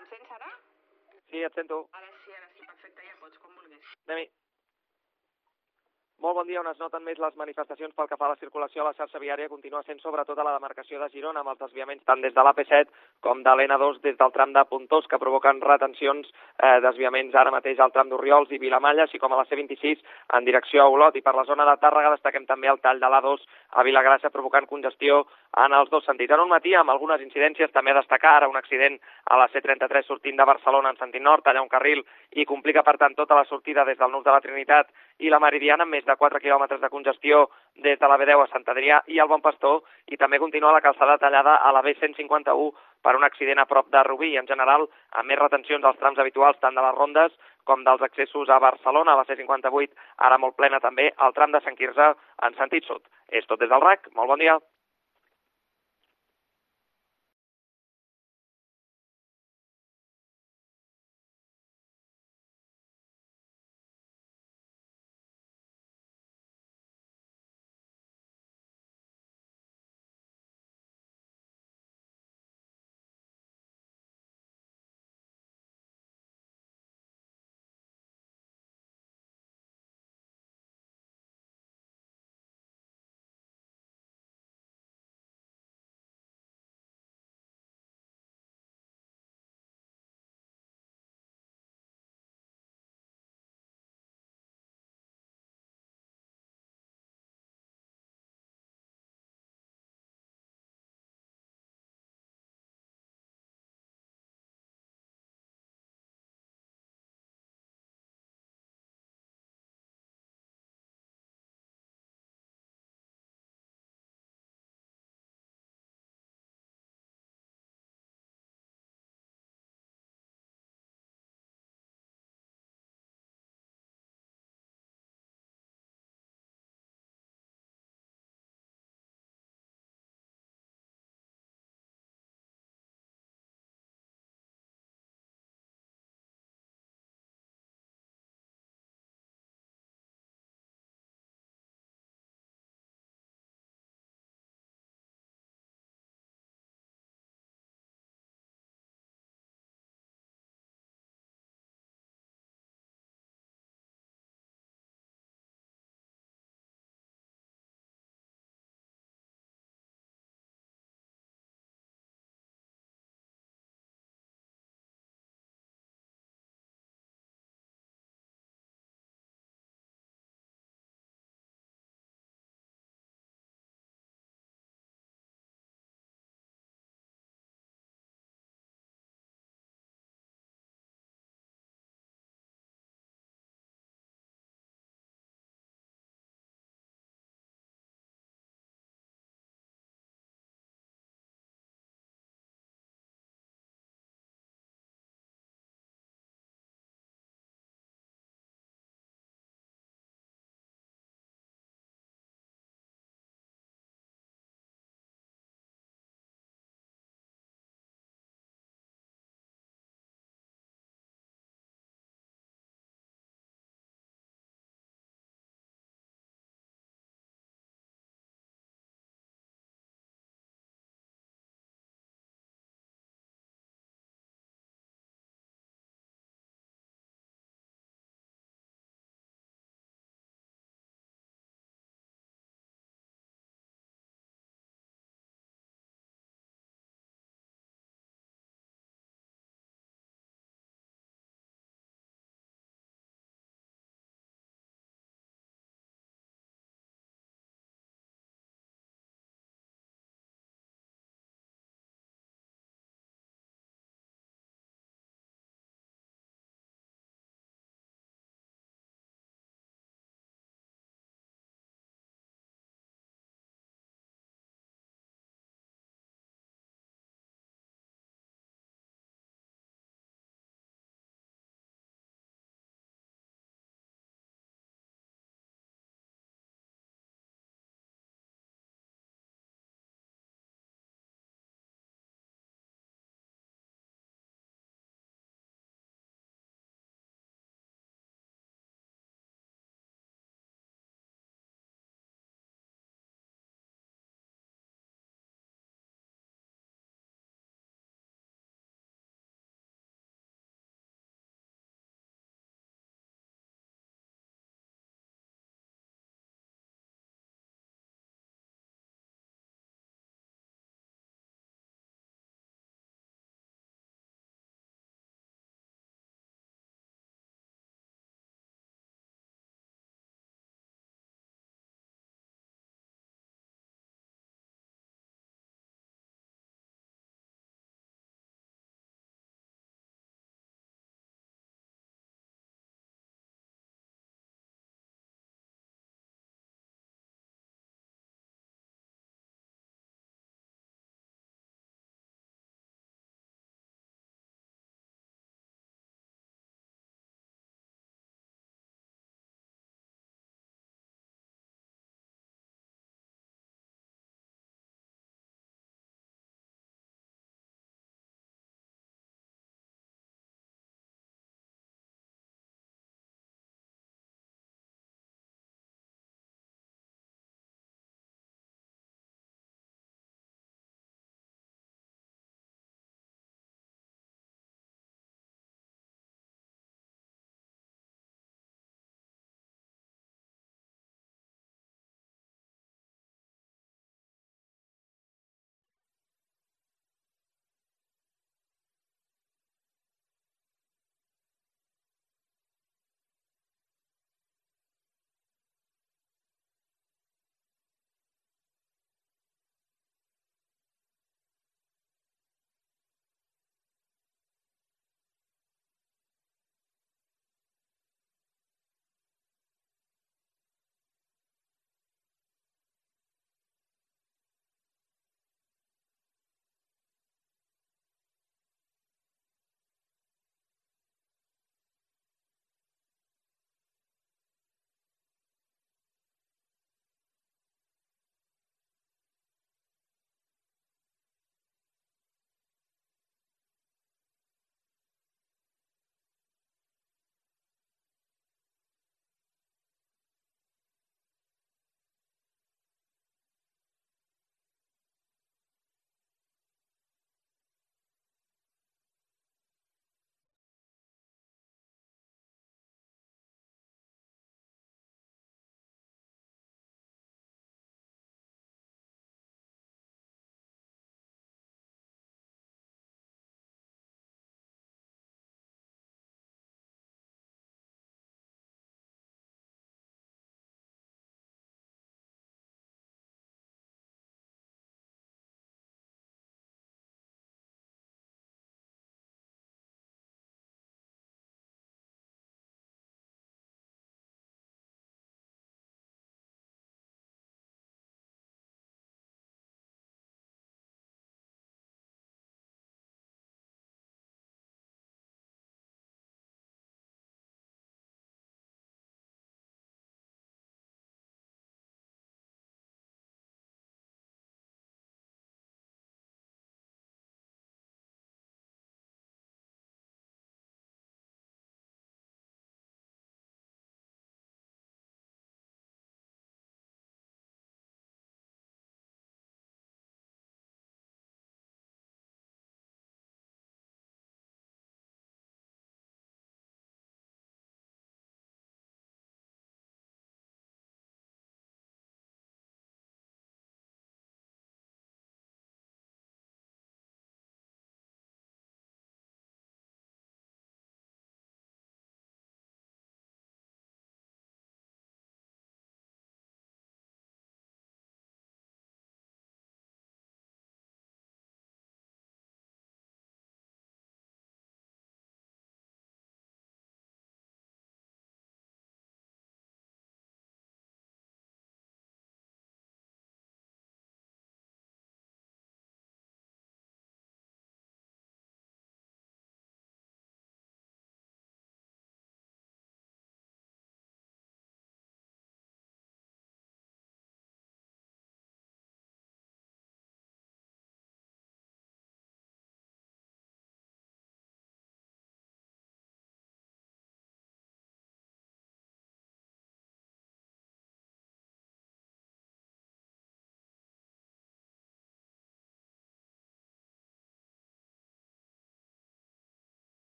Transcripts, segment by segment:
Em sents ara? Sí, et sento. Ara sí, ara sí, perfecte, ja pots, com vulguis. Anem-hi. Molt bon dia. On es noten més les manifestacions pel que fa a la circulació a la xarxa viària continua sent sobretot a la demarcació de Girona, amb els desviaments tant des de l'AP7 com de l'N2 des del tram de Puntós, que provoquen retencions, eh, desviaments ara mateix al tram d'Oriols i Vilamalla, així com a la C26 en direcció a Olot. I per la zona de Tàrrega destaquem també el tall de l'A2 a Vilagrassa, provocant congestió en els dos sentits. En un matí, amb algunes incidències, també a destacar ara un accident a la C33 sortint de Barcelona en sentit nord, allà un carril, i complica, per tant, tota la sortida des del Nus de la Trinitat i la Meridiana, amb més de 4 quilòmetres de congestió des de la B10 a Sant Adrià i el Bon Pastor, i també continua la calçada tallada a la B151 per un accident a prop de Rubí, i en general amb més retencions als trams habituals tant de les rondes com dels accessos a Barcelona, a la C58, ara molt plena també, al tram de Sant Quirze en sentit sud. És tot des del RAC, molt bon dia.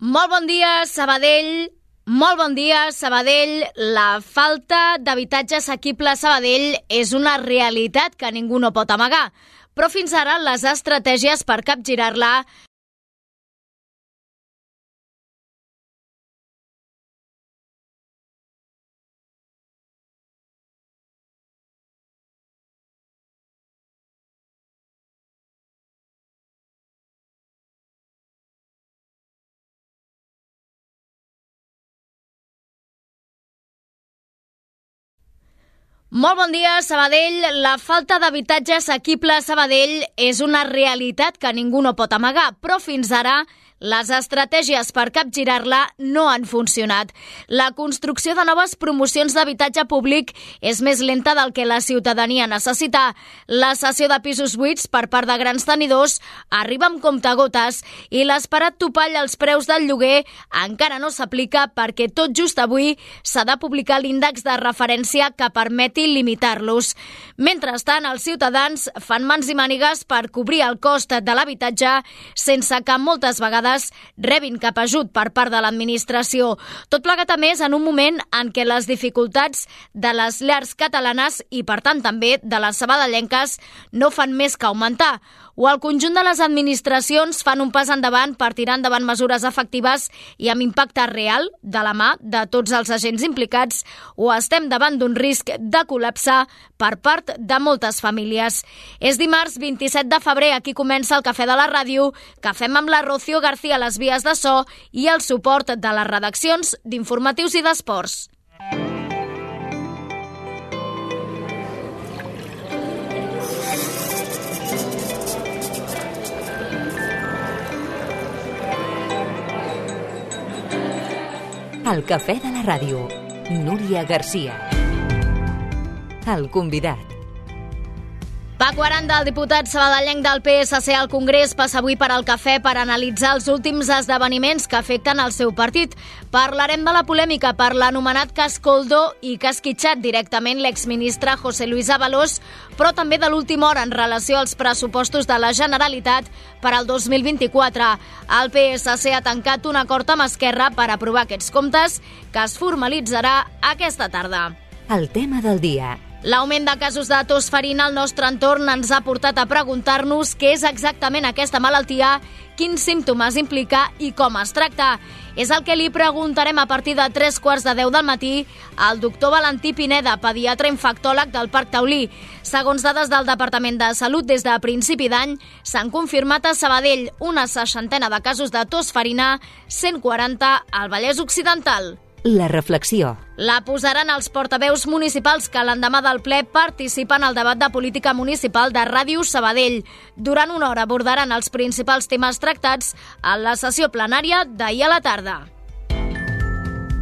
Molt bon dia, Sabadell. Molt bon dia, Sabadell. La falta d'habitatge assequible a Sabadell és una realitat que ningú no pot amagar. Però fins ara les estratègies per capgirar-la Molt bon dia, Sabadell. La falta d'habitatge assequible a Sabadell és una realitat que ningú no pot amagar, però fins ara les estratègies per capgirar-la no han funcionat. La construcció de noves promocions d'habitatge públic és més lenta del que la ciutadania necessita. La cessió de pisos buits per part de grans tenidors arriba amb comptagotes i l'esperat topall als preus del lloguer encara no s'aplica perquè tot just avui s'ha de publicar l'índex de referència que permeti limitar-los. Mentrestant, els ciutadans fan mans i mànigues per cobrir el cost de l'habitatge sense que moltes vegades vegades rebin cap ajut per part de l'administració. Tot plegat a més en un moment en què les dificultats de les llars catalanes i, per tant, també de les sabadellenques no fan més que augmentar o el conjunt de les administracions fan un pas endavant per tirar endavant mesures efectives i amb impacte real de la mà de tots els agents implicats o estem davant d'un risc de col·lapse per part de moltes famílies. És dimarts 27 de febrer, aquí comença el Cafè de la Ràdio, que fem amb la Rocío García a les vies de so i el suport de les redaccions d'informatius i d'esports. El cafè de la ràdio. Núria Garcia. El convidat. Paco Aranda, el diputat sabadellenc del PSC al Congrés, passa avui per al cafè per analitzar els últims esdeveniments que afecten el seu partit. Parlarem de la polèmica per l'anomenat cas Coldo i que ha esquitxat directament l'exministre José Luis Avalós, però també de l'última hora en relació als pressupostos de la Generalitat per al 2024. El PSC ha tancat un acord amb Esquerra per aprovar aquests comptes que es formalitzarà aquesta tarda. El tema del dia. L'augment de casos de tos farina al nostre entorn ens ha portat a preguntar-nos què és exactament aquesta malaltia, quins símptomes implica i com es tracta. És el que li preguntarem a partir de 3 quarts de 10 del matí al doctor Valentí Pineda, pediatre infectòleg del Parc Taulí. Segons dades del Departament de Salut, des de principi d'any s'han confirmat a Sabadell una seixantena de casos de tos farina, 140 al Vallès Occidental. La reflexió. La posaran els portaveus municipals que l'endemà del ple participen al debat de política municipal de Ràdio Sabadell. Durant una hora abordaran els principals temes tractats a la sessió plenària d'ahir a la tarda.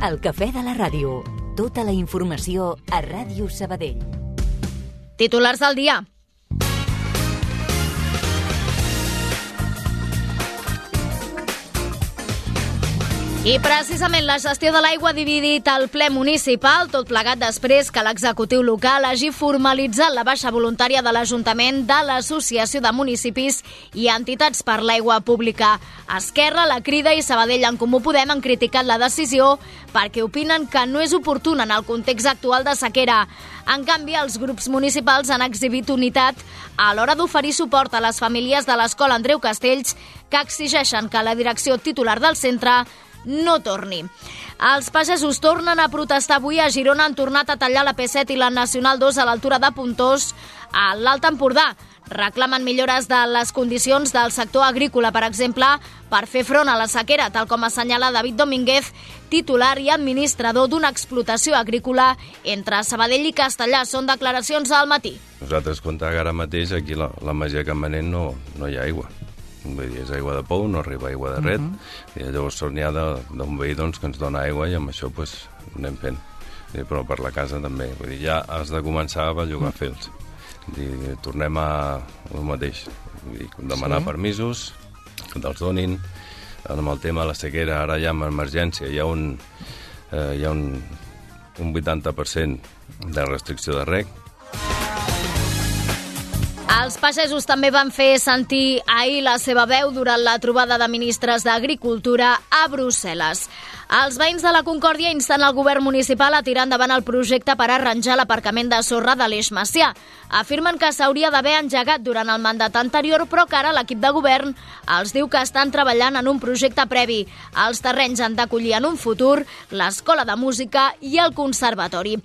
El cafè de la ràdio. Tota la informació a Ràdio Sabadell. Titulars del dia. I precisament la gestió de l'aigua ha dividit el ple municipal, tot plegat després que l'executiu local hagi formalitzat la baixa voluntària de l'Ajuntament de l'Associació de Municipis i Entitats per l'Aigua Pública. Esquerra, La Crida i Sabadell en Comú Podem han criticat la decisió perquè opinen que no és oportuna en el context actual de sequera. En canvi, els grups municipals han exhibit unitat a l'hora d'oferir suport a les famílies de l'Escola Andreu Castells que exigeixen que la direcció titular del centre no torni. Els pagesos tornen a protestar avui a Girona. Han tornat a tallar la P7 i la Nacional 2 a l'altura de Puntós, a l'Alt Empordà. Reclamen millores de les condicions del sector agrícola, per exemple, per fer front a la sequera, tal com assenyala David Domínguez, titular i administrador d'una explotació agrícola entre Sabadell i Castellà. Són declaracions al matí. Nosaltres que ara mateix aquí la, la Masia Campanet no, no hi ha aigua. Vull dir, és aigua de pou, no arriba aigua de red, uh -huh. i llavors n'hi ha d'un veí doncs, que ens dona aigua i amb això pues, anem fent. I, però per la casa també. Vull dir, ja has de començar a bellugar fils. Dir, tornem a el mateix. Vull dir, demanar sí. permisos, que te'ls donin. Amb el tema de la sequera, ara ja amb emergència hi ha un, eh, hi ha un, un 80% de restricció de rec, Els pagesos també van fer sentir ahir la seva veu durant la trobada de ministres d'Agricultura a Brussel·les. Els veïns de la Concòrdia insten el govern municipal a tirar endavant el projecte per arranjar l'aparcament de sorra de l'Eix Macià. Afirmen que s'hauria d'haver engegat durant el mandat anterior, però que ara l'equip de govern els diu que estan treballant en un projecte previ. Els terrenys han d'acollir en un futur l'Escola de Música i el Conservatori.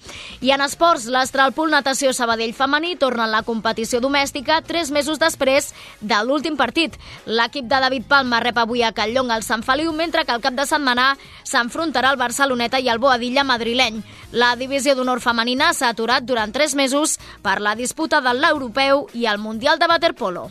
I en esports, l'Astralpool Natació Sabadell Femení torna a la competició domèstica tres mesos després de l'últim partit. L'equip de David Palma rep avui a Calllonga el Sant Feliu, mentre que el cap de setmana s'enfrontarà el Barceloneta i el Boadilla madrileny. La divisió d'honor femenina s'ha aturat durant tres mesos per la disputa de l'Europeu i el Mundial de Waterpolo.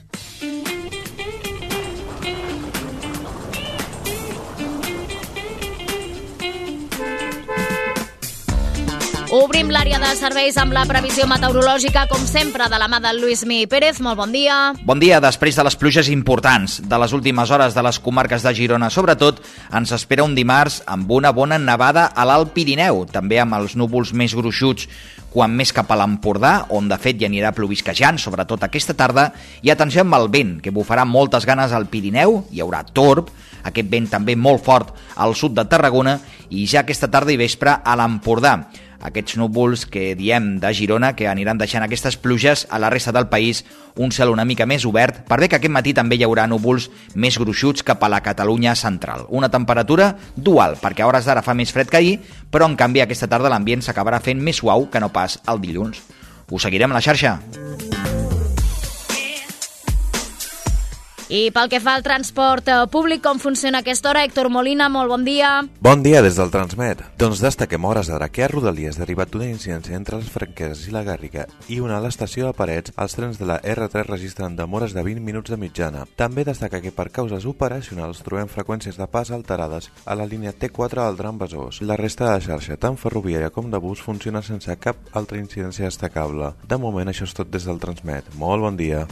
Obrim l'àrea de serveis amb la previsió meteorològica, com sempre, de la mà del Lluís Mi Pérez. Molt bon dia. Bon dia. Després de les pluges importants de les últimes hores de les comarques de Girona, sobretot, ens espera un dimarts amb una bona nevada a l'Alt Pirineu, també amb els núvols més gruixuts quan més cap a l'Empordà, on de fet hi anirà plovisquejant, sobretot aquesta tarda, i atenció amb el vent, que bufarà moltes ganes al Pirineu, hi haurà torb, aquest vent també molt fort al sud de Tarragona, i ja aquesta tarda i vespre a l'Empordà aquests núvols que diem de Girona que aniran deixant aquestes pluges a la resta del país un cel una mica més obert per bé que aquest matí també hi haurà núvols més gruixuts cap a la Catalunya central. Una temperatura dual, perquè a hores d'ara fa més fred que ahir, però en canvi aquesta tarda l'ambient s'acabarà fent més suau que no pas el dilluns. Us seguirem a la xarxa. I pel que fa al transport eh, públic, com funciona aquesta hora? Héctor Molina, molt bon dia. Bon dia des del Transmet. Doncs destaquem hores d'ara que a Rodalies, derivat d'una incidència entre les Franqueses i la Garriga i una a l'estació de Parets, els trens de la R3 registren demores de 20 minuts de mitjana. També destaca que per causes operacionals trobem freqüències de pas alterades a la línia T4 del tram Besòs. La resta de la xarxa, tant ferroviària com de bus, funciona sense cap altra incidència destacable. De moment, això és tot des del Transmet. Molt bon dia.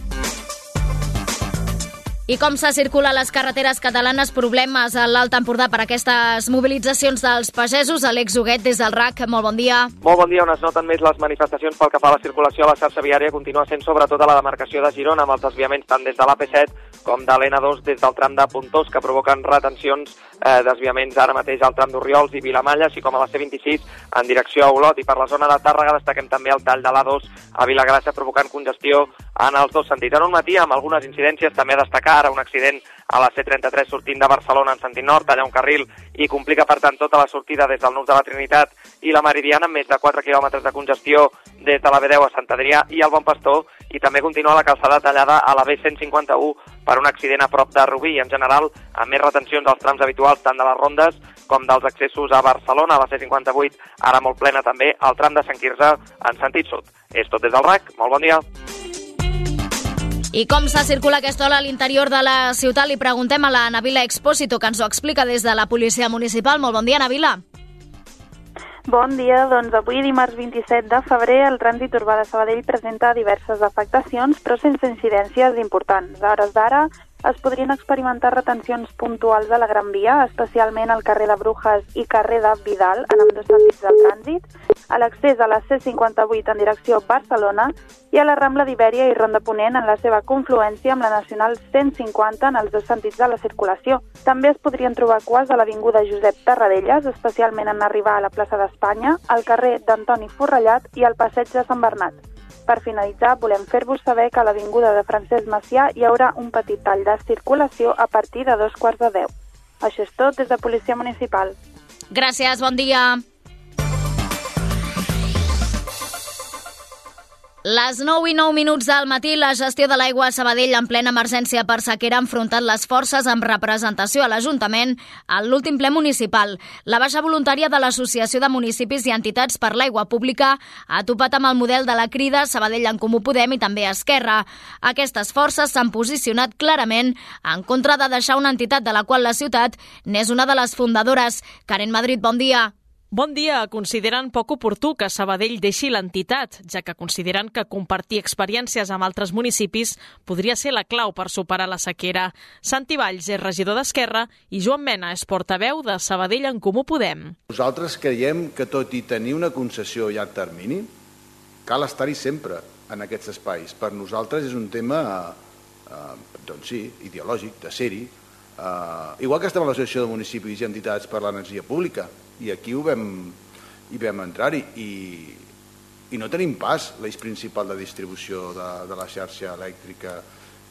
I com se circula a les carreteres catalanes? Problemes a l'Alt Empordà per aquestes mobilitzacions dels pagesos. Alex Huguet, des del RAC, molt bon dia. Molt bon dia. On es noten més les manifestacions pel que fa a la circulació a la xarxa viària continua sent sobretot a la demarcació de Girona, amb els desviaments tant des de l'AP7 com de l'N2 des del tram de Puntós, que provoquen retencions, eh, desviaments ara mateix al tram d'Oriols i Vilamalla, així com a la C26 en direcció a Olot. I per la zona de Tàrrega destaquem també el tall de l'A2 a Vilagrassa, provocant congestió en els dos sentits. En un matí, amb algunes incidències, també destacar ara un accident a la C33 sortint de Barcelona en sentit nord, allà un carril, i complica, per tant, tota la sortida des del Nus de la Trinitat i la Meridiana, amb més de 4 quilòmetres de congestió des de la B10 a Sant Adrià i el Bon Pastor, i també continua la calçada tallada a la B151 per un accident a prop de Rubí, i en general amb més retencions als trams habituals tant de les rondes com dels accessos a Barcelona, a la C58, ara molt plena també, al tram de Sant Quirze en sentit sud. És tot des del RAC, molt bon dia. I com se circula aquesta hora a l'interior de la ciutat? Li preguntem a la Navila Expósito, que ens ho explica des de la policia municipal. Molt bon dia, Navila. Bon dia, doncs avui dimarts 27 de febrer el trànsit urbà de Sabadell presenta diverses afectacions però sense incidències importants. A hores d'ara es podrien experimentar retencions puntuals a la Gran Via, especialment al carrer de Brujas i carrer de Vidal, en ambdós sentits del trànsit, a l'accés a la C58 en direcció Barcelona i a la Rambla d'Ibèria i Ronda Ponent en la seva confluència amb la Nacional 150 en els dos sentits de la circulació. També es podrien trobar quas a l'Avinguda Josep Tarradellas, especialment en arribar a la plaça d'Espanya, al carrer d'Antoni Forrellat i al passeig de Sant Bernat. Per finalitzar, volem fer-vos saber que a l'Avinguda de Francesc Macià hi haurà un petit tall de circulació a partir de dos quarts de deu. Això és tot des de Policia Municipal. Gràcies, bon dia. Les 9 i 9 minuts del matí, la gestió de l'aigua a Sabadell en plena emergència per sequera ha enfrontat les forces amb representació a l'Ajuntament a l'últim ple municipal. La baixa voluntària de l'Associació de Municipis i Entitats per l'Aigua Pública ha topat amb el model de la crida Sabadell en Comú Podem i també Esquerra. Aquestes forces s'han posicionat clarament en contra de deixar una entitat de la qual la ciutat n'és una de les fundadores. Karen Madrid, bon dia. Bon dia. Consideren poc oportú que Sabadell deixi l'entitat, ja que consideren que compartir experiències amb altres municipis podria ser la clau per superar la sequera. Santi Valls és regidor d'Esquerra i Joan Mena és portaveu de Sabadell en Comú Podem. Nosaltres creiem que tot i tenir una concessió a llarg termini, cal estar-hi sempre. en aquests espais. Per nosaltres és un tema, eh, doncs sí, ideològic, de ser-hi. Eh, igual que estem a l'Associació de Municipis i Entitats per l'Energia Pública, i aquí ho vam, hi vam entrar-hi, i, i no tenim pas l'eix principal de distribució de, de la xarxa elèctrica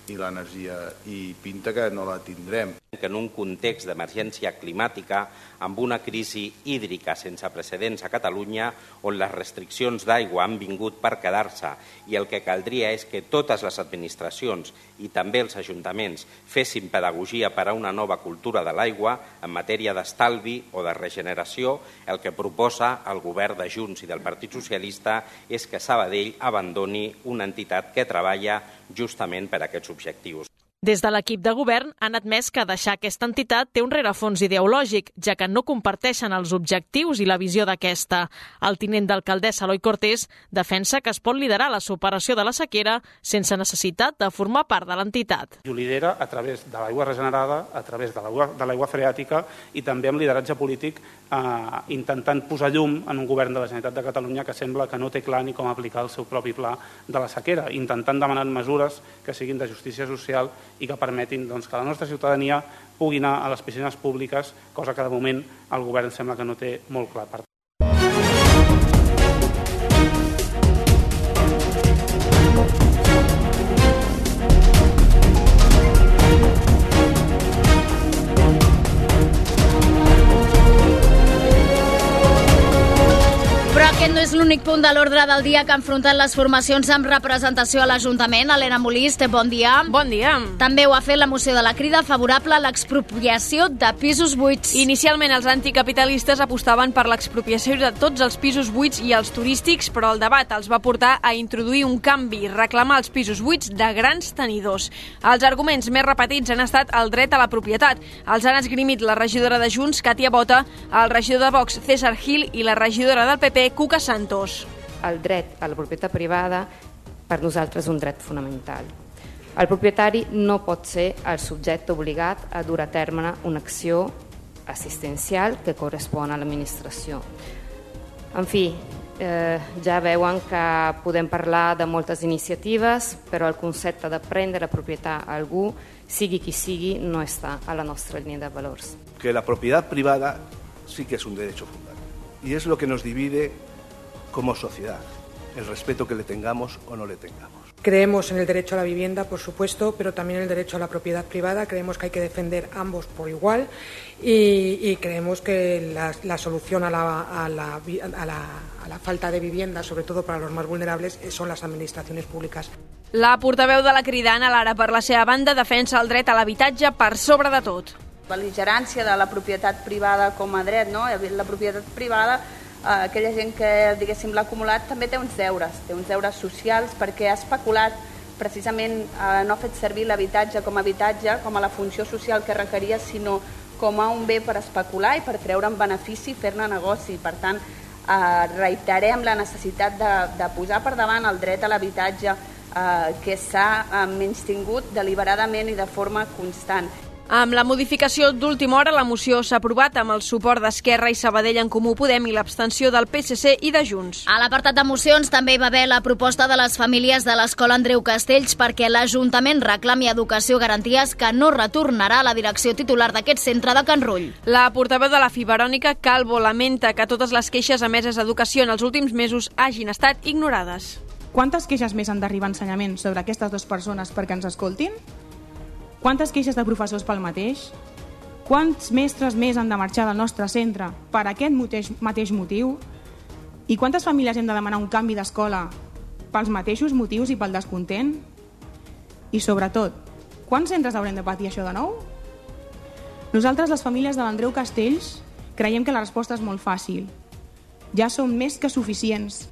i l'energia i pinta que no la tindrem. Que en un context d'emergència climàtica, amb una crisi hídrica sense precedents a Catalunya, on les restriccions d'aigua han vingut per quedar-se i el que caldria és que totes les administracions i també els ajuntaments fessin pedagogia per a una nova cultura de l'aigua en matèria d'estalvi o de regeneració, el que proposa el govern de Junts i del Partit Socialista és que Sabadell abandoni una entitat que treballa justament per a aquests objectius. Des de l'equip de govern han admès que deixar aquesta entitat té un rerefons ideològic, ja que no comparteixen els objectius i la visió d'aquesta. El tinent d'alcaldessa Eloi Cortés defensa que es pot liderar la superació de la sequera sense necessitat de formar part de l'entitat. Ho lidera a través de l'aigua regenerada, a través de l'aigua freàtica i també amb lideratge polític eh, intentant posar llum en un govern de la Generalitat de Catalunya que sembla que no té clar ni com aplicar el seu propi pla de la sequera, intentant demanar mesures que siguin de justícia social i que permetin doncs, que la nostra ciutadania pugui anar a les piscines públiques, cosa que de moment el govern sembla que no té molt clar. Aquest no és l'únic punt de l'ordre del dia que ha enfrontat les formacions amb representació a l'Ajuntament. Helena Molís, té bon dia. Bon dia. També ho ha fet la moció de la crida favorable a l'expropiació de pisos buits. Inicialment els anticapitalistes apostaven per l'expropiació de tots els pisos buits i els turístics, però el debat els va portar a introduir un canvi, reclamar els pisos buits de grans tenidors. Els arguments més repetits han estat el dret a la propietat. Els han esgrimit la regidora de Junts, Katia Bota, el regidor de Vox, César Gil, i la regidora del PP, Cuca Santos. El dret a la propietat privada per nosaltres és un dret fonamental. El propietari no pot ser el subjecte obligat a dur a terme una acció assistencial que correspon a l'administració. En fi, eh, ja veuen que podem parlar de moltes iniciatives, però el concepte de prendre la propietat a algú, sigui qui sigui, no està a la nostra línia de valors. Que la propietat privada sí que és un dret fundamental y es lo que nos divide como sociedad, el respeto que le tengamos o no le tengamos. Creemos en el derecho a la vivienda, por supuesto, pero también en el derecho a la propiedad privada. Creemos que hay que defender ambos por igual y, y creemos que la, la solución a la, a, la, a, la, a la falta de vivienda, sobre todo para los más vulnerables, son las administraciones públicas. La portaveu de la Cridana, Lara, per la seva banda, defensa el dret a l'habitatge per sobre de tot. Beligerància de la propietat privada com a dret, no? La propietat privada eh, aquella gent que diguéssim l'ha acumulat també té uns deures, té uns deures socials perquè ha especulat precisament eh, no ha fet servir l'habitatge com a habitatge, com a la funció social que requeria, sinó com a un bé per especular i per treure'n benefici i fer-ne negoci. Per tant, eh, reiterem la necessitat de, de posar per davant el dret a l'habitatge eh, que s'ha eh, menys tingut deliberadament i de forma constant. Amb la modificació d'última hora, la moció s'ha aprovat amb el suport d'Esquerra i Sabadell en Comú Podem i l'abstenció del PSC i de Junts. A l'apartat de mocions també hi va haver la proposta de les famílies de l'Escola Andreu Castells perquè l'Ajuntament reclami educació garanties que no retornarà a la direcció titular d'aquest centre de Can Rull. La portaveu de la Fiberònica, Calvo, lamenta que totes les queixes emeses a Educació en els últims mesos hagin estat ignorades. Quantes queixes més han d'arribar a ensenyament sobre aquestes dues persones perquè ens escoltin? Quantes queixes de professors pel mateix? Quants mestres més han de marxar del nostre centre per aquest mateix, mateix motiu? I quantes famílies hem de demanar un canvi d'escola pels mateixos motius i pel descontent? I sobretot, quants centres haurem de patir això de nou? Nosaltres, les famílies de l'Andreu Castells, creiem que la resposta és molt fàcil. Ja som més que suficients.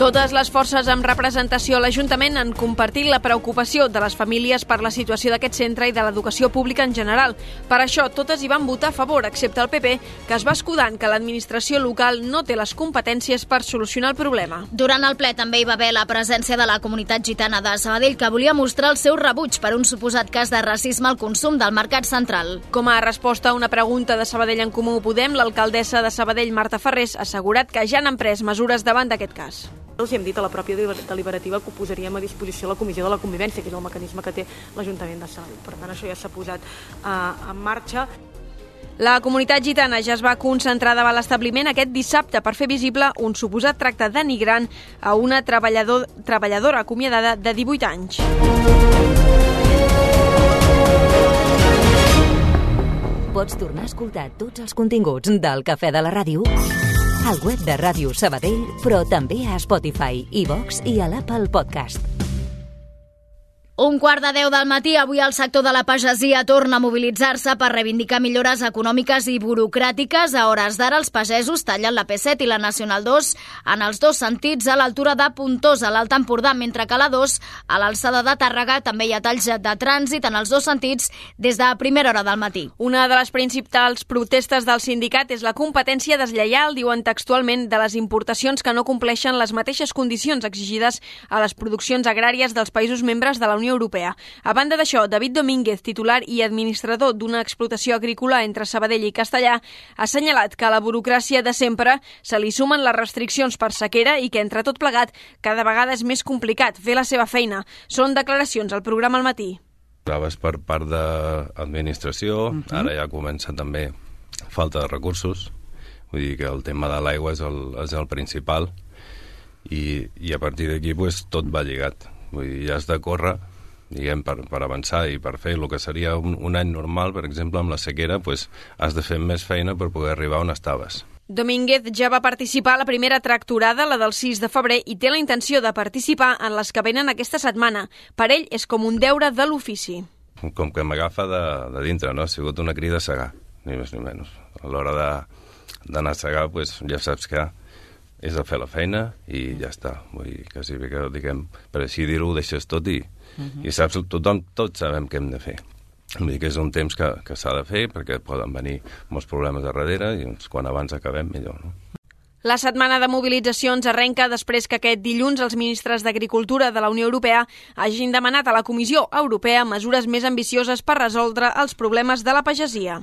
Totes les forces amb representació a l'Ajuntament han compartit la preocupació de les famílies per la situació d'aquest centre i de l'educació pública en general. Per això, totes hi van votar a favor, excepte el PP, que es va escudant que l'administració local no té les competències per solucionar el problema. Durant el ple també hi va haver la presència de la comunitat gitana de Sabadell, que volia mostrar el seu rebuig per un suposat cas de racisme al consum del mercat central. Com a resposta a una pregunta de Sabadell en Comú Podem, l'alcaldessa de Sabadell, Marta Ferrés, ha assegurat que ja han pres mesures davant d'aquest cas. Els hem dit a la pròpia deliberativa que ho posaríem a disposició la Comissió de la Convivència, que és el mecanisme que té l'Ajuntament de Sabadell. Per tant, això ja s'ha posat eh, en marxa. La comunitat gitana ja es va concentrar davant l'establiment aquest dissabte per fer visible un suposat tracte denigrant a una treballador, treballadora acomiadada de 18 anys. Pots tornar a escoltar tots els continguts del Cafè de la Ràdio al web de Ràdio Sabadell, però també a Spotify, iVox i a l'Apple Podcast. Un quart de deu del matí, avui el sector de la pagesia torna a mobilitzar-se per reivindicar millores econòmiques i burocràtiques. A hores d'ara, els pagesos tallen la P7 i la Nacional 2 en els dos sentits a l'altura de Puntós, a l'Alt Empordà, mentre que a la 2, a l'alçada de Tàrrega, també hi ha talls de trànsit en els dos sentits des de primera hora del matí. Una de les principals protestes del sindicat és la competència deslleial, diuen textualment, de les importacions que no compleixen les mateixes condicions exigides a les produccions agràries dels països membres de la Unió Europea. A banda d'això, David Domínguez, titular i administrador d'una explotació agrícola entre Sabadell i Castellà, ha assenyalat que a la burocràcia de sempre se li sumen les restriccions per sequera i que, entre tot plegat, cada vegada és més complicat fer la seva feina. Són declaracions al programa al matí. Traves per part d'administració, uh -huh. ara ja comença també falta de recursos, vull dir que el tema de l'aigua és, el, és el principal i, i a partir d'aquí pues, tot va lligat. Vull dir, ja has de córrer diguem, per, per avançar i per fer el que seria un, un any normal, per exemple, amb la sequera, pues, has de fer més feina per poder arribar on estaves. Domínguez ja va participar a la primera tracturada, la del 6 de febrer, i té la intenció de participar en les que venen aquesta setmana. Per ell és com un deure de l'ofici. Com que m'agafa de, de dintre, no? Ha sigut una crida a segar, ni més ni menys. A l'hora d'anar a segar, pues, ja saps que és a fer la feina i ja està. Vull dir, quasi bé que, diguem, per així dir-ho, ho deixes tot i, uh -huh. i saps, tothom, tots sabem què hem de fer. Vull dir que és un temps que, que s'ha de fer perquè poden venir molts problemes a darrere i doncs, quan abans acabem millor, no? La setmana de mobilitzacions arrenca després que aquest dilluns els ministres d'Agricultura de la Unió Europea hagin demanat a la Comissió Europea mesures més ambicioses per resoldre els problemes de la pagesia.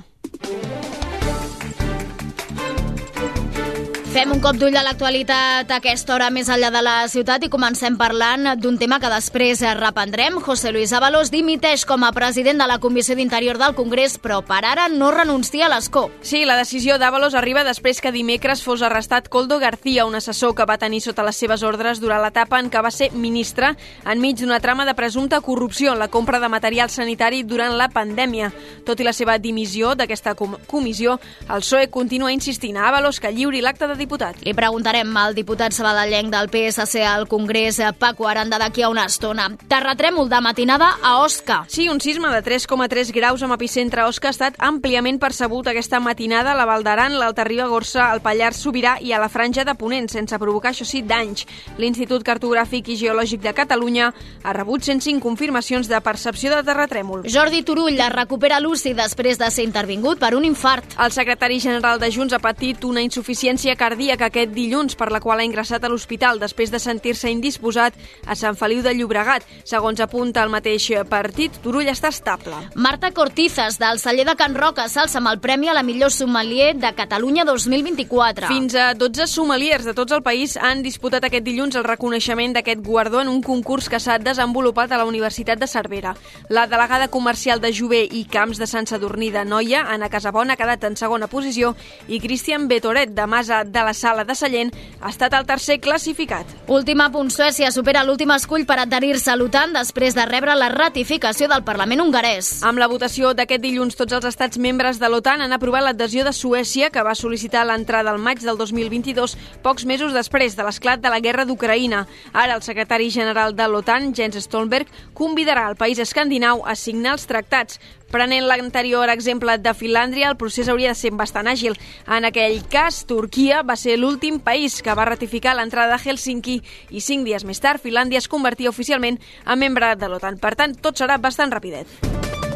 Fem un cop d'ull a l'actualitat a aquesta hora més enllà de la ciutat i comencem parlant d'un tema que després reprendrem. José Luis Ábalos dimiteix com a president de la Comissió d'Interior del Congrés, però per ara no renuncia a l'escó. Sí, la decisió d'Ábalos arriba després que dimecres fos arrestat Coldo García, un assessor que va tenir sota les seves ordres durant l'etapa en què va ser ministre enmig d'una trama de presumpta corrupció en la compra de material sanitari durant la pandèmia. Tot i la seva dimissió d'aquesta com comissió, el PSOE continua insistint a Ábalos que lliuri l'acte de diputat. Li preguntarem al diputat sabadellenc del PSC al Congrés, Paco Aranda, d'aquí a una estona. Terratrèmol de matinada a Osca. Sí, un sisme de 3,3 graus amb epicentre a Osca ha estat àmpliament percebut aquesta matinada a la Val d'Aran, l'Alta Ribagorça, al Pallars Sobirà i a la Franja de Ponent, sense provocar, això sí, danys. L'Institut Cartogràfic i Geològic de Catalunya ha rebut 105 confirmacions de percepció de terratrèmol. Jordi Turull es recupera l'UCI després de ser intervingut per un infart. El secretari general de Junts ha patit una insuficiència cardíaca cardíac aquest dilluns, per la qual ha ingressat a l'hospital després de sentir-se indisposat a Sant Feliu de Llobregat. Segons apunta el mateix partit, Turull està estable. Marta Cortizas, del celler de Can Roca, s'alça amb el Premi a la millor sommelier de Catalunya 2024. Fins a 12 sommeliers de tots el país han disputat aquest dilluns el reconeixement d'aquest guardó en un concurs que s'ha desenvolupat a la Universitat de Cervera. La delegada comercial de Jové i Camps de Sant Sadurní de Noia, Anna Casabona, ha quedat en segona posició i Cristian Betoret, de Masa de la Sala de Sallent, ha estat el tercer classificat. Última punt, Suècia supera l'últim escull per adherir-se a l'OTAN després de rebre la ratificació del Parlament hongarès. Amb la votació d'aquest dilluns, tots els estats membres de l'OTAN han aprovat l'adhesió de Suècia, que va sol·licitar l'entrada al maig del 2022, pocs mesos després de l'esclat de la guerra d'Ucraïna. Ara, el secretari general de l'OTAN, Jens Stoltenberg, convidarà el país escandinau a signar els tractats, Prenent l'anterior exemple de Finlàndia, el procés hauria de ser bastant àgil. En aquell cas, Turquia va ser l'últim país que va ratificar l'entrada de Helsinki i cinc dies més tard Finlàndia es convertia oficialment en membre de l'OTAN. Per tant, tot serà bastant rapidet.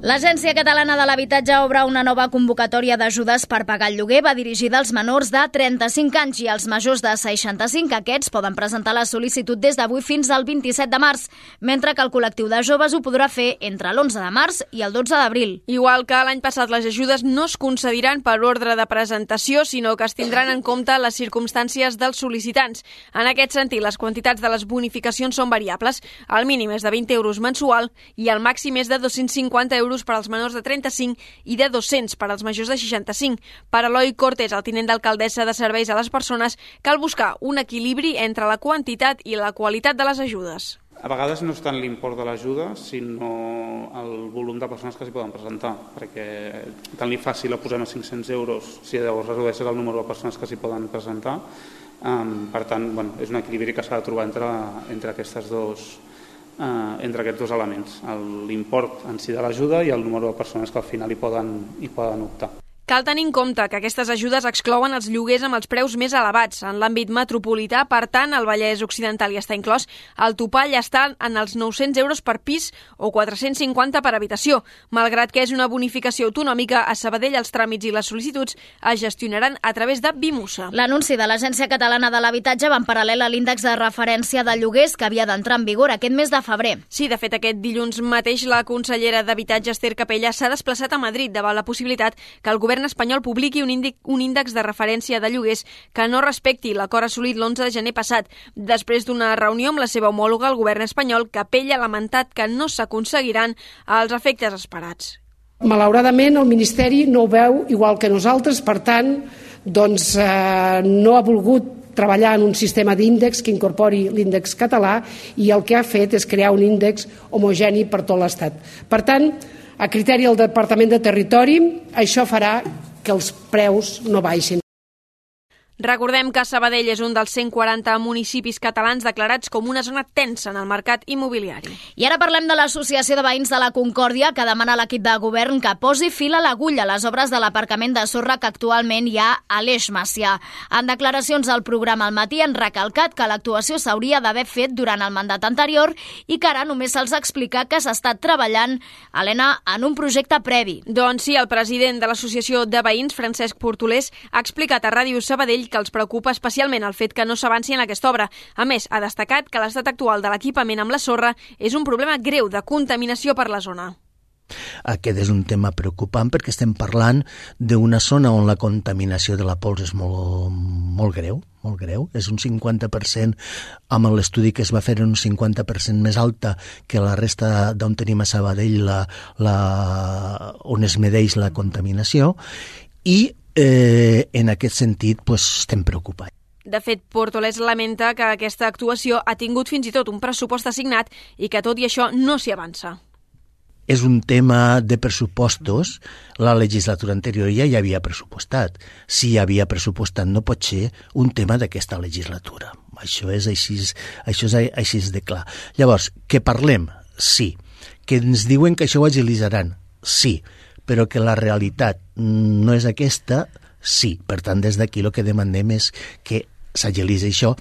L'Agència Catalana de l'Habitatge obre una nova convocatòria d'ajudes per pagar el lloguer. Va dirigida als menors de 35 anys i als majors de 65. Aquests poden presentar la sol·licitud des d'avui fins al 27 de març, mentre que el col·lectiu de joves ho podrà fer entre l'11 de març i el 12 d'abril. Igual que l'any passat, les ajudes no es concediran per ordre de presentació, sinó que es tindran en compte les circumstàncies dels sol·licitants. En aquest sentit, les quantitats de les bonificacions són variables. El mínim és de 20 euros mensual i el màxim és de 250 euros euros per als menors de 35 i de 200 per als majors de 65. Per Eloi Cortés, el tinent d'alcaldessa de serveis a les persones, cal buscar un equilibri entre la quantitat i la qualitat de les ajudes. A vegades no és tant l'import de l'ajuda, sinó el volum de persones que s'hi poden presentar, perquè tant li si la posem a 500 euros, si llavors redueixes el número de persones que s'hi poden presentar. Um, per tant, bueno, és un equilibri que s'ha de trobar entre, entre aquestes dos, eh, entre aquests dos elements, l'import en si de l'ajuda i el número de persones que al final hi poden, hi poden optar. Cal tenir en compte que aquestes ajudes exclouen els lloguers amb els preus més elevats. En l'àmbit metropolità, per tant, el Vallès Occidental hi està inclòs. El topall està en els 900 euros per pis o 450 per habitació. Malgrat que és una bonificació autonòmica, a Sabadell els tràmits i les sol·licituds es gestionaran a través de Bimusa. L'anunci de l'Agència Catalana de l'Habitatge va en paral·lel a l'índex de referència de lloguers que havia d'entrar en vigor aquest mes de febrer. Sí, de fet, aquest dilluns mateix la consellera d'Habitatge, Esther Capella, s'ha desplaçat a Madrid davant la possibilitat que el govern govern espanyol publiqui un, índic, un índex de referència de lloguers que no respecti l'acord assolit l'11 de gener passat. Després d'una reunió amb la seva homòloga, el govern espanyol, Capella ha lamentat que no s'aconseguiran els efectes esperats. Malauradament, el Ministeri no ho veu igual que nosaltres, per tant, doncs, eh, no ha volgut treballar en un sistema d'índex que incorpori l'índex català i el que ha fet és crear un índex homogeni per tot l'Estat. Per tant, a criteri del Departament de Territori, això farà que els preus no baixin. Recordem que Sabadell és un dels 140 municipis catalans declarats com una zona tensa en el mercat immobiliari. I ara parlem de l'Associació de Veïns de la Concòrdia, que demana a l'equip de govern que posi fil a l'agulla a les obres de l'aparcament de sorra que actualment hi ha a l'Eix Macià. En declaracions al programa al matí han recalcat que l'actuació s'hauria d'haver fet durant el mandat anterior i que ara només se'ls explica que s'ha estat treballant, Helena, en un projecte previ. Doncs sí, el president de l'Associació de Veïns, Francesc Portolés, ha explicat a Ràdio Sabadell que els preocupa especialment el fet que no s'avanci en aquesta obra. A més, ha destacat que l'estat actual de l'equipament amb la sorra és un problema greu de contaminació per la zona. Aquest és un tema preocupant perquè estem parlant d'una zona on la contaminació de la pols és molt, molt greu, molt greu. És un 50%, amb l'estudi que es va fer un 50% més alta que la resta d'on tenim a Sabadell la, la, on es medeix la contaminació i eh, en aquest sentit pues, estem preocupats. De fet, Portolès lamenta que aquesta actuació ha tingut fins i tot un pressupost assignat i que tot i això no s'hi avança. És un tema de pressupostos. La legislatura anterior ja hi havia pressupostat. Si hi havia pressupostat no pot ser un tema d'aquesta legislatura. Això és així, això és així de clar. Llavors, que parlem? Sí. Que ens diuen que això ho agilitzaran? Sí però que la realitat no és aquesta, sí. Per tant, des d'aquí el que demanem és que s'agilitzi això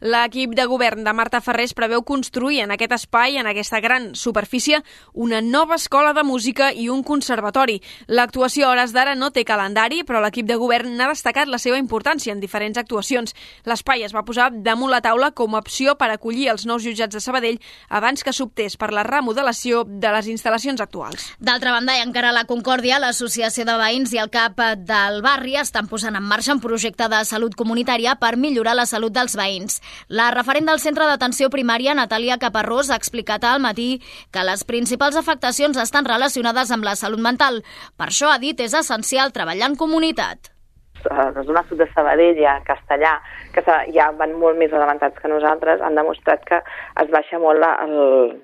L'equip de govern de Marta Ferrés preveu construir en aquest espai, en aquesta gran superfície, una nova escola de música i un conservatori. L'actuació a hores d'ara no té calendari, però l'equip de govern n'ha destacat la seva importància en diferents actuacions. L'espai es va posar damunt la taula com a opció per acollir els nous jutjats de Sabadell abans que s'optés per la remodelació de les instal·lacions actuals. D'altra banda, i encara la Concòrdia, l'Associació de Veïns i el CAP del barri estan posant en marxa un projecte de salut comunitària per millorar la salut dels veïns. La referent del centre d'atenció primària, Natàlia Caparrós, ha explicat al matí que les principals afectacions estan relacionades amb la salut mental. Per això, ha dit, és essencial treballar en comunitat la zona sud de Sabadell i a Castellà, que ja van molt més adelantats que nosaltres, han demostrat que es baixa molt la, el...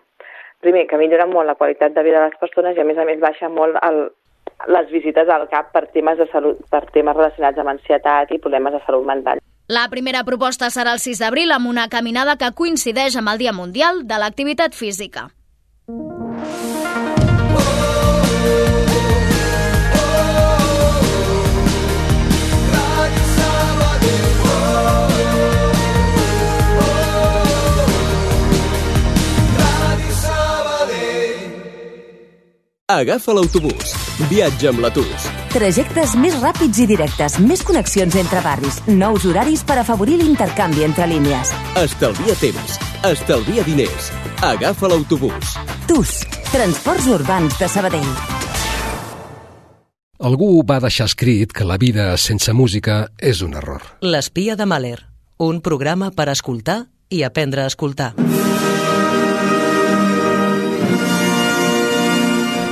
Primer, que millora molt la qualitat de vida de les persones i, a més a més, baixa molt el, les visites al CAP per temes de salut, per temes relacionats amb ansietat i problemes de salut mental. La primera proposta serà el 6 d'abril amb una caminada que coincideix amb el Dia Mundial de l'Activitat Física. Agafa l'autobús. Viatja amb la TUS. Trajectes més ràpids i directes, més connexions entre barris, nous horaris per afavorir l'intercanvi entre línies. Estalvia temps. Estalvia diners. Agafa l'autobús. TUS, Transports Urbans de Sabadell. Algú va deixar escrit que la vida sense música és un error. L'espia de Mahler, un programa per escoltar i aprendre a escoltar.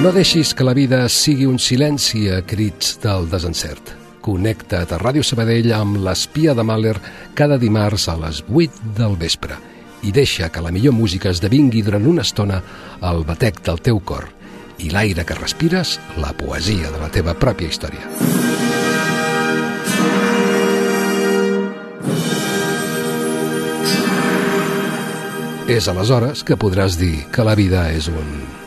No deixis que la vida sigui un silenci a crits del desencert. Connecta't a Ràdio Sabadell amb l'Espia de Mahler cada dimarts a les 8 del vespre i deixa que la millor música esdevingui durant una estona el batec del teu cor i l'aire que respires, la poesia de la teva pròpia història. És aleshores que podràs dir que la vida és un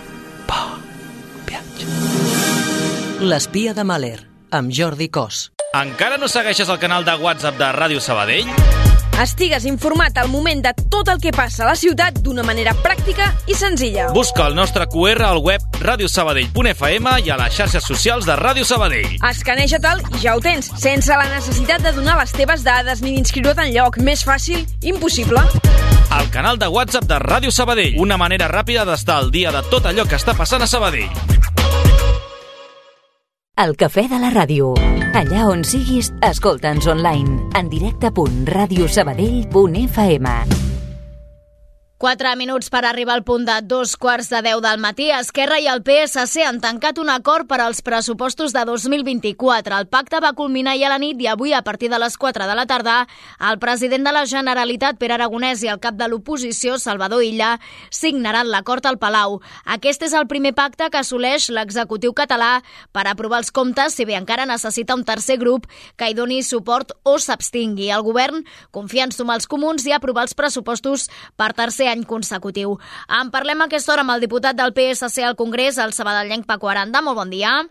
L'espia de Mahler, amb Jordi Cos. Encara no segueixes el canal de WhatsApp de Ràdio Sabadell? Estigues informat al moment de tot el que passa a la ciutat d'una manera pràctica i senzilla. Busca el nostre QR al web radiosabadell.fm i a les xarxes socials de Ràdio Sabadell. Escaneja-te'l i ja ho tens, sense la necessitat de donar les teves dades ni d'inscriure't en lloc. Més fàcil, impossible. El canal de WhatsApp de Ràdio Sabadell. Una manera ràpida d'estar al dia de tot allò que està passant a Sabadell. El cafè de la ràdio. Allà on siguis, escolta'ns online. En directe.radiosabadell.fm 4 minuts per arribar al punt de dos quarts de 10 del matí. Esquerra i el PSC han tancat un acord per als pressupostos de 2024. El pacte va culminar ja la nit i avui, a partir de les 4 de la tarda, el president de la Generalitat, Pere Aragonès, i el cap de l'oposició, Salvador Illa, signaran l'acord al Palau. Aquest és el primer pacte que assoleix l'executiu català per aprovar els comptes, si bé encara necessita un tercer grup que hi doni suport o s'abstingui. El govern confia en sumar els comuns i aprovar els pressupostos per tercer any consecutiu. En parlem a aquesta hora amb el diputat del PSC al Congrés, el sabadellenc Paco Aranda. Molt bon dia.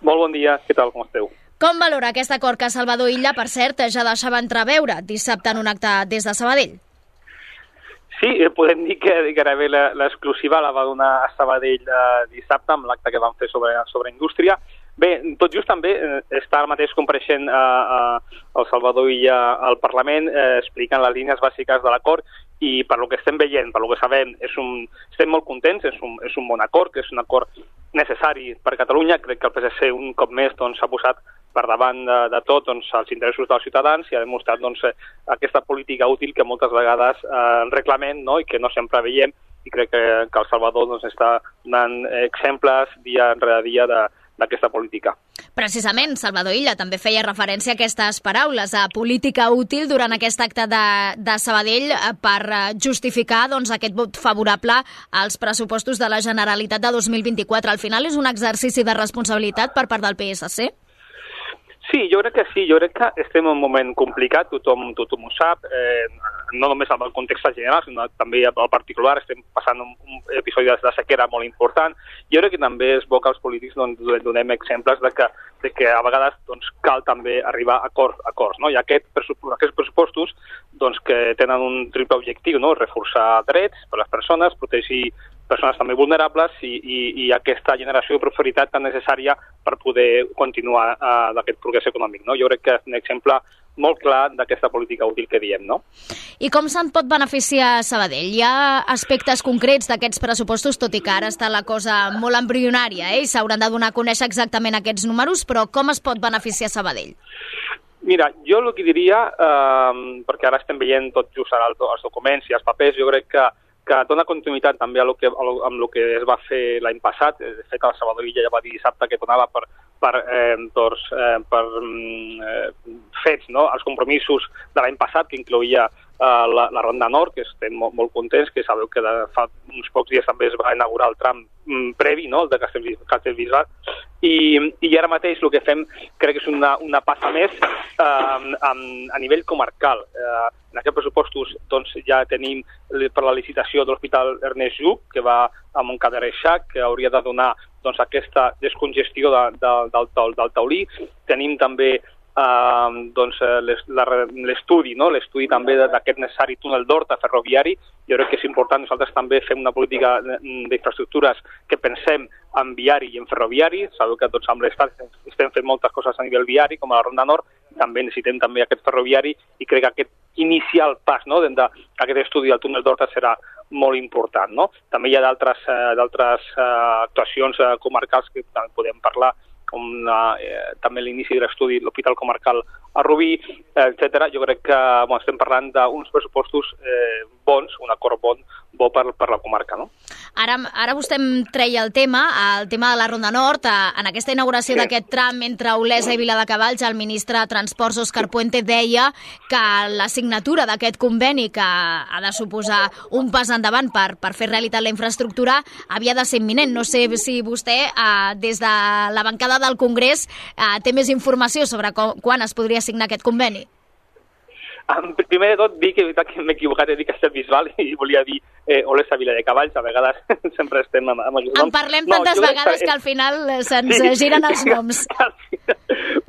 Molt bon dia, què tal, com esteu? Com valora aquest acord que Salvador Illa, per cert, ja deixava entreveure dissabte en un acte des de Sabadell? Sí, eh, podem dir que gairebé l'exclusiva la va donar a Sabadell eh, dissabte amb l'acte que van fer sobre, sobre indústria. Bé, tot just també eh, està ara mateix compareixent eh, eh, el Salvador Illa al Parlament eh, explicant les línies bàsiques de l'acord i per lo que estem veient, per lo que sabem, és un, estem molt contents, és un, és un bon acord, que és un acord necessari per Catalunya. Crec que el PSC un cop més s'ha doncs, posat per davant de, de tot doncs, els interessos dels ciutadans i ha demostrat doncs, aquesta política útil que moltes vegades eh, reclamem no? i que no sempre veiem i crec que, que El Salvador doncs, està donant exemples dia rere dia de, d'aquesta política. Precisament, Salvador Illa també feia referència a aquestes paraules, a política útil durant aquest acte de, de Sabadell eh, per eh, justificar doncs, aquest vot favorable als pressupostos de la Generalitat de 2024. Al final és un exercici de responsabilitat per part del PSC? Sí, jo crec que sí, jo crec que estem en un moment complicat, tothom, tothom ho sap, eh, no només en el context general, sinó també al particular, estem passant un, un episodi de sequera molt important. Jo crec que també és bo que els polítics doncs, donem exemples de que, de que a vegades doncs, cal també arribar a acords. A acords no? I aquest, aquests pressupostos doncs, que tenen un triple objectiu, no? reforçar drets per a les persones, protegir persones també vulnerables i, i, i aquesta generació de prosperitat tan necessària per poder continuar uh, d'aquest progrés econòmic. No? Jo crec que és un exemple molt clar d'aquesta política útil que diem, no? I com se'n pot beneficiar Sabadell? Hi ha aspectes concrets d'aquests pressupostos, tot i que ara està la cosa molt embrionària, eh? i s'hauran de donar a conèixer exactament aquests números, però com es pot beneficiar Sabadell? Mira, jo el que diria, eh, perquè ara estem veient tot just ara els documents i els papers, jo crec que que dona continuïtat també a lo que, a lo, amb el que es va fer l'any passat. De fet, el Salvador Illa ja va dir dissabte que donava per, per, eh, doncs, eh, per mm, eh, fets no? els compromisos de l'any passat, que incloïa eh, la, la Ronda Nord, que estem molt, molt contents, que sabeu que de, fa uns pocs dies també es va inaugurar el tram mm, previ, no? el de Castellbisbal, i, i ara mateix el que fem crec que és una, una passa més eh, a, a nivell comarcal. Eh, en aquests pressupostos doncs, ja tenim per la licitació de l'Hospital Ernest Lluc, que va a Montcada Reixac, que hauria de donar doncs, aquesta descongestió de, de, del, del, del taulí. Tenim també eh, doncs, eh, re- l'estudi, no? l'estudi també d'aquest necessari túnel d'Horta ferroviari. Jo crec que és important, nosaltres també fem una política d'infraestructures que pensem en viari i en ferroviari. Sabeu que tots amb l'Estat estem fent moltes coses a nivell viari, com a la Ronda Nord, també necessitem també aquest ferroviari i crec que aquest inicial pas no, d'aquest estudi del túnel d'Horta serà molt important. No? També hi ha d'altres eh, eh, actuacions eh, comarcals que també podem parlar, com eh, també l'inici de l'estudi l'Hospital Comarcal a Rubí, etc. Jo crec que bueno, estem parlant d'uns pressupostos eh, bons, un acord bon, bo per, per la comarca. No? Ara, ara vostè em treia el tema, el tema de la Ronda Nord. Eh, En aquesta inauguració Sí. d'aquest tram entre Olesa i Viladecavalls, el ministre de Transports, Òscar Puente, deia que la signatura d'aquest conveni, que ha de suposar un pas endavant per, per fer realitat la infraestructura, havia de ser imminent. No sé si vostè, eh, des de la bancada del Congrés, eh, té més informació sobre com, quan es podria signar aquest conveni. Em, Primer de tot, dir que, veritat que m'he equivocat, he dit Castellbisbal i volia dir eh, Olesa Vila de Cavalls, a vegades sempre estem amb, amb En noms. parlem No, tantes vegades que al final se'ns Sí. giren els noms.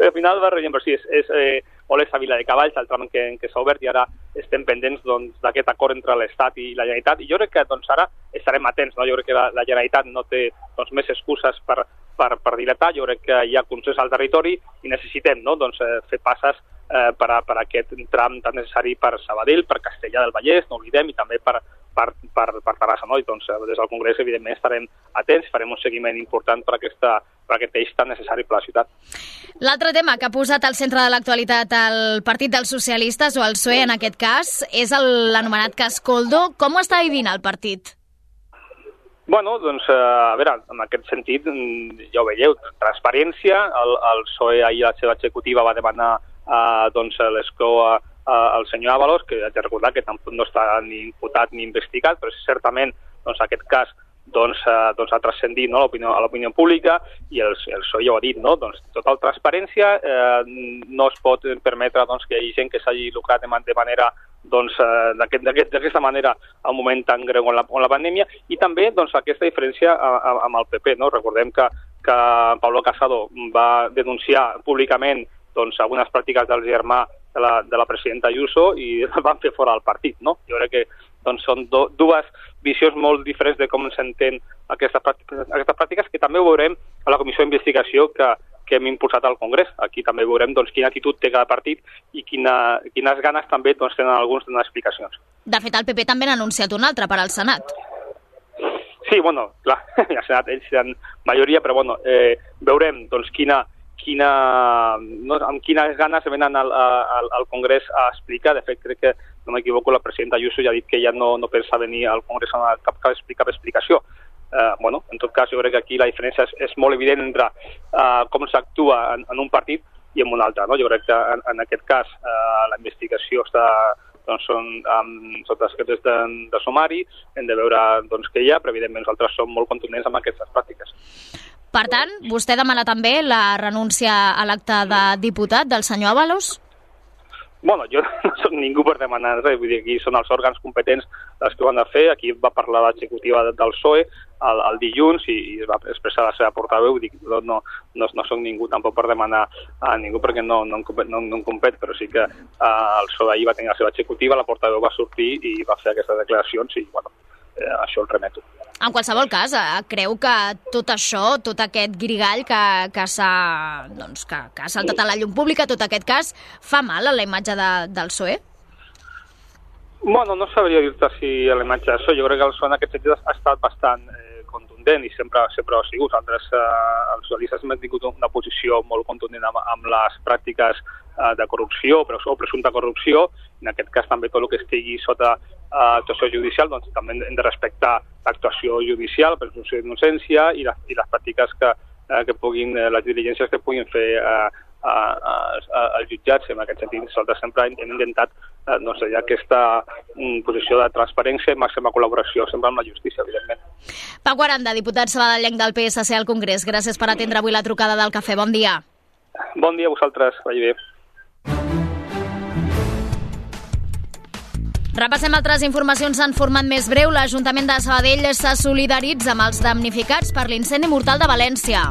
Al final va rellent, però sí, és, és eh, Olesa Vila de Cavalls, el tram que, que s'ha obert i ara estem pendents doncs, d'aquest acord entre l'Estat i la Generalitat. I jo crec que doncs, ara estarem atents. No? Jo crec que la, la Generalitat no té doncs, més excuses per, per, per dilatar. Jo crec que hi ha consens al territori i necessitem no? doncs, eh, fer passes eh, per, a, per a aquest tram tan necessari per Sabadell, per Castellà del Vallès, no oblidem, i també per, per, per, per Terrassa. No? I doncs, eh, des del Congrés, evidentment, estarem atents, farem un seguiment important per, aquesta, per aquest eix tan necessari per la ciutat. L'altre tema que ha posat al centre de l'actualitat el Partit dels Socialistes, o el PSOE en aquest cas, és l'anomenat cas Coldo. Com ho està vivint el partit? Bueno, doncs, eh, a veure, en aquest sentit, mm, ja ho veieu, transparència, el, el PSOE ahir a la seva executiva va demanar eh, doncs, l'escó a, a, al senyor Ábalos, que haig de recordar que tampoc no està ni imputat ni investigat, però certament doncs, aquest cas doncs, eh, doncs ha transcendit no, a l'opinió pública i el, el PSOE ja ho ha dit, no? doncs, total transparència, eh, no es pot permetre doncs, que hi hagi gent que s'hagi lucrat de, man- de manera doncs, eh, d'aquest- d'aquest- d'aquesta manera a un moment tan greu on la, la pandèmia i també doncs, aquesta diferència a, a, amb el PP. No? Recordem que, que Pablo Casado va denunciar públicament doncs, algunes pràctiques del germà de la, de la presidenta Ayuso i el van fer fora del partit. No? Jo crec que doncs, són do, dues visions molt diferents de com s'entén aquestes, pràctiques, aquestes pràctiques que també ho veurem a la comissió d'investigació que, que hem impulsat al Congrés. Aquí també veurem doncs, quina actitud té cada partit i quina, quines ganes també doncs, tenen alguns de donar explicacions. De fet, el PP també n'ha anunciat un altre per al Senat. Sí, bueno, clar, ja Senat ells tenen majoria, però bueno, eh, veurem doncs, quina, quina, no, amb quines ganes venen al, al, al Congrés a explicar. De fet, crec que, no m'equivoco, la presidenta Ayuso ja ha dit que ja no, no pensa venir al Congrés a cap, cap, cap explicació. Eh, bueno, en tot cas, jo crec que aquí la diferència és, és molt evident entre eh, com s'actua en, en un partit i en un altre. No? Jo crec que en, en aquest cas eh, la investigació està doncs són um, sota secrets de, de sumari, hem de veure doncs, què hi ha, però evidentment nosaltres som molt contundents amb aquestes pràctiques. Per tant, vostè demana també la renúncia a l'acte de diputat del senyor Avalos? Bueno, jo no soc ningú per demanar res, vull dir, aquí són els òrgans competents els que ho han de fer, aquí va parlar l'executiva del PSOE el, el dilluns i, i es va expressar la seva portaveu, dic, no, no, no, no soc ningú tampoc per demanar a ningú perquè no, no, no, no em compet, però sí que eh, el PSOE ahir va tenir la seva executiva, la portaveu va sortir i va fer aquestes declaracions i, bueno, això el remeto. En qualsevol cas, eh, creu que tot això, tot aquest grigall que, que s'ha doncs, que, que ha saltat a la llum pública, tot aquest cas, fa mal a la imatge de, del PSOE? Bueno, no sabria dir-te si a la imatge d'això. Jo crec que el PSOE en aquest sentit ha estat bastant eh, contundent i sempre, sempre ho ha sigut. Nosaltres, eh, els socialistes, hem tingut una posició molt contundent amb, amb les pràctiques eh, de corrupció però, o presumpta corrupció. En aquest cas també tot el que estigui sota eh, actuació judicial, doncs també hem de respectar l'actuació judicial, presumpció d'innocència i, les, i les pràctiques que, eh, que puguin, eh, les diligències que puguin fer eh, als jutjats. En aquest sentit, nosaltres sempre hem, intentat eh, hi ha aquesta mm, posició de transparència i màxima col·laboració sempre amb la justícia, evidentment. Pau Aranda, diputat sabadellenc del PSC al Congrés. Gràcies per atendre avui la trucada del cafè. Bon dia. Bon dia a vosaltres, vagi bé. Repassem altres informacions en format més breu. L'Ajuntament de Sabadell se solidaritza amb els damnificats per l'incendi mortal de València.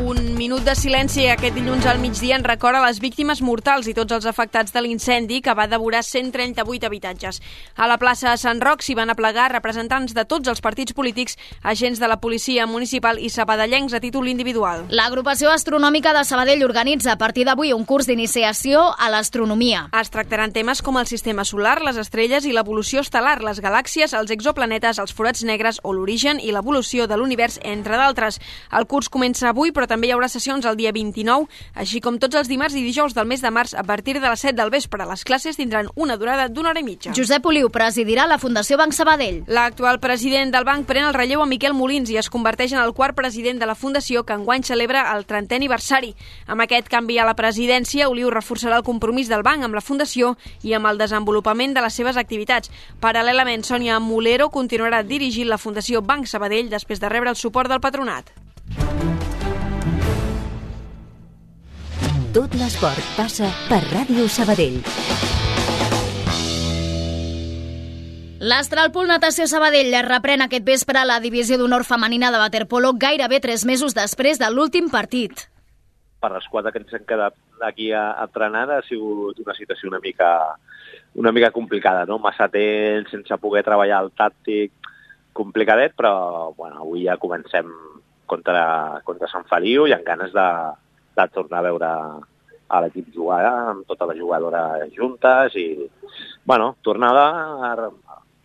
Un minut de silenci aquest dilluns al migdia en recorda les víctimes mortals i tots els afectats de l'incendi que va devorar 138 habitatges. A la plaça Sant Roc s'hi van aplegar representants de tots els partits polítics, agents de la policia municipal i sabadellencs a títol individual. L'agrupació astronòmica de Sabadell organitza a partir d'avui un curs d'iniciació a l'astronomia. Es tractaran temes com el sistema solar, les estrelles i l'evolució estel·lar, les galàxies, els exoplanetes, els forats negres o l'origen i l'evolució de l'univers, entre d'altres. El curs comença avui, però també hi haurà sessions el dia 29, així com tots els dimarts i dijous del mes de març a partir de les 7 del vespre. Les classes tindran una durada d'una hora i mitja. Josep Oliu presidirà la Fundació Banc Sabadell. L'actual president del banc pren el relleu a Miquel Molins i es converteix en el quart president de la Fundació que enguany celebra el 30è aniversari. Amb aquest canvi a la presidència, Oliu reforçarà el compromís del banc amb la Fundació i amb el desenvolupament de les seves activitats. Paral·lelament, Sònia Molero continuarà dirigint la Fundació Banc Sabadell després de rebre el suport del patronat. Tot l'esport passa per Ràdio Sabadell. L'Astralpool Natació Sabadell reprèn aquest vespre la divisió d'honor femenina de waterpolo gairebé tres mesos després de l'últim partit. Per l'esquadra que ens hem quedat aquí entrenant ha sigut una situació una mica, una mica complicada, no? Massa temps sense poder treballar el tàctic complicadet, però bueno, avui ja comencem contra, contra Sant Feliu i amb ganes de, de tornar a veure a l'equip jugar amb totes les jugadores juntes i, bueno, tornada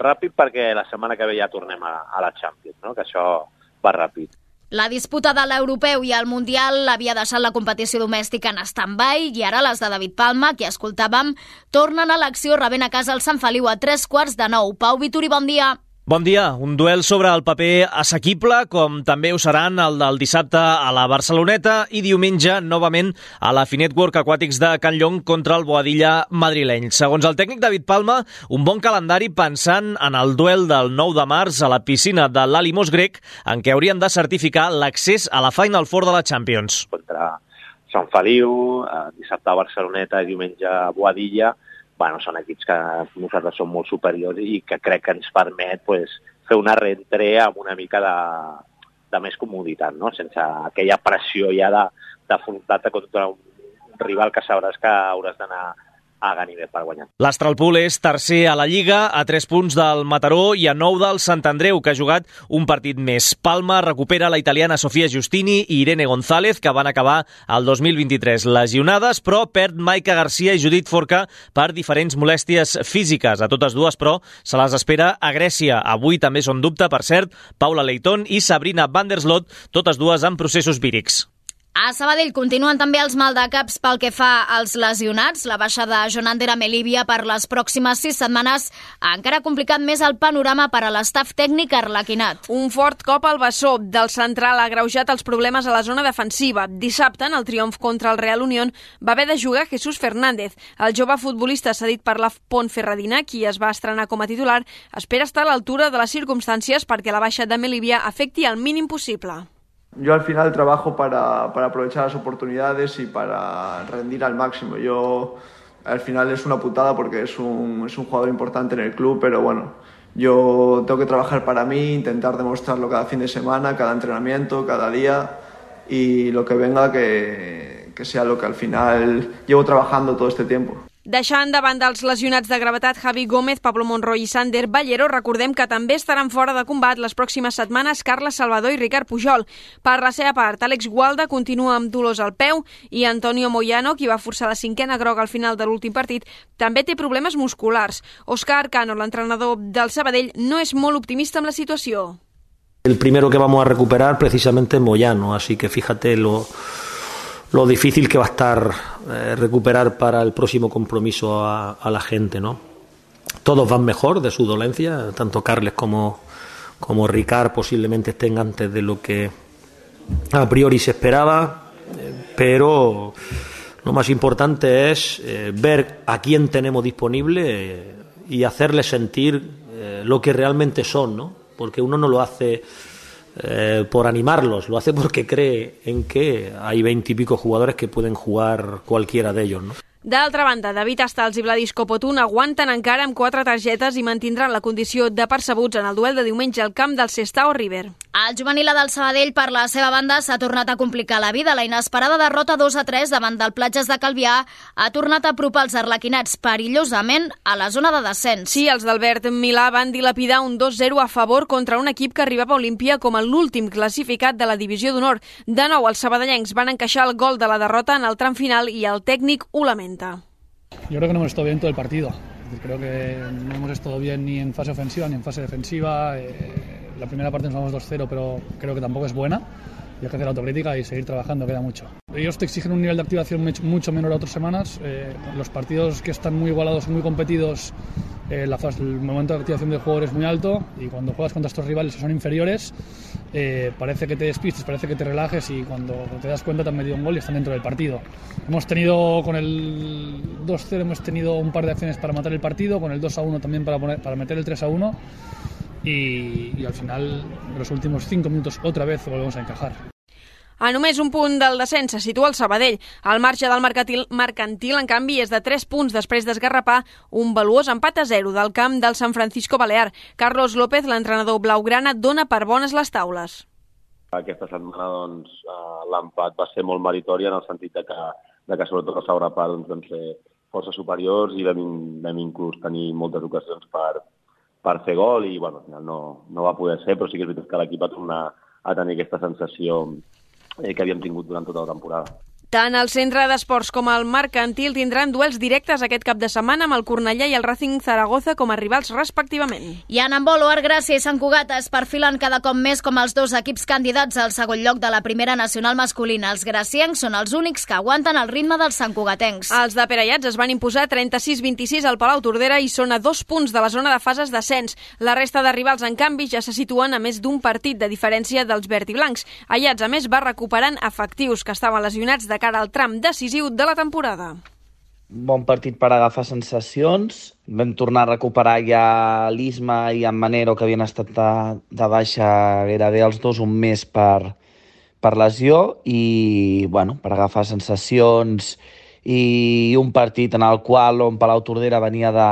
ràpid perquè la setmana que ve ja tornem a, a la Champions, no? que això va ràpid. La disputa de l'europeu i el mundial havia deixat la competició domèstica en stand-by i ara les de David Palma, que escoltàvem, tornen a l'acció rebent a casa el Sant Feliu a tres quarts de nou. Pau Vituri, bon dia. Bon dia. Un duel sobre el paper assequible, com també ho seran el del dissabte a la Barceloneta i diumenge, novament, a la Finet Work Aquàtics de Can Llong contra el Boadilla madrileny. Segons el tècnic David Palma, un bon calendari pensant en el duel del 9 de març a la piscina de l'Alimos grec, en què haurien de certificar l'accés a la Final Four de la Champions. Contra Sant Feliu, eh, dissabte a Barceloneta i diumenge a Boadilla, bueno, són equips que nosaltres som molt superiors i que crec que ens permet pues, fer una reentré amb una mica de, de més comoditat, no? sense aquella pressió ja d'afrontar-te contra un rival que sabràs que hauràs d'anar a Ganivet per guanyar. L'Astralpool és tercer a la Lliga, a 3 punts del Mataró i a 9 del Sant Andreu, que ha jugat un partit més. Palma recupera la italiana Sofia Giustini i Irene González, que van acabar el 2023 lesionades, però perd Maica Garcia i Judit Forca per diferents molèsties físiques. A totes dues, però, se les espera a Grècia. Avui també són dubte, per cert, Paula Leiton i Sabrina van der Slot, totes dues en processos vírics. A Sabadell continuen també els maldecaps pel que fa als lesionats. La baixa de Jonander a Melívia per les pròximes sis setmanes ha encara complicat més el panorama per a l'estaf tècnic arlequinat. Un fort cop al bessó del central ha greujat els problemes a la zona defensiva. Dissabte, en el triomf contra el Real Unión, va haver de jugar Jesús Fernández. El jove futbolista cedit per la Ferradina, qui es va estrenar com a titular, espera estar a l'altura de les circumstàncies perquè la baixa de Melívia afecti al mínim possible. Yo al final trabajo para, para aprovechar las oportunidades y para rendir al máximo. Yo al final es una putada porque es un, es un jugador importante en el club, pero bueno, yo tengo que trabajar para mí, intentar demostrarlo cada fin de semana, cada entrenamiento, cada día y lo que venga que, que sea lo que al final llevo trabajando todo este tiempo. Deixant davant dels lesionats de gravetat Javi Gómez, Pablo Monroy i Sander Ballero, recordem que també estaran fora de combat les pròximes setmanes Carles Salvador i Ricard Pujol. Per la seva part, Àlex Gualda continua amb dolors al peu i Antonio Moyano, qui va forçar la cinquena groga al final de l'últim partit, també té problemes musculars. Òscar Cano, l'entrenador del Sabadell, no és molt optimista amb la situació. El primero que vamos a recuperar precisamente Moyano, así que fíjate lo, lo difícil que va a estar eh, recuperar para el próximo compromiso a, la gente, ¿no? Todos van mejor de su dolencia, tanto Carles como, como Ricard posiblemente estén antes de lo que a priori se esperaba, eh, pero lo más importante es eh, ver a quién tenemos disponible y hacerles sentir lo que realmente son, ¿no? Porque uno no lo hace eh, por animarlos, lo hace porque cree en que hay veintipico jugadores que pueden jugar cualquiera de ellos. ¿no? D'altra banda, David Astals i Vladis Copotun aguanten encara amb quatre targetes i mantindran la condició de percebuts en el duel de diumenge al camp del Sestao River. El juvenil del Sabadell, per la seva banda, s'ha tornat a complicar la vida. La inesperada derrota 2 a 3 davant del Platges de Calvià ha tornat a apropar els arlequinats perillosament a la zona de descens. Sí, els d'Albert Milà van dilapidar un 2-0 a favor contra un equip que arribava a Olímpia com l'últim classificat de la divisió d'honor. De nou, els sabadellencs van encaixar el gol de la derrota en el tram final i el tècnic ho lamenta. Yo creo que no hemos estado bien todo el partido. Creo que no hemos estado bien ni en fase ofensiva ni en fase defensiva. Eh, la primera parte nos vamos 2-0, pero creo que tampoco es buena. Y hacer autocrítica y seguir trabajando, queda mucho. Ellos te exigen un nivel de activación mucho menor a otras semanas. Eh, los partidos que están muy igualados, muy competidos, eh, la fase, el momento de activación del jugador es muy alto y cuando juegas contra estos rivales que son inferiores, eh, parece que te despistes, parece que te relajes y cuando te das cuenta te han metido un gol y están dentro del partido. Hemos tenido con el 2-0 hemos tenido un par de acciones para matar el partido, con el 2-1 también para, poner, para meter el 3-1 y, y al final en los últimos 5 minutos otra vez volvemos a encajar. A només un punt del descens se situa el Sabadell. El marge del mercantil, mercantil, en canvi, és de 3 punts després d'esgarrapar un valuós empat a 0 del camp del San Francisco Balear. Carlos López, l'entrenador blaugrana, dona per bones les taules. Aquesta setmana doncs, eh, l'empat va ser molt meritori en el sentit de que, de que sobretot el Saurapà doncs, vam ser força superiors i vam, vam inclús tenir moltes ocasions per, per fer gol i bueno, al final no, no va poder ser, però sí que és veritat que l'equip va tornar a tenir aquesta sensació eh, que havíem tingut durant tota la temporada. Tant el centre d'esports com el mercantil tindran duels directes aquest cap de setmana amb el Cornellà i el Racing Zaragoza com a rivals respectivament. I en handbol, Gràcia i Sant Cugat es perfilen cada cop més com els dos equips candidats al segon lloc de la primera nacional masculina. Els graciencs són els únics que aguanten el ritme dels santcugatencs. Els de Perellats es van imposar 36-26 al Palau Tordera i són a dos punts de la zona de fases d'ascens. La resta de rivals, en canvi, ja se situen a més d'un partit de diferència dels verd i blancs. Allats, a més, va recuperant efectius que estaven lesionats de cara al tram decisiu de la temporada. Bon partit per agafar sensacions. Vam tornar a recuperar ja l'Isma i en Manero, que havien estat de, de baixa gairebé els dos un mes per, per lesió i, bueno, per agafar sensacions i un partit en el qual on Palau Tordera venia de,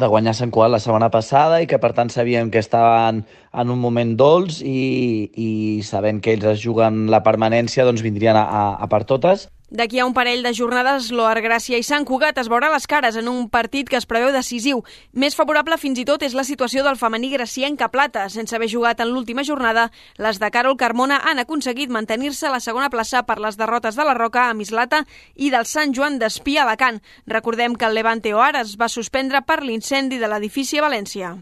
de guanyar Sant Cugat la setmana passada i que per tant sabíem que estaven en un moment dolç i, i sabent que ells es juguen la permanència doncs vindrien a, a, a per totes. D'aquí a un parell de jornades, l'Oar Gràcia i Sant Cugat es veurà les cares en un partit que es preveu decisiu. Més favorable fins i tot és la situació del femení gracienc a plata. Sense haver jugat en l'última jornada, les de Carol Carmona han aconseguit mantenir-se a la segona plaça per les derrotes de la Roca a Mislata i del Sant Joan d'Espí a Alacant. Recordem que el Levante Oar es va suspendre per l'incendi de l'edifici a València.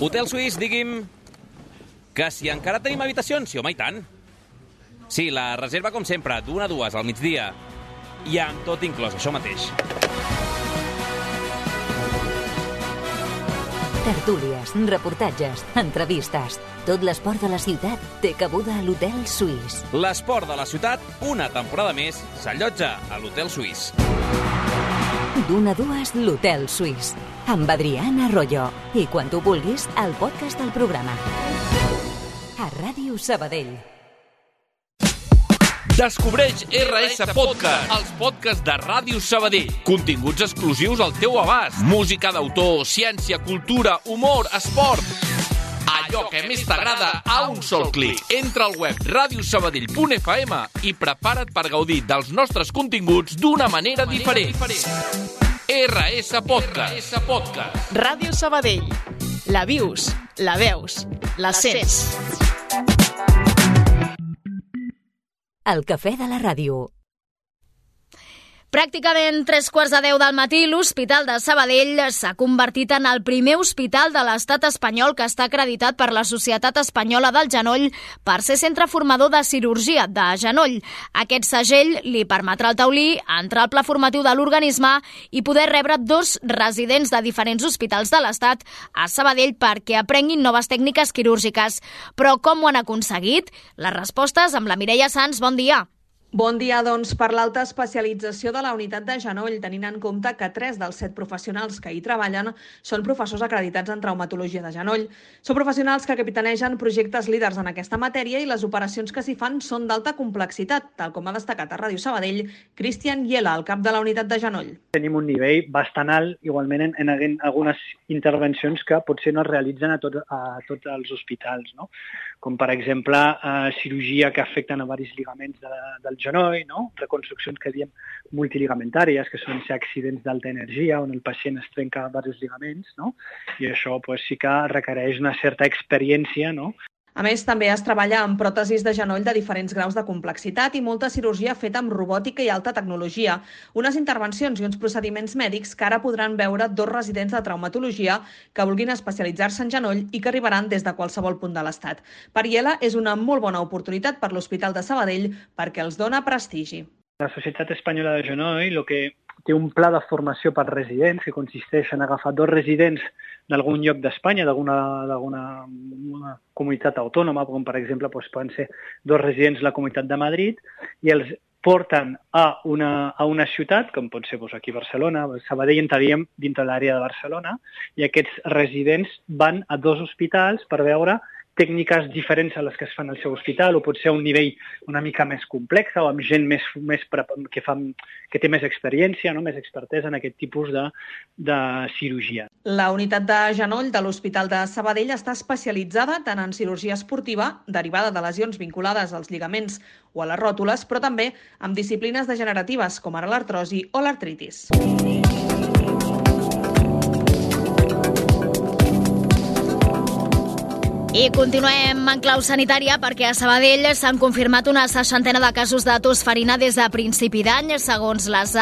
Hotel Suís, digui'm... Que si encara tenim habitacions, sí, home, i tant. Sí, la reserva, com sempre, d'una a dues al migdia. I amb tot inclòs, això mateix. Tertúlies, reportatges, entrevistes... Tot l'esport de la ciutat té cabuda a l'Hotel Suís. L'esport de la ciutat, una temporada més, s'allotja a l'Hotel Suís. D'una a dues, l'Hotel Suís. Amb Adriana Arroyo. I quan tu vulguis, el podcast del programa. A Ràdio Sabadell. Descobreix RS Podcast, els podcasts de Ràdio Sabadell. Continguts exclusius al teu abast. Música d'autor, ciència, cultura, humor, esport. Allò que més t'agrada a un sol clic. Entra al web radiosabadell.fm i prepara't per gaudir dels nostres continguts d'una manera diferent. RS Podcast. Podcast. Ràdio Sabadell. La vius, la veus, la sents. El cafè de la ràdio. Pràcticament tres quarts de deu del matí, l'Hospital de Sabadell s'ha convertit en el primer hospital de l'estat espanyol que està acreditat per la Societat Espanyola del Genoll per ser centre formador de cirurgia de genoll. Aquest segell li permetrà al taulí entrar al pla formatiu de l'organisme i poder rebre dos residents de diferents hospitals de l'estat a Sabadell perquè aprenguin noves tècniques quirúrgiques. Però com ho han aconseguit? Les respostes amb la Mireia Sans. Bon dia. Bon dia, doncs, per l'alta especialització de la unitat de genoll, tenint en compte que tres dels set professionals que hi treballen són professors acreditats en traumatologia de genoll. Són professionals que capitanegen projectes líders en aquesta matèria i les operacions que s'hi fan són d'alta complexitat, tal com ha destacat a Ràdio Sabadell Cristian Iela, el cap de la unitat de genoll. Tenim un nivell bastant alt, igualment en, en algunes intervencions que potser no es realitzen a, tot, a tots els hospitals, no? Com per exemple eh, cirurgia que afecten a varis ligaments de, del genoll, no? reconstruccions que diem multiligamentàries, que són ser accidents d'alta energia, on el pacient es trenca diversos ligaments, no? i això pues, sí que requereix una certa experiència no? A més, també es treballa amb pròtesis de genoll de diferents graus de complexitat i molta cirurgia feta amb robòtica i alta tecnologia. Unes intervencions i uns procediments mèdics que ara podran veure dos residents de traumatologia que vulguin especialitzar-se en genoll i que arribaran des de qualsevol punt de l'Estat. Per Iela és una molt bona oportunitat per l'Hospital de Sabadell perquè els dona prestigi. La Societat Espanyola de Genoll el que té un pla de formació per residents que consisteix en agafar dos residents d'algun lloc d'Espanya, d'alguna comunitat autònoma, com per exemple doncs, poden ser dos residents de la comunitat de Madrid, i els porten a una, a una ciutat, com pot ser doncs, aquí a Barcelona, Sabadell entraríem dintre l'àrea de Barcelona, i aquests residents van a dos hospitals per veure tècniques diferents a les que es fan al seu hospital o potser a un nivell una mica més complex o amb gent més, més que, fa, que té més experiència, no? més expertesa en aquest tipus de, de cirurgia. La unitat de genoll de l'Hospital de Sabadell està especialitzada tant en cirurgia esportiva, derivada de lesions vinculades als lligaments o a les ròtules, però també amb disciplines degeneratives com ara l'artrosi o l'artritis. I continuem en clau sanitària perquè a Sabadell s'han confirmat una seixantena de casos de tos farina des de principi d'any, segons les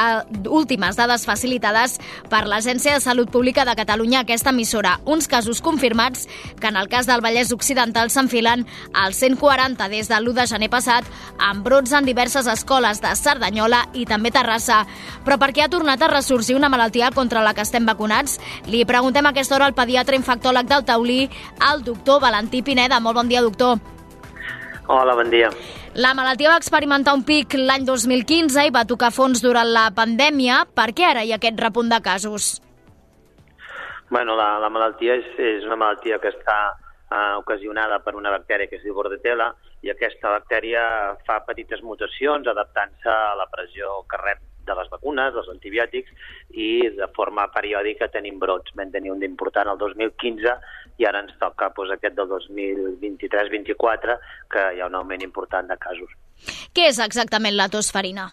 últimes dades facilitades per l'Agència de Salut Pública de Catalunya, aquesta emissora. Uns casos confirmats que en el cas del Vallès Occidental s'enfilen als 140 des de l'1 de gener passat, amb brots en diverses escoles de Cerdanyola i també Terrassa. Però per què ha tornat a ressorgir una malaltia contra la que estem vacunats? Li preguntem a aquesta hora al pediatre infectòleg del Taulí, el doctor Valentí Valentí Pineda. Molt bon dia, doctor. Hola, bon dia. La malaltia va experimentar un pic l'any 2015 i va tocar fons durant la pandèmia. Per què ara hi ha aquest repunt de casos? Bueno, la, la malaltia és, és una malaltia que està eh, ocasionada per una bactèria que es diu Bordetella i aquesta bactèria fa petites mutacions adaptant-se a la pressió que rep de les vacunes, dels antibiòtics, i de forma periòdica tenim brots. Vam tenir un d'important el 2015 i ara ens toca doncs, aquest del 2023-24, que hi ha un augment important de casos. Què és exactament la tosferina?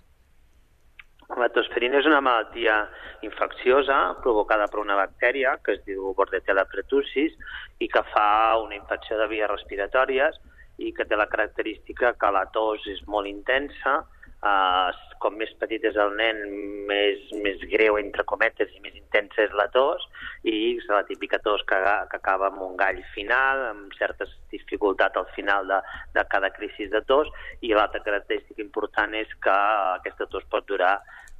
La tosferina és una malaltia infecciosa provocada per una bactèria que es diu Bordetella pertussis i que fa una infecció de vies respiratòries i que té la característica que la tos és molt intensa, Uh, com més petit és el nen, més, més greu, entre cometes, i més intensa és la tos, i és la típica tos que, que acaba amb un gall final, amb certa dificultat al final de, de cada crisi de tos, i l'altra característica important és que aquesta tos pot durar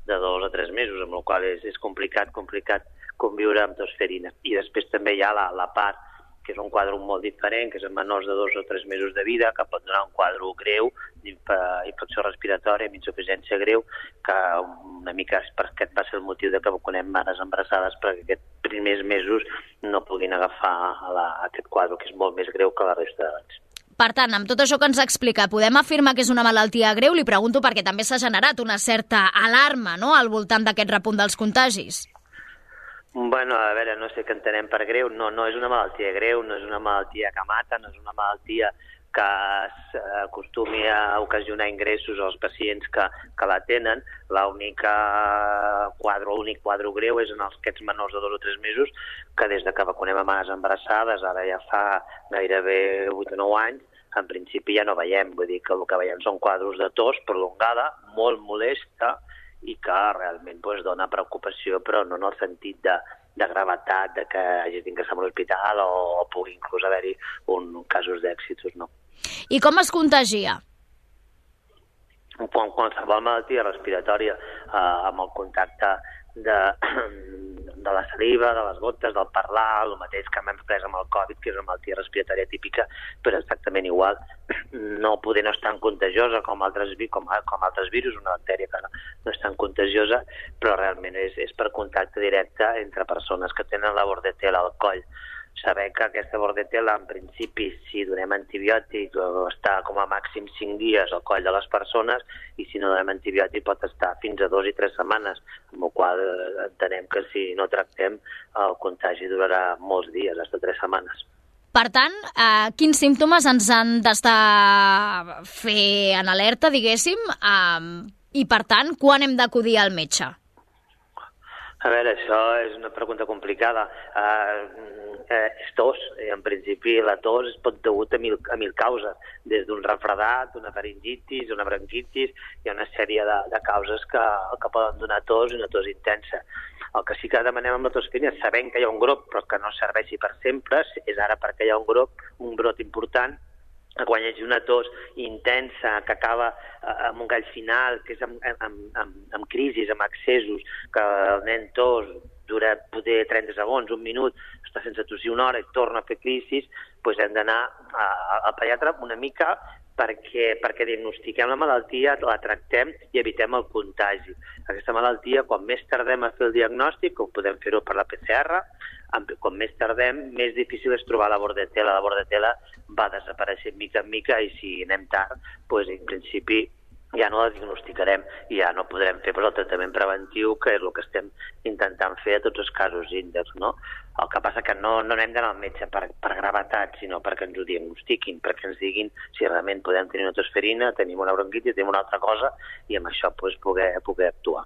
de dos a tres mesos, amb la qual és, és complicat, complicat conviure amb tosferina. I després també hi ha la, la part que és un quadre molt diferent, que és en menors de dos o tres mesos de vida, que pot donar un quadre greu d'infecció respiratòria amb insuficiència greu, que una mica per aquest va ser el motiu de que vacunem mares embarassades perquè aquests primers mesos no puguin agafar la, aquest quadre, que és molt més greu que la resta d'abans. Per tant, amb tot això que ens explica, podem afirmar que és una malaltia greu? Li pregunto perquè també s'ha generat una certa alarma no?, al voltant d'aquest repunt dels contagis. Bueno, a veure, no sé què entenem per greu. No, no és una malaltia greu, no és una malaltia que mata, no és una malaltia que acostumi a ocasionar ingressos als pacients que, que la tenen. L'única quadre, l'únic quadre greu és en els aquests menors de dos o tres mesos que des de que vacunem a mares embarassades, ara ja fa gairebé 8 o 9 anys, en principi ja no veiem. Vull dir que el que veiem són quadres de tos prolongada, molt molesta, i que realment pues, dona preocupació, però no en el sentit de, de gravetat, de que hagi d'ingressar a l'hospital o, o pugui inclús haver-hi un, casos d'èxitos, no. I com es contagia? Quan, qualsevol malaltia respiratòria eh, amb el contacte de, de la saliva, de les gotes, del parlar, el mateix que hem pres amb el Covid, que és una malaltia respiratòria típica, però exactament igual, no poder no és tan contagiosa com altres, com, com altres virus, una bactèria que no, no és tan contagiosa, però realment és, és per contacte directe entre persones que tenen la bordetela al coll saber que aquesta bordetela, en principi, si donem antibiòtic, està com a màxim 5 dies al coll de les persones i si no donem antibiòtic pot estar fins a 2 i 3 setmanes, amb la qual eh, entenem que si no tractem el contagi durarà molts dies, fins a 3 setmanes. Per tant, eh, quins símptomes ens han d'estar fer en alerta, diguéssim, eh, i per tant, quan hem d'acudir al metge? A veure, això és una pregunta complicada. Uh, eh, és tos. En principi, la tos es pot degut a mil, a mil causes, des d'un refredat, una faringitis, una bronquitis, hi ha una sèrie de, de causes que, que poden donar tos i una tos intensa. El que sí que demanem amb la tosferina, sabent que hi ha un grup, però que no serveixi per sempre, és ara perquè hi ha un grup, un brot important, quan hi hagi una tos intensa que acaba eh, amb un gall final, que és amb, amb, amb, amb crisis, amb accessos, que el nen tos dura poder 30 segons, un minut, està sense tossir una hora i torna a fer crisis, doncs hem d'anar al pediatre una mica perquè, perquè diagnostiquem la malaltia, la tractem i evitem el contagi. Aquesta malaltia, quan més tardem a fer el diagnòstic, ho podem fer-ho per la PCR, com més tardem, més difícil és trobar la bordetela. La bordetela va desapareixent mica en mica i si anem tard, doncs, en principi ja no la diagnosticarem i ja no podrem fer però el tractament preventiu, que és el que estem intentant fer a tots els casos índex. No? El que passa que no, no anem d'anar al metge per, per gravetat, sinó perquè ens ho diagnostiquin, perquè ens diguin si realment podem tenir una tosferina, tenim una bronquitis, tenim una altra cosa, i amb això pues, poder, poder actuar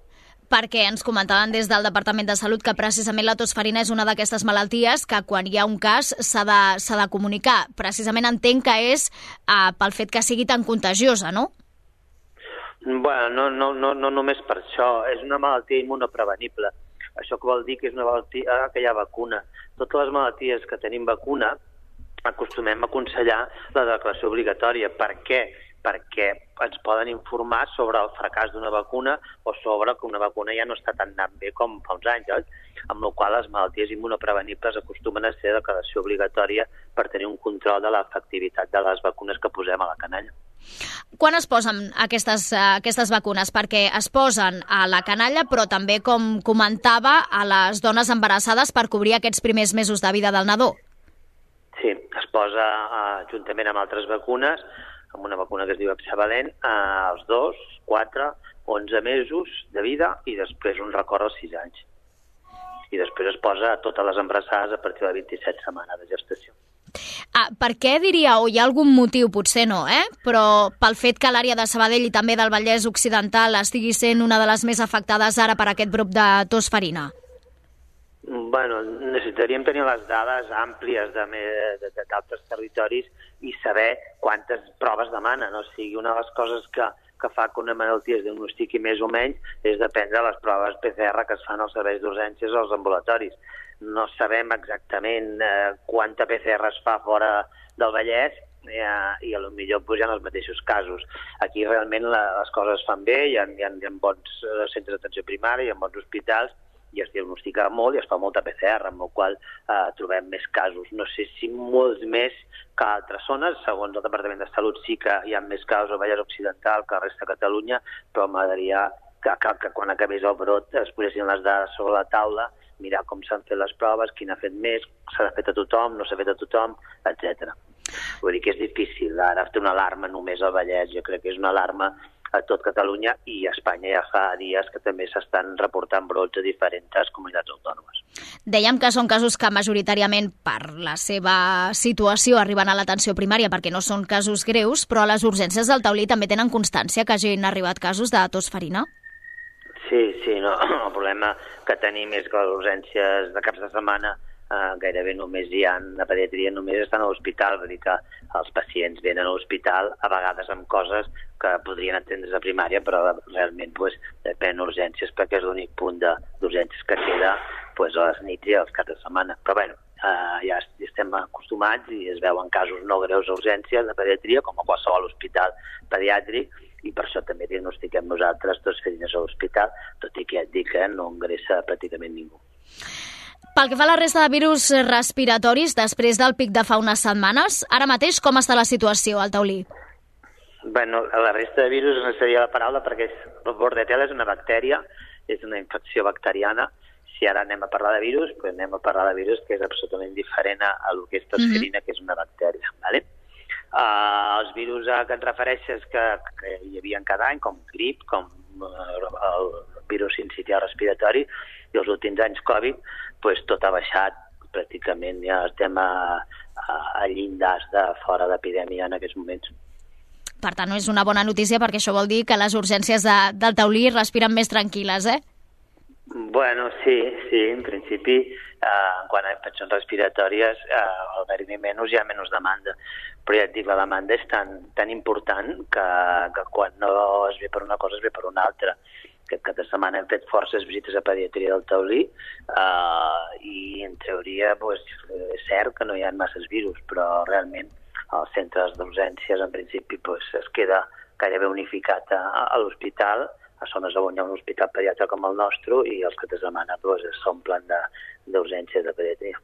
perquè ens comentaven des del Departament de Salut que precisament la tosferina és una d'aquestes malalties que quan hi ha un cas s'ha de, de comunicar. Precisament entenc que és uh, pel fet que sigui tan contagiosa, no? Bueno, no, no, no, no només per això. És una malaltia immunoprevenible. Això que vol dir que és una malaltia que hi ha vacuna. Totes les malalties que tenim vacuna acostumem a aconsellar la declaració obligatòria. Per què? Perquè ens poden informar sobre el fracàs d'una vacuna o sobre que una vacuna ja no està tan anant bé com fa uns anys, oi? amb la qual les malalties immunoprevenibles acostumen a ser declaració obligatòria per tenir un control de l'efectivitat de les vacunes que posem a la canalla. Quan es posen aquestes, aquestes vacunes? Perquè es posen a la canalla, però també, com comentava, a les dones embarassades per cobrir aquests primers mesos de vida del nadó. Sí, es posa uh, juntament amb altres vacunes amb una vacuna que es diu Hexavalent, als 2, 4, 11 mesos de vida i després un record als 6 anys. I després es posa a totes les embarassades a partir de 27 setmanes de gestació. Ah, per què diria, o hi ha algun motiu, potser no, eh? però pel fet que l'àrea de Sabadell i també del Vallès Occidental estigui sent una de les més afectades ara per aquest grup de tos farina? Bueno, necessitaríem tenir les dades àmplies d'altres territoris i saber quantes proves demanen. O sigui, una de les coses que, que fa que una malaltia es diagnostiqui més o menys és dependre de les proves PCR que es fan als serveis d'urgències o als ambulatoris. No sabem exactament eh, quanta PCR es fa fora del Vallès eh, i a lo millor ha els mateixos casos. Aquí realment la, les coses es fan bé, hi ha, hi ha, hi ha bons eh, centres d'atenció primària, hi ha bons hospitals, i es diagnostica molt i es fa molta PCR, amb la qual eh, trobem més casos. No sé si molts més que altres zones, segons el Departament de Salut sí que hi ha més casos a Vallès Occidental que a la resta de Catalunya, però m'agradaria que, que, que quan acabés el brot es posessin les dades sobre la taula, mirar com s'han fet les proves, quin ha fet més, s'ha fet a tothom, no s'ha fet a tothom, etc. Vull dir que és difícil ara fer una alarma només al Vallès, jo crec que és una alarma a tot Catalunya i a Espanya ja fa dies que també s'estan reportant brots a diferents comunitats autònomes. Dèiem que són casos que majoritàriament per la seva situació arriben a l'atenció primària perquè no són casos greus, però les urgències del taulí també tenen constància que hagin arribat casos de tos farina? Sí, sí, no. el problema que tenim és que les urgències de caps de setmana eh, gairebé només hi ha, la pediatria només estan a l'hospital, vull dir que els pacients venen a l'hospital a vegades amb coses que podrien atendre's a primària, però realment pues, depèn urgències perquè és l'únic punt d'urgències que queda pues, a les nits i als caps de setmana. Però bueno, eh, ja est- estem acostumats i es veuen casos no greus a urgències de pediatria, com a qualsevol hospital pediàtric, i per això també diagnostiquem nosaltres dos ferines a l'hospital, tot i que ja et dic que no ingressa pràcticament ningú. Pel que fa a la resta de virus respiratoris, després del pic de fa unes setmanes, ara mateix com està la situació al taulí? Bueno, la resta de virus no seria la paraula perquè és, el bordetella és una bactèria, és una infecció bacteriana. Si ara anem a parlar de virus, doncs anem a parlar de virus que és absolutament diferent a, a el que és tosferina, mm -hmm. que és una bactèria. ¿vale? Uh, els virus a què et refereixes que, que hi havia cada any, com grip, com uh, el virus sincitial respiratori, i els últims anys Covid, pues, tot ha baixat, pràcticament ja estem a, a, a llindars de fora d'epidèmia en aquests moments. Per tant, no és una bona notícia perquè això vol dir que les urgències de, del taulí respiren més tranquil·les, eh? Bueno, sí, sí, en principi, eh, quan ha infeccions respiratòries, eh, al haver-hi menys hi ha menys demanda. Però ja et dic, la demanda és tan, tan important que, que quan no es ve per una cosa es ve per una altra. Aquest cap de setmana hem fet forces visites a pediatria del taulí eh, i en teoria pues, és cert que no hi ha masses virus, però realment els centres d'urgències en principi pues, es queda gairebé unificat a, a l'hospital a zones on hi ha un hospital pediatre com el nostre i els caps de setmana doncs, s'omplen d'urgències de, de pediatria.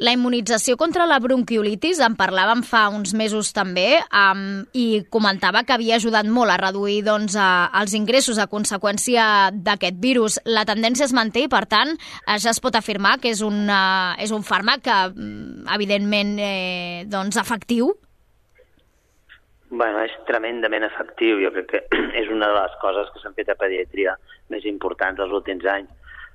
La immunització contra la bronquiolitis en parlàvem fa uns mesos també um, i comentava que havia ajudat molt a reduir doncs, a, els ingressos a conseqüència d'aquest virus. La tendència es manté i, per tant, eh, ja es pot afirmar que és, una, és un fàrmac que, mm, evidentment, eh, doncs, efectiu Bueno, és tremendament efectiu. Jo crec que és una de les coses que s'han fet a pediatria més importants els últims anys.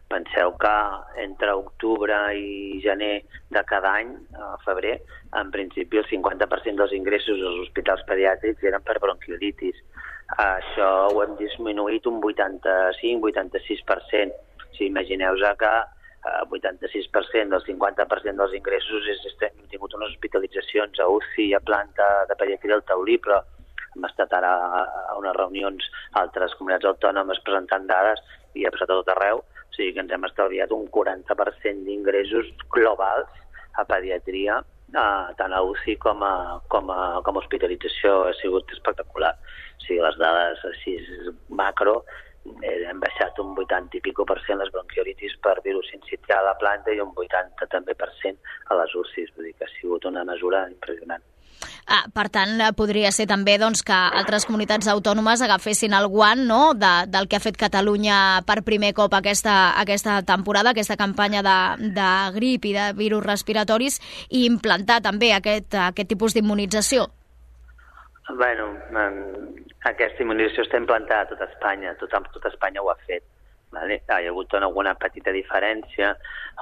Penseu que entre octubre i gener de cada any, a febrer, en principi el 50% dels ingressos als hospitals pediàtrics eren per bronquiolitis. Això ho hem disminuït un 85-86%. Si imagineu que 86% del 50% dels ingressos és, hem tingut unes hospitalitzacions a UCI, a planta de pediatria del Taulí, però hem estat ara a unes reunions a altres comunitats autònomes presentant dades i ha passat a tot arreu, o sigui que ens hem estalviat un 40% d'ingressos globals a pediatria, eh, tant a UCI com a, com, a, com a hospitalització ha sigut espectacular. O sigui, les dades així macro eh, hem baixat un 80 i pico per cent les bronquiolitis per virus sincitial a la planta i un 80 també per cent a les UCIs, vull dir que ha sigut una mesura impressionant. Ah, per tant, podria ser també doncs, que altres comunitats autònomes agafessin el guant no? de, del que ha fet Catalunya per primer cop aquesta, aquesta temporada, aquesta campanya de, de grip i de virus respiratoris i implantar també aquest, aquest tipus d'immunització. Bueno, aquesta immunització està implantada a tota Espanya, tot, tot Espanya ho ha fet. Vale? Hi ha hagut alguna petita diferència,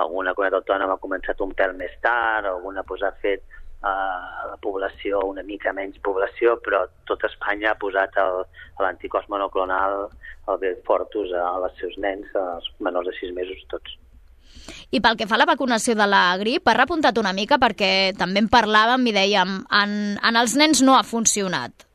alguna comunitat autònoma ha començat un pèl més tard, alguna pues, ha fet a la població, una mica menys població, però tot Espanya ha posat l'anticòs monoclonal, el Beyfortus, als seus nens, als menors de 6 mesos, tots. I pel que fa a la vacunació de la grip, ha repuntat una mica perquè també en parlàvem i dèiem en, en els nens no ha funcionat.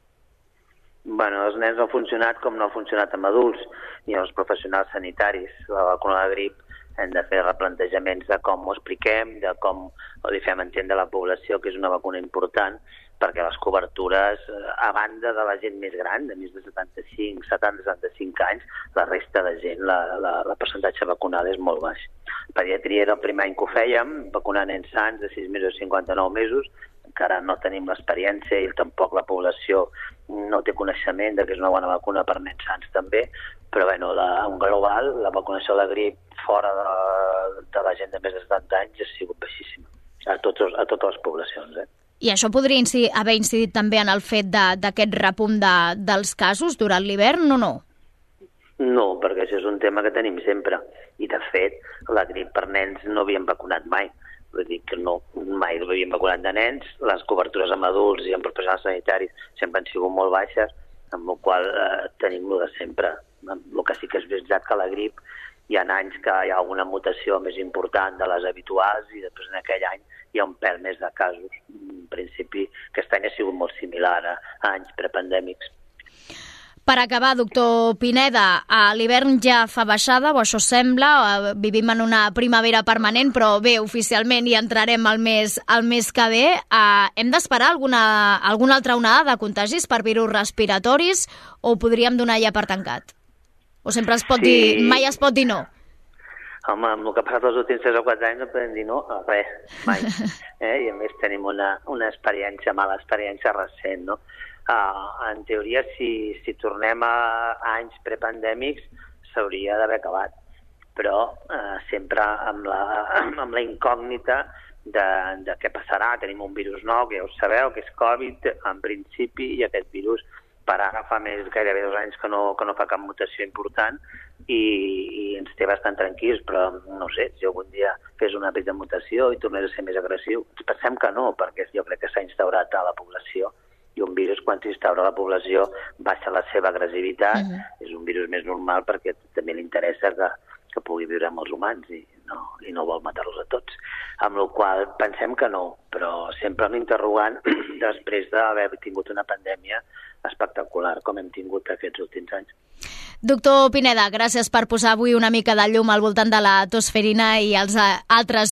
Bueno, els nens no ha funcionat com no ha funcionat amb adults ni els professionals sanitaris. La vacuna de la grip hem de fer replantejaments de com ho expliquem, de com li fem entendre a la població que és una vacuna important, perquè les cobertures, a banda de la gent més gran, de més de 75, 70, 75 anys, la resta de gent, la, la, la percentatge vacunal és molt baix. Pediatria era el primer any que ho fèiem, vacunar nens sants de 6 mesos a 59 mesos, encara no tenim l'experiència i tampoc la població no té coneixement de que és una bona vacuna per nens sants també, però bueno, la, en global la vacunació de la grip fora de, de la gent de més de 70 anys ha sigut baixíssima a, tots, a totes les poblacions. Eh? I això podria incidir, haver incidit també en el fet d'aquest repunt de, dels casos durant l'hivern o no? No, perquè això és un tema que tenim sempre. I, de fet, la grip per nens no havíem vacunat mai. Vull dir que no, mai havíem vacunat de nens. Les cobertures amb adults i amb professionals sanitaris sempre han sigut molt baixes, amb la qual eh, tenim lo de sempre. El que sí que és veritat que la grip hi ha anys que hi ha alguna mutació més important de les habituals i després en aquell any hi ha un pèl més de casos. En principi, aquest any ha sigut molt similar a, anys prepandèmics. Per acabar, doctor Pineda, a l'hivern ja fa baixada, o això sembla, eh, vivim en una primavera permanent, però bé, oficialment hi entrarem el mes, el mes que ve. Uh, hem d'esperar alguna, alguna altra onada de contagis per virus respiratoris o podríem donar ja per tancat? O sempre es pot sí. dir, mai es pot dir no? Home, amb el que ha passat els últims 3 o 4 anys no podem dir no a res, mai. eh? I a més tenim una, una experiència, mala experiència recent, no? Uh, en teoria, si, si tornem a, a anys prepandèmics, s'hauria d'haver acabat. Però uh, sempre amb la, amb la incògnita de, de què passarà. Tenim un virus nou, que ja ho sabeu, que és Covid, en principi, i aquest virus per ara fa més gairebé dos anys que no, que no fa cap mutació important i, i ens té bastant tranquils, però no sé, si algun dia fes una petita mutació i tornés a ser més agressiu, ens pensem que no, perquè jo crec que s'ha instaurat a la població i un virus quan s'instaura a la població baixa la seva agressivitat, uh -huh. és un virus més normal perquè també li interessa que, que pugui viure amb els humans i no, i no vol matar-los a tots. Amb la qual pensem que no, però sempre un interrogant després d'haver tingut una pandèmia espectacular com hem tingut aquests últims anys. Doctor Pineda, gràcies per posar avui una mica de llum al voltant de la tosferina i els eh, altres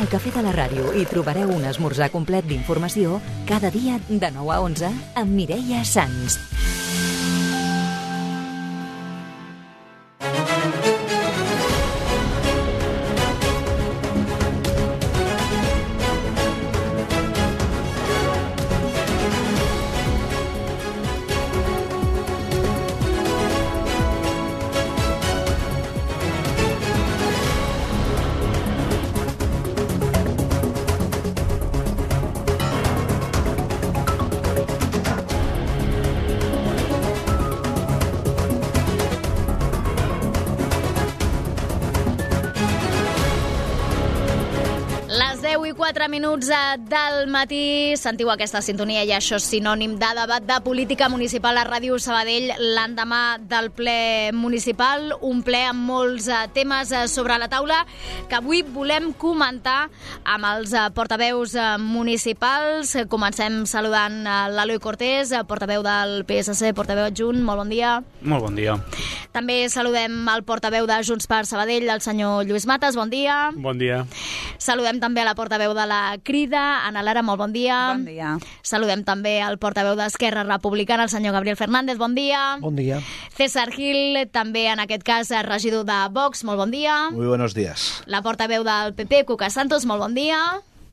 Al Cafè de la Ràdio hi trobareu un esmorzar complet d'informació cada dia de 9 a 11 amb Mireia Sans. Minuts del matí. Sentiu aquesta sintonia i això és sinònim de debat de política municipal a Ràdio Sabadell l'endemà del ple municipal. Un ple amb molts eh, temes eh, sobre la taula que avui volem comentar amb els eh, portaveus municipals. Comencem saludant l'Eloi Cortés, portaveu del PSC, portaveu adjunt. Molt bon dia. Molt bon dia. També saludem el portaveu de Junts per Sabadell, el senyor Lluís Mates. Bon dia. Bon dia. Saludem també a la portaveu de la Crida, Ana Lara, molt bon dia. Bon dia. Saludem també al portaveu d'Esquerra Republicana, el senyor Gabriel Fernández, bon dia. Bon dia. César Gil, també en aquest cas regidor de Vox, molt bon dia. Muy buenos días. La portaveu del PP, Cuca Santos, molt bon dia.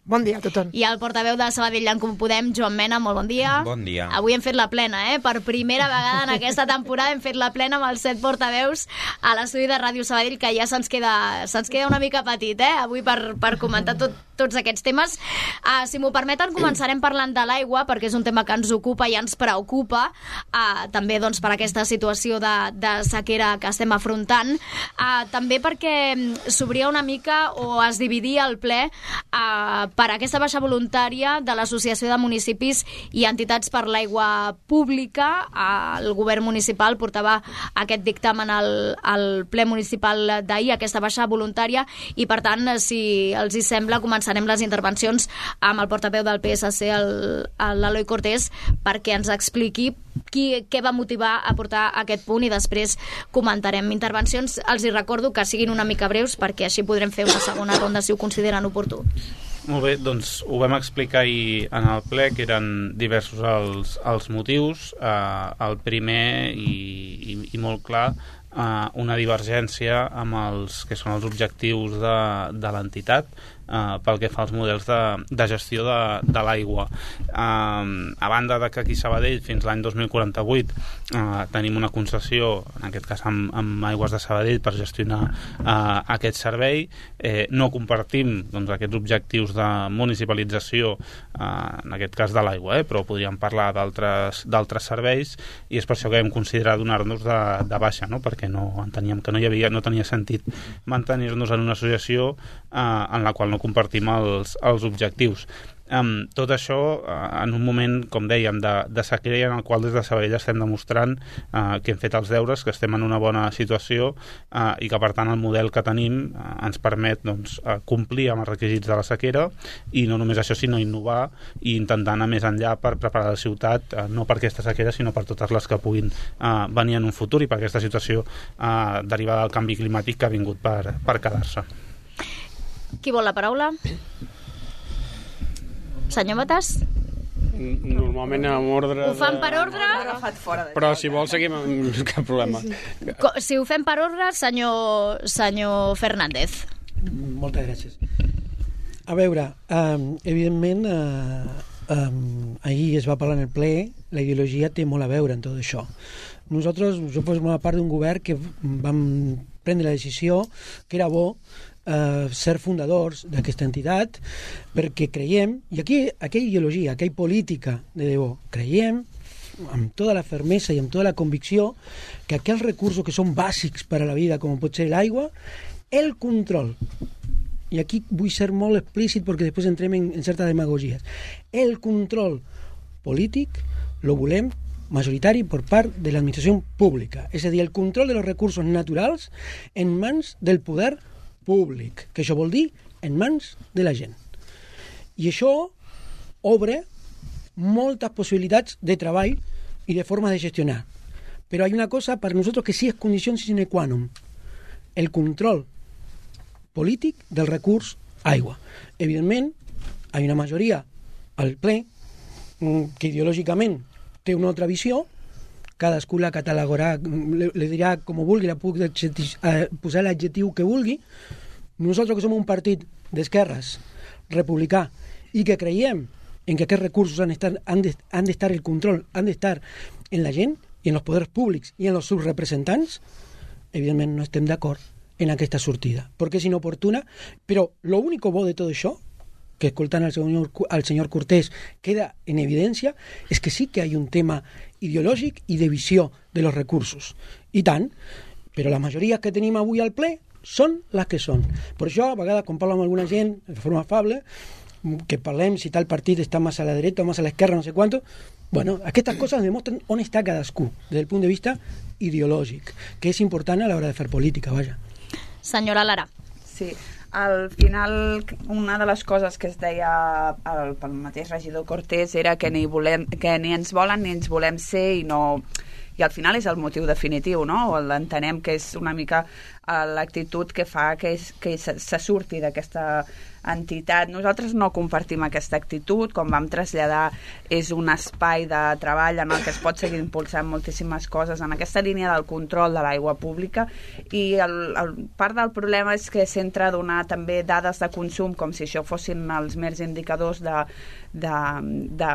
Bon dia a tothom. I el portaveu de Sabadell en Comú Podem, Joan Mena, molt bon dia. Bon dia. Avui hem fet la plena, eh? Per primera vegada en aquesta temporada hem fet la plena amb els set portaveus a l'estudi de Ràdio Sabadell, que ja se'ns queda, se'ns queda una mica petit, eh? Avui per, per comentar tot, tots aquests temes. Uh, si m'ho permeten, començarem parlant de l'aigua, perquè és un tema que ens ocupa i ens preocupa, uh, també doncs, per aquesta situació de, de sequera que estem afrontant, uh, també perquè s'obria una mica o es dividia el ple uh, per aquesta baixa voluntària de l'Associació de Municipis i Entitats per l'Aigua Pública. Uh, el govern municipal portava aquest dictamen al, al ple municipal d'ahir, aquesta baixa voluntària, i per tant, si els hi sembla, començarem les intervencions amb el portaveu del PSC, l'Eloi Cortés, perquè ens expliqui qui, què va motivar a portar aquest punt i després comentarem intervencions. Els hi recordo que siguin una mica breus perquè així podrem fer una segona ronda si ho consideren oportú. Molt bé, doncs ho vam explicar ahir en el ple, que eren diversos els, els motius. Eh, el primer, i, i, i molt clar, eh, una divergència amb els que són els objectius de, de l'entitat, eh, pel que fa als models de, de gestió de, de l'aigua. Eh, a banda de que aquí Sabadell fins l'any 2048 eh, tenim una concessió, en aquest cas amb, amb Aigües de Sabadell, per gestionar eh, aquest servei, eh, no compartim doncs, aquests objectius de municipalització, eh, en aquest cas de l'aigua, eh, però podríem parlar d'altres serveis i és per això que hem considerat donar-nos de, de baixa, no? perquè no enteníem que no hi havia no tenia sentit mantenir-nos en una associació eh, en la qual no compartim els, els objectius. Um, tot això uh, en un moment, com dèiem, de, de sequera en el qual des de Sabadell estem demostrant uh, que hem fet els deures, que estem en una bona situació uh, i que per tant el model que tenim uh, ens permet doncs, uh, complir amb els requisits de la sequera i no només això sinó innovar i intentar anar més enllà per preparar la ciutat uh, no per aquesta sequera sinó per totes les que puguin uh, venir en un futur i per aquesta situació uh, derivada del canvi climàtic que ha vingut per, per quedar-se. Qui vol la paraula? Senyor Matas? Normalment en ordre... Ho fan per ordre? Però si vol seguim amb cap problema. Si ho fem per ordre, senyor, senyor Fernández. Moltes gràcies. A veure, um, evidentment, uh, um, ahir es va parlar en el ple, la ideologia té molt a veure en tot això. Nosaltres, jo formo part d'un govern que vam prendre la decisió que era bo eh, ser fundadors d'aquesta entitat perquè creiem, i aquí, ha ideologia, ha política de debò, creiem amb tota la fermesa i amb tota la convicció que aquells recursos que són bàsics per a la vida, com pot ser l'aigua, el control i aquí vull ser molt explícit perquè després entrem en, en certa demagogia el control polític lo volem majoritari per part de l'administració pública, és a dir, el control de los recursos naturals en mans del poder públic, que això vol dir en mans de la gent. I això obre moltes possibilitats de treball i de forma de gestionar. Però hi ha una cosa per nosaltres que sí és condició sine qua non, el control polític del recurs aigua. Evidentment, hi ha una majoria al ple mm, que ideològicament té una altra visió, cadascú la catalogarà, le dirà com vulgui, la puc eh, posar l'adjectiu que vulgui. Nosaltres que som un partit d'esquerres, republicà, i que creiem en que aquests recursos han d'estar han de, han d'estar el control, han d'estar en la gent i en els poders públics i en els seus representants, evidentment no estem d'acord en aquesta sortida, perquè és inoportuna, però lo único bo de tot això que escoltant al senyor, al senyor Cortés queda en evidència és que sí que hi ha un tema ideològic i de visió de los recursos. I tant, però les majories que tenim avui al ple són les que són. Per això, a vegades, quan parlo amb alguna gent de forma afable, que parlem si tal partit està més a la dreta o més a l'esquerra, no sé quant, bueno, aquestes coses demostren on està cadascú, des del punt de vista ideològic, que és important a l'hora de fer política, vaja. Senyora Lara. Sí, al final una de les coses que es deia el, pel mateix regidor Cortés era que ni, volem, que ni ens volen ni ens volem ser i no i al final és el motiu definitiu, no? Entenem que és una mica eh, l'actitud que fa que, és, que se, se surti d'aquesta entitat. Nosaltres no compartim aquesta actitud, com vam traslladar, és un espai de treball en el que es pot seguir impulsant moltíssimes coses en aquesta línia del control de l'aigua pública i el, el, part del problema és que s'entra a donar també dades de consum com si això fossin els mers indicadors de, de, de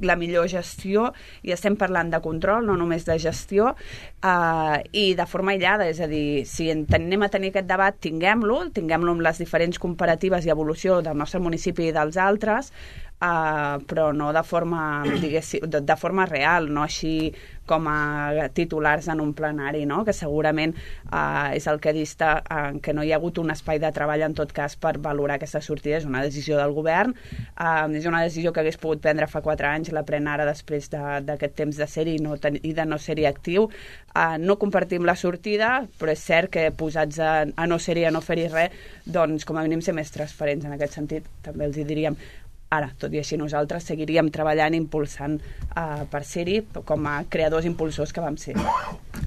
la millor gestió i estem parlant de control, no només de gestió eh, i de forma aïllada, és a dir, si anem a tenir aquest debat, tinguem-lo, tinguem-lo amb les diferents comparatives i evolució del nostre municipi i dels altres, uh, però no de forma, de, de forma real, no així com a titulars en un plenari, no? que segurament uh, és el que dista uh, que no hi ha hagut un espai de treball en tot cas per valorar aquesta sortida. És una decisió del govern, uh, és una decisió que hagués pogut prendre fa quatre anys, la pren ara després d'aquest de, temps de ser-hi no i de no ser-hi actiu. Uh, no compartim la sortida, però és cert que posats a, a no ser-hi, a no fer-hi res, doncs com a mínim ser més transparents en aquest sentit. També els hi diríem, Ara, tot i així, nosaltres seguiríem treballant, impulsant uh, per ser-hi com a creadors impulsors que vam ser.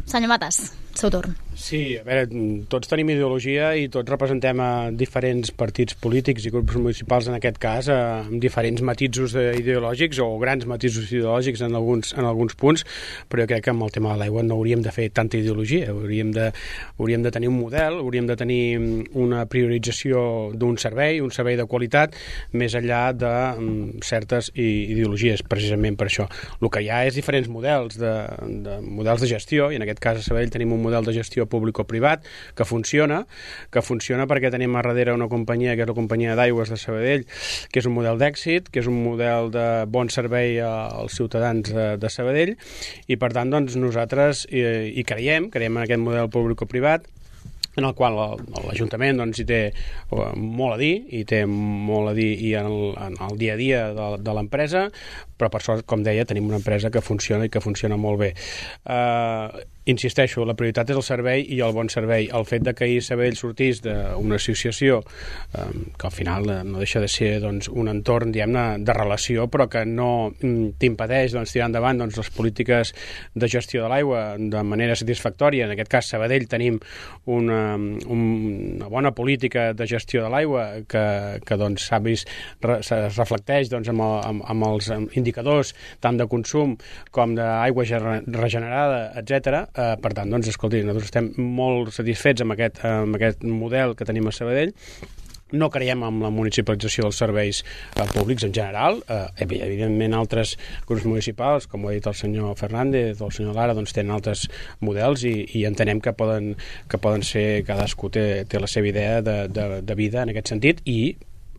Senyor Matas, seu torn. Sí, a veure, tots tenim ideologia i tots representem a diferents partits polítics i grups municipals, en aquest cas, amb diferents matisos ideològics o grans matisos ideològics en alguns, en alguns punts, però jo crec que amb el tema de l'aigua no hauríem de fer tanta ideologia, hauríem de, hauríem de tenir un model, hauríem de tenir una priorització d'un servei, un servei de qualitat, més enllà de um, certes ideologies, precisament per això. El que hi ha és diferents models de, de models de gestió, i en aquest cas a Sabadell tenim un model de gestió públic-privat que funciona, que funciona perquè tenim a darrere una companyia que és la companyia d'aigües de Sabadell, que és un model d'èxit, que és un model de bon servei als ciutadans de, de Sabadell i per tant doncs, nosaltres hi, eh, hi creiem, creiem en aquest model públic-privat en el qual l'Ajuntament doncs, hi té eh, molt a dir, i té molt a dir i en el, en el dia a dia de, de l'empresa, però per sort, com deia, tenim una empresa que funciona i que funciona molt bé. Uh, insisteixo, la prioritat és el servei i el bon servei. El fet de que ahir Sabell sortís d'una associació um, que al final eh, no deixa de ser doncs, un entorn diguem-ne de relació però que no mm, t'impedeix doncs, tirar endavant doncs, les polítiques de gestió de l'aigua de manera satisfactòria. En aquest cas, Sabadell tenim una, una bona política de gestió de l'aigua que, que doncs, s'ha vist, es reflecteix doncs, amb, el, amb, amb els indicadors tant de consum com d'aigua regenerada, etc Eh, per tant, doncs, escolti, nosaltres estem molt satisfets amb aquest, amb aquest model que tenim a Sabadell no creiem en la municipalització dels serveis eh, públics en general. Eh, evidentment, altres grups municipals, com ho ha dit el senyor Fernández o el senyor Lara, doncs tenen altres models i, i entenem que poden, que poden ser, cadascú té, té la seva idea de, de, de vida en aquest sentit i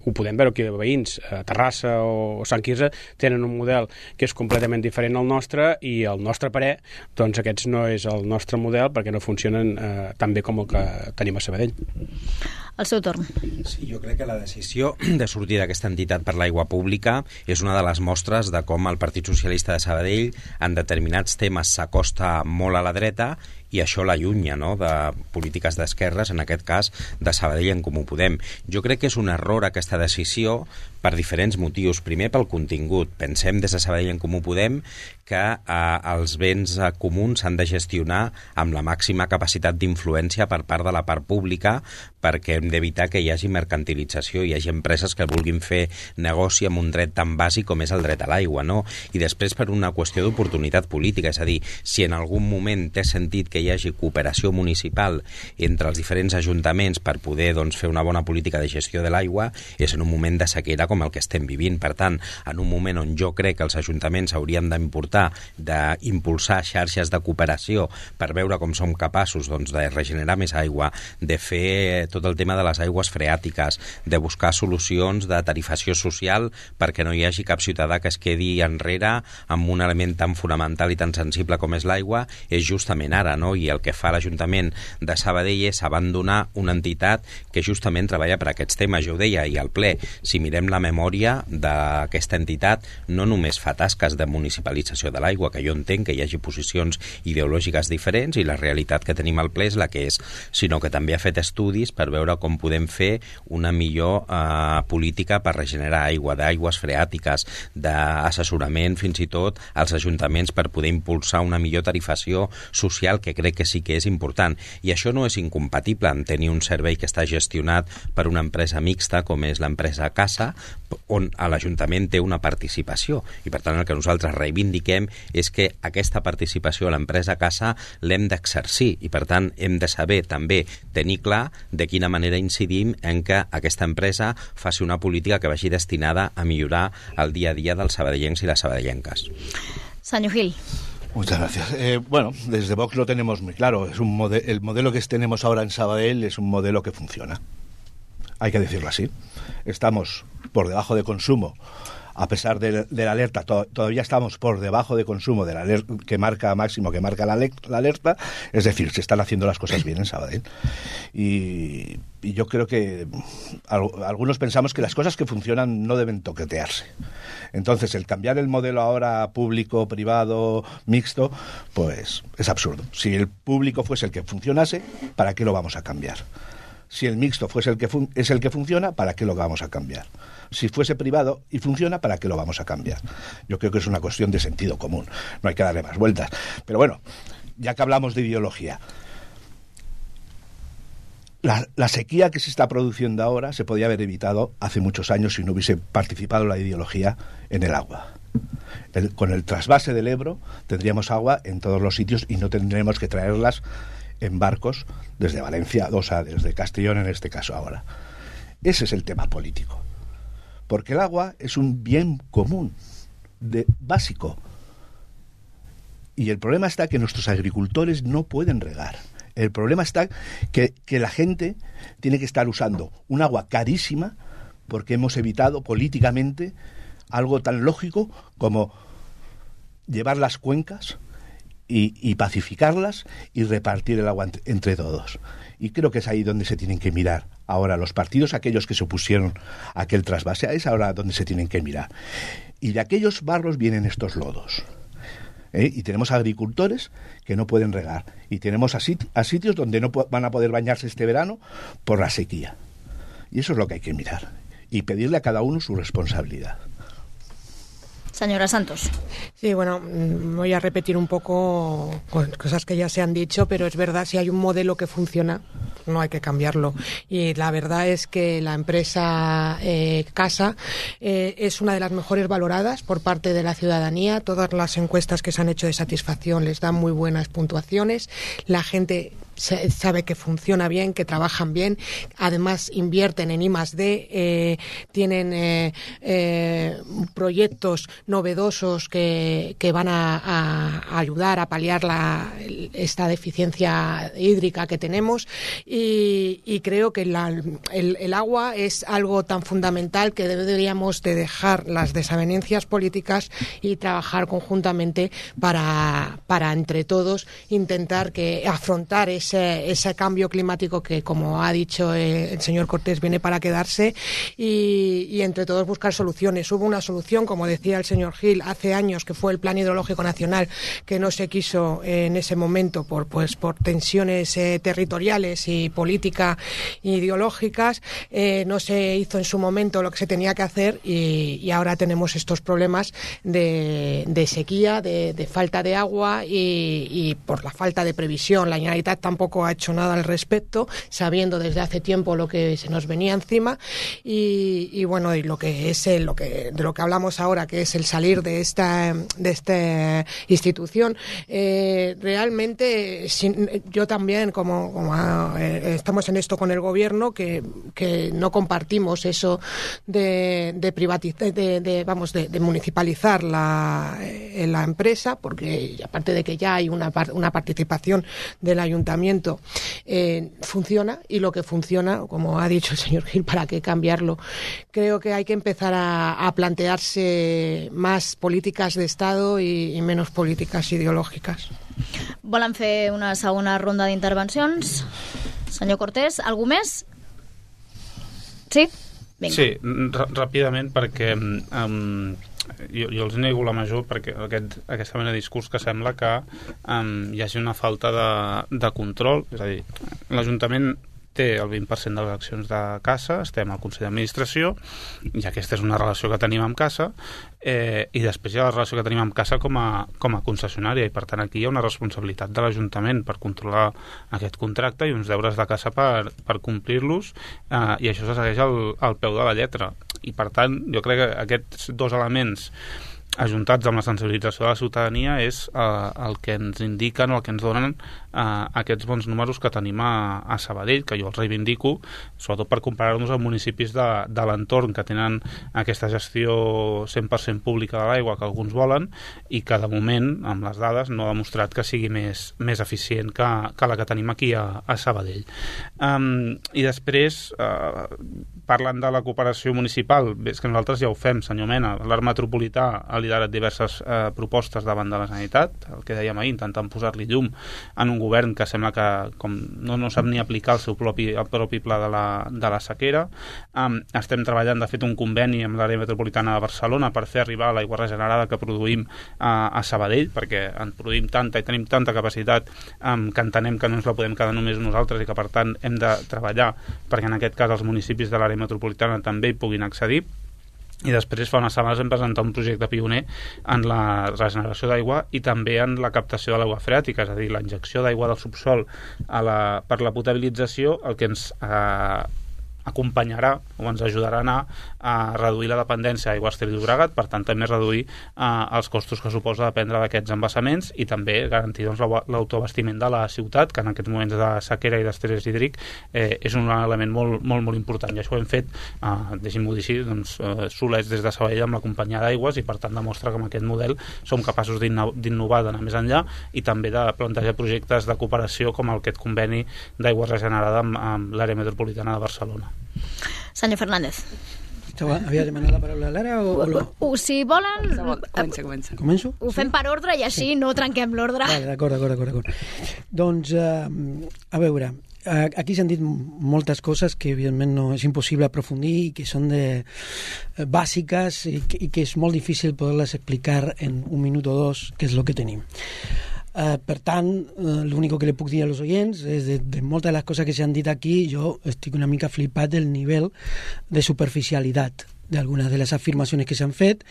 ho podem veure aquí de veïns, a Terrassa o, Sant Quirze tenen un model que és completament diferent al nostre i el nostre parer, doncs aquests no és el nostre model perquè no funcionen eh, tan bé com el que tenim a Sabadell. El seu torn. Sí, jo crec que la decisió de sortir d'aquesta entitat per l'aigua pública és una de les mostres de com el Partit Socialista de Sabadell en determinats temes s'acosta molt a la dreta i això l'allunya no? de polítiques d'esquerres, en aquest cas de Sabadell en Comú Podem. Jo crec que és un error aquesta decisió per diferents motius. Primer, pel contingut. Pensem des de Sabadell en Comú Podem que eh, els béns eh, comuns s'han de gestionar amb la màxima capacitat d'influència per part de la part pública perquè hem d'evitar que hi hagi mercantilització, hi hagi empreses que vulguin fer negoci amb un dret tan bàsic com és el dret a l'aigua, no? I després per una qüestió d'oportunitat política, és a dir, si en algun moment té sentit que hi hagi cooperació municipal entre els diferents ajuntaments per poder doncs, fer una bona política de gestió de l'aigua, és en un moment de sequera com el que estem vivint. Per tant, en un moment on jo crec que els ajuntaments haurien d'importar, d'impulsar xarxes de cooperació per veure com som capaços doncs, de regenerar més aigua, de fer tot el tema de les aigües freàtiques, de buscar solucions de tarifació social perquè no hi hagi cap ciutadà que es quedi enrere amb un element tan fonamental i tan sensible com és l'aigua, és justament ara, no? I el que fa l'Ajuntament de Sabadell és abandonar una entitat que justament treballa per aquests temes. Jo ho deia i al ple, si mirem la memòria d'aquesta entitat no només fa tasques de municipalització de l'aigua, que jo entenc que hi hagi posicions ideològiques diferents i la realitat que tenim al ple és la que és, sinó que també ha fet estudis per veure com podem fer una millor eh, política per regenerar aigua, d'aigües freàtiques, d'assessorament fins i tot als ajuntaments per poder impulsar una millor tarifació social que crec que sí que és important. I això no és incompatible amb tenir un servei que està gestionat per una empresa mixta com és l'empresa Casa, on l'Ajuntament té una participació i per tant el que nosaltres reivindiquem és que aquesta participació a l'empresa Casa l'hem d'exercir i per tant hem de saber també tenir clar de quina manera incidim en que aquesta empresa faci una política que vagi destinada a millorar el dia a dia dels sabadellencs i les sabadellenques. Senyor Gil. Muchas gracias. Eh, bueno, desde Vox lo tenemos muy claro. Es un mode el modelo que tenemos ahora en Sabadell es un modelo que funciona. Hay que decirlo así. Estamos por debajo de consumo a pesar de, la alerta, to, todavía estamos por debajo de consumo de la alerta, que marca máximo, que marca la, la, alerta, es decir, se están haciendo las cosas bien en Sabadell. Y, yo creo que al, algunos pensamos que las cosas que funcionan no deben toquetearse. Entonces, el cambiar el modelo ahora público, privado, mixto, pues es absurdo. Si el público fuese el que funcionase, ¿para qué lo vamos a cambiar? Si el mixto fuese el que es el que funciona, ¿para qué lo vamos a cambiar? Si fuese privado y funciona, ¿para qué lo vamos a cambiar? Yo creo que es una cuestión de sentido común. No hay que darle más vueltas. Pero bueno, ya que hablamos de ideología, la, sequía que se está produciendo ahora se podía haber evitado hace muchos años si no hubiese participado la ideología en el agua. Con el trasvase del Ebro tendríamos agua en todos los sitios y no tendremos que traerlas en barcos desde Valencia, o sea, desde Castellón en este caso ahora. Ese es el tema político. Porque el agua es un bien común, básico. Y el problema está que nuestros agricultores no pueden regar. El problema está que, la gente tiene que estar usando un agua carísima porque hemos evitado políticamente algo tan lógico como llevar las cuencas y, pacificarlas y repartir el agua entre todos. Y creo que es ahí donde se tienen que mirar ahora los partidos, aquellos que se opusieron a aquel trasvase, es ahora donde se tienen que mirar. Y de aquellos barros vienen estos lodos. ¿Eh? Y tenemos agricultores que no pueden regar. Y tenemos a, a sitios donde no van a poder bañarse este verano por la sequía. Y eso es lo que hay que mirar. Y pedirle a cada uno su responsabilidad. Señora Santos. Sí, bueno, voy a repetir un poco cosas que ya se han dicho, pero es verdad, si hay un modelo que funciona, no hay que cambiarlo. Y la verdad es que la empresa eh, Casa eh, es una de las mejores valoradas por parte de la ciudadanía. Todas las encuestas que se han hecho de satisfacción les dan muy buenas puntuaciones. La gente sabe que funciona bien, que trabajan bien, además invierten en I D, eh, tienen eh, eh, proyectos novedosos que, que van a, ayudar a paliar la, esta deficiencia hídrica que tenemos. Y, creo que el, el, agua es algo tan fundamental que deberíamos de dejar las desavenencias políticas y trabajar conjuntamente para, para entre todos intentar que afrontar ese ese, cambio climático que, como ha dicho eh, el señor Cortés, viene para quedarse y, entre todos buscar soluciones. Hubo una solución, como decía el señor Gil, hace años que fue el Plan Hidrológico Nacional que no se quiso en ese momento por, pues, por tensiones eh, territoriales y política ideológicas, eh, no se hizo en su momento lo que se tenía que hacer y, ahora tenemos estos problemas de, de sequía, de, falta de agua y, y, por la falta de previsión. La Generalitat tampoco ha hecho nada al respecto, sabiendo desde hace tiempo lo que se nos venía encima. Y, bueno, y lo que es el, lo que, de lo que hablamos ahora, que es el salir de esta, de esta institución, eh, realmente yo también, como, como eh, estamos en esto con el gobierno, que, que no compartimos eso de, de de, vamos, de, de municipalizar la, eh, la, empresa, porque aparte de que ya hay una, una participación del ayuntamiento, eh, funciona y lo que funciona, como ha dicho el señor Gil, ¿para qué cambiarlo? Creo que hay que empezar a, a plantearse más políticas de Estado y, y menos políticas ideològiques. Volen fer una segona ronda d'intervencions? Senyor Cortés, algú més? Sí? Vinga. Sí, ràpidament perquè um, jo, jo els nego la major perquè aquest, aquesta mena de discurs que sembla que um, hi hagi una falta de, de control, és a dir, l'Ajuntament té el 20% de les accions de Casa, estem al Consell d'Administració, i aquesta és una relació que tenim amb Casa, eh, i després hi ha la relació que tenim amb Casa com a, com a concessionària, i per tant aquí hi ha una responsabilitat de l'Ajuntament per controlar aquest contracte i uns deures de Casa per, per complir-los, eh, i això se segueix al, al peu de la lletra. I per tant, jo crec que aquests dos elements ajuntats amb la sensibilització de la ciutadania és eh, el que ens indiquen o el que ens donen eh, aquests bons números que tenim a, a Sabadell, que jo els reivindico, sobretot per comparar-nos amb municipis de, de l'entorn que tenen aquesta gestió 100% pública de l'aigua que alguns volen i que de moment, amb les dades, no ha demostrat que sigui més, més eficient que, que la que tenim aquí a, a Sabadell. Um, I després, uh, parlant de la cooperació municipal, és que nosaltres ja ho fem, senyor Mena, l'art metropolità ha liderat diverses eh, propostes davant de la Generalitat, el que dèiem ahir, intentant posar-li llum en un govern que sembla que com no, no sap ni aplicar el seu propi, el propi pla de la, de la sequera. Um, estem treballant, de fet, un conveni amb l'àrea metropolitana de Barcelona per fer arribar l'aigua regenerada que produïm uh, a Sabadell, perquè en produïm tanta i tenim tanta capacitat um, que entenem que no ens la podem quedar només nosaltres i que, per tant, hem de treballar perquè, en aquest cas, els municipis de l'àrea metropolitana també hi puguin accedir i després fa unes setmanes hem presentat un projecte pioner en la regeneració d'aigua i també en la captació de l'aigua freàtica, és a dir, la injecció d'aigua del subsol a la, per la potabilització, el que ens eh, acompanyarà o ens ajudarà a anar a reduir la dependència d'aigua Ter Llobregat, per tant també reduir eh, els costos que suposa dependre d'aquests embassaments i també garantir doncs, l'autoabastiment de la ciutat, que en aquests moments de sequera i d'estrès hídric eh, és un element molt, molt, molt important i això ho hem fet, eh, deixi'm-ho dir així, doncs, eh, solets des de Sabadell amb la companyia d'aigües i per tant demostra que amb aquest model som capaços d'innovar, d'anar més enllà i també de plantejar projectes de cooperació com el aquest conveni d'aigua regenerada amb, amb l'àrea metropolitana de Barcelona. Senyor Fernández. Havia demanat la paraula Lara o, o no? Uh, si volen... Comença, comença. Començo? Ho fem per ordre i així sí. no trenquem l'ordre. Vale, d'acord, d'acord, d'acord. Doncs, uh, a veure, aquí s'han dit moltes coses que evidentment no és impossible aprofundir i que són de, eh, bàsiques i que, i que és molt difícil poder-les explicar en un minut o dos què és el que tenim. Uh, per tant, uh, l'únic que li puc dir als oients és de, de moltes de les coses que s'han dit aquí, jo estic una mica flipat del nivell de superficialitat d'algunes de les afirmacions que s'han fet.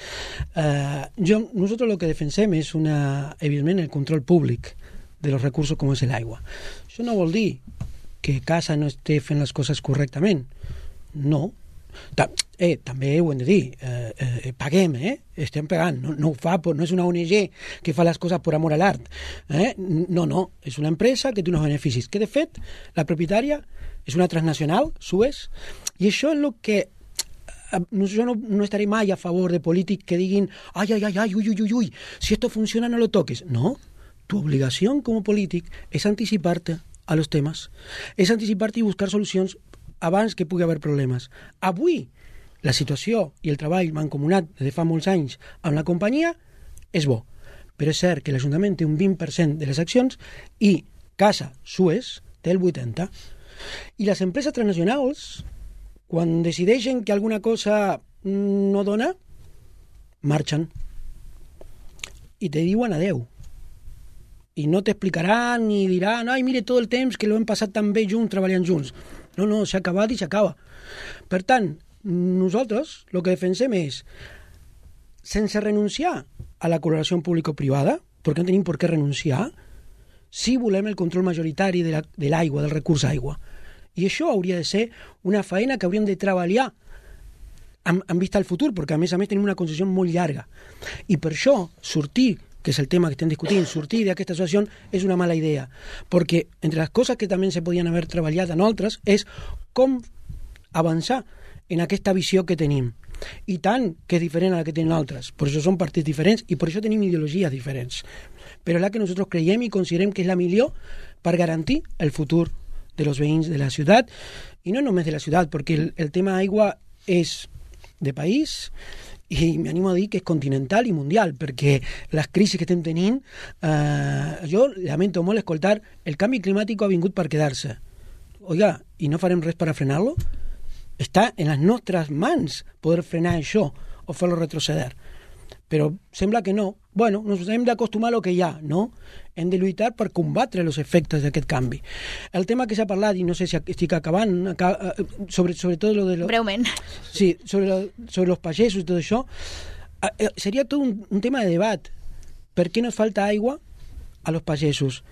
Uh, jo, nosaltres lo que defensem és una, evidentment, el control públic de los recursos com és l'aigua. Això no vol dir que Casa no esté fent les coses correctament. No, Ta eh, també ho hem de dir, eh, eh, paguem, eh? estem pagant, no, no ho fa, no és una ONG que fa les coses per amor a l'art. Eh? No, no, és una empresa que té uns beneficis, que de fet la propietària és una transnacional, Suez, i això és el que jo no, no estaré mai a favor de polítics que diguin ai, ai, ai, ai, ui, ui, ui, ui, si esto funciona no lo toques. No, tu obligación como polític és anticipar-te a los temas, anticipar-te i buscar solucions abans que pugui haver problemes. Avui, la situació i el treball mancomunat de fa molts anys amb la companyia és bo, però és cert que l'Ajuntament té un 20% de les accions i Casa Suez té el 80%. I les empreses transnacionals, quan decideixen que alguna cosa no dona, marxen. i te diuen adeu. I no t'explicaran ni diran, ai, mire tot el temps que l'hem passat tan bé junts, treballant junts. No, no, s'ha acabat i s'acaba. Per tant, nosaltres el que defensem és, sense renunciar a la col·laboració público-privada, perquè no tenim per què renunciar, si volem el control majoritari de l'aigua, la, de del recurs aigua. I això hauria de ser una feina que hauríem de treballar amb, amb vista al futur, perquè a més a més tenim una concessió molt llarga. I per això sortir que és el tema que estem discutint, sortir d'aquesta situació és una mala idea, perquè entre les coses que també se podien haver treballat en altres és com avançar en aquesta visió que tenim. I tant que és diferent a la que tenen altres. Per això són partits diferents i per això tenim ideologies diferents. Però la que nosaltres creiem i considerem que és la millor per garantir el futur de los veïns de la ciutat i no només de la ciutat, perquè el, el tema aigua és de país i m'animo a dir que és continental i mundial, perquè les crisis que estem tenint, eh, jo lamento molt escoltar el canvi climàtic ha vingut per quedar-se. Oiga, i no farem res per frenar-lo? Està en les nostres mans poder frenar això o fer-lo retroceder. Però sembla que no. Bueno, nos hem d'acostumar a lo que hi ha, no? Hem de lluitar per combatre els efectes d'aquest canvi. El tema que s'ha parlat, i no sé si estic acabant, acaba, eh, sobre, sobre tot lo de... Lo, Breument. Sí, sobre, lo, sobre los pagesos i tot això, eh, eh, seria tot un, un tema de debat. Per què nos falta aigua a los pagesos?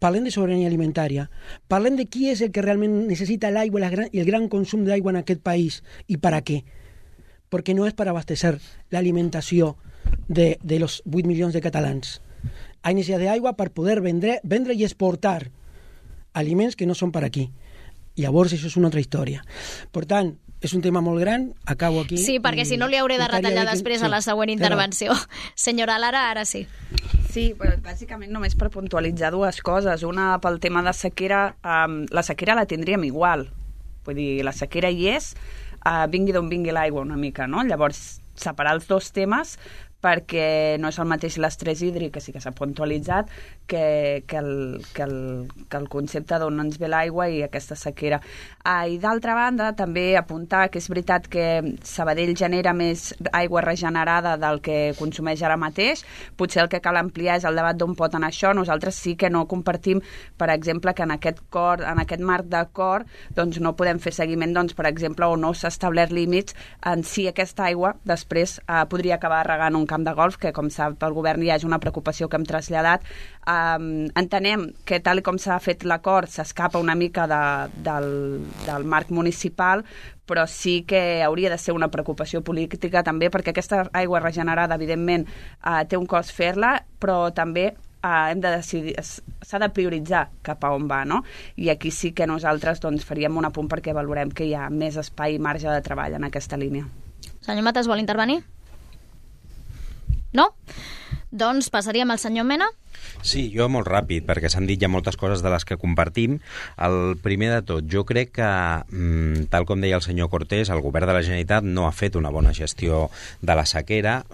Parlem de sobirania alimentària. Parlem de qui és el que realment necessita l'aigua i el gran consum d'aigua en aquest país i per a què. Perquè no és per abastecer l'alimentació de, de los 8 milions de catalans. Hay necesidad de aigua per poder vendre, vendre i exportar aliments que no són per aquí. Llavors, això és una altra història. Per tant, és un tema molt gran, acabo aquí. Sí, perquè si no li hauré de retallar després sí, a la següent intervenció. Però... Senyora Lara, ara sí. Sí, bàsicament només per puntualitzar dues coses. Una, pel tema de sequera, um, la sequera la tindríem igual. Vull dir, la sequera hi és, uh, vingui d'on vingui l'aigua una mica, no? Llavors, separar els dos temes perquè no és el mateix l'estrès hídric, que sí que s'ha puntualitzat, que, que, el, que, el, que el concepte d'on ens ve l'aigua i aquesta sequera. Ah, I d'altra banda, també apuntar que és veritat que Sabadell genera més aigua regenerada del que consumeix ara mateix. Potser el que cal ampliar és el debat d'on pot anar això. Nosaltres sí que no compartim, per exemple, que en aquest cor, en aquest marc d'acord doncs no podem fer seguiment, doncs, per exemple, o no s'ha establert límits en si aquesta aigua després eh, podria acabar regant un camp de golf, que com sap el govern ja és una preocupació que hem traslladat. Um, entenem que tal com s'ha fet l'acord s'escapa una mica de, del, del marc municipal, però sí que hauria de ser una preocupació política també, perquè aquesta aigua regenerada, evidentment, uh, té un cost fer-la, però també uh, hem de decidir, s'ha de prioritzar cap a on va, no? I aquí sí que nosaltres doncs, faríem un apunt perquè valorem que hi ha més espai i marge de treball en aquesta línia. Senyor Mates, vol intervenir? No? Doncs passaríem al senyor Mena. Sí, jo molt ràpid, perquè s'han dit ja moltes coses de les que compartim. El primer de tot, jo crec que, mm, tal com deia el senyor Cortés, el govern de la Generalitat no ha fet una bona gestió de la sequera,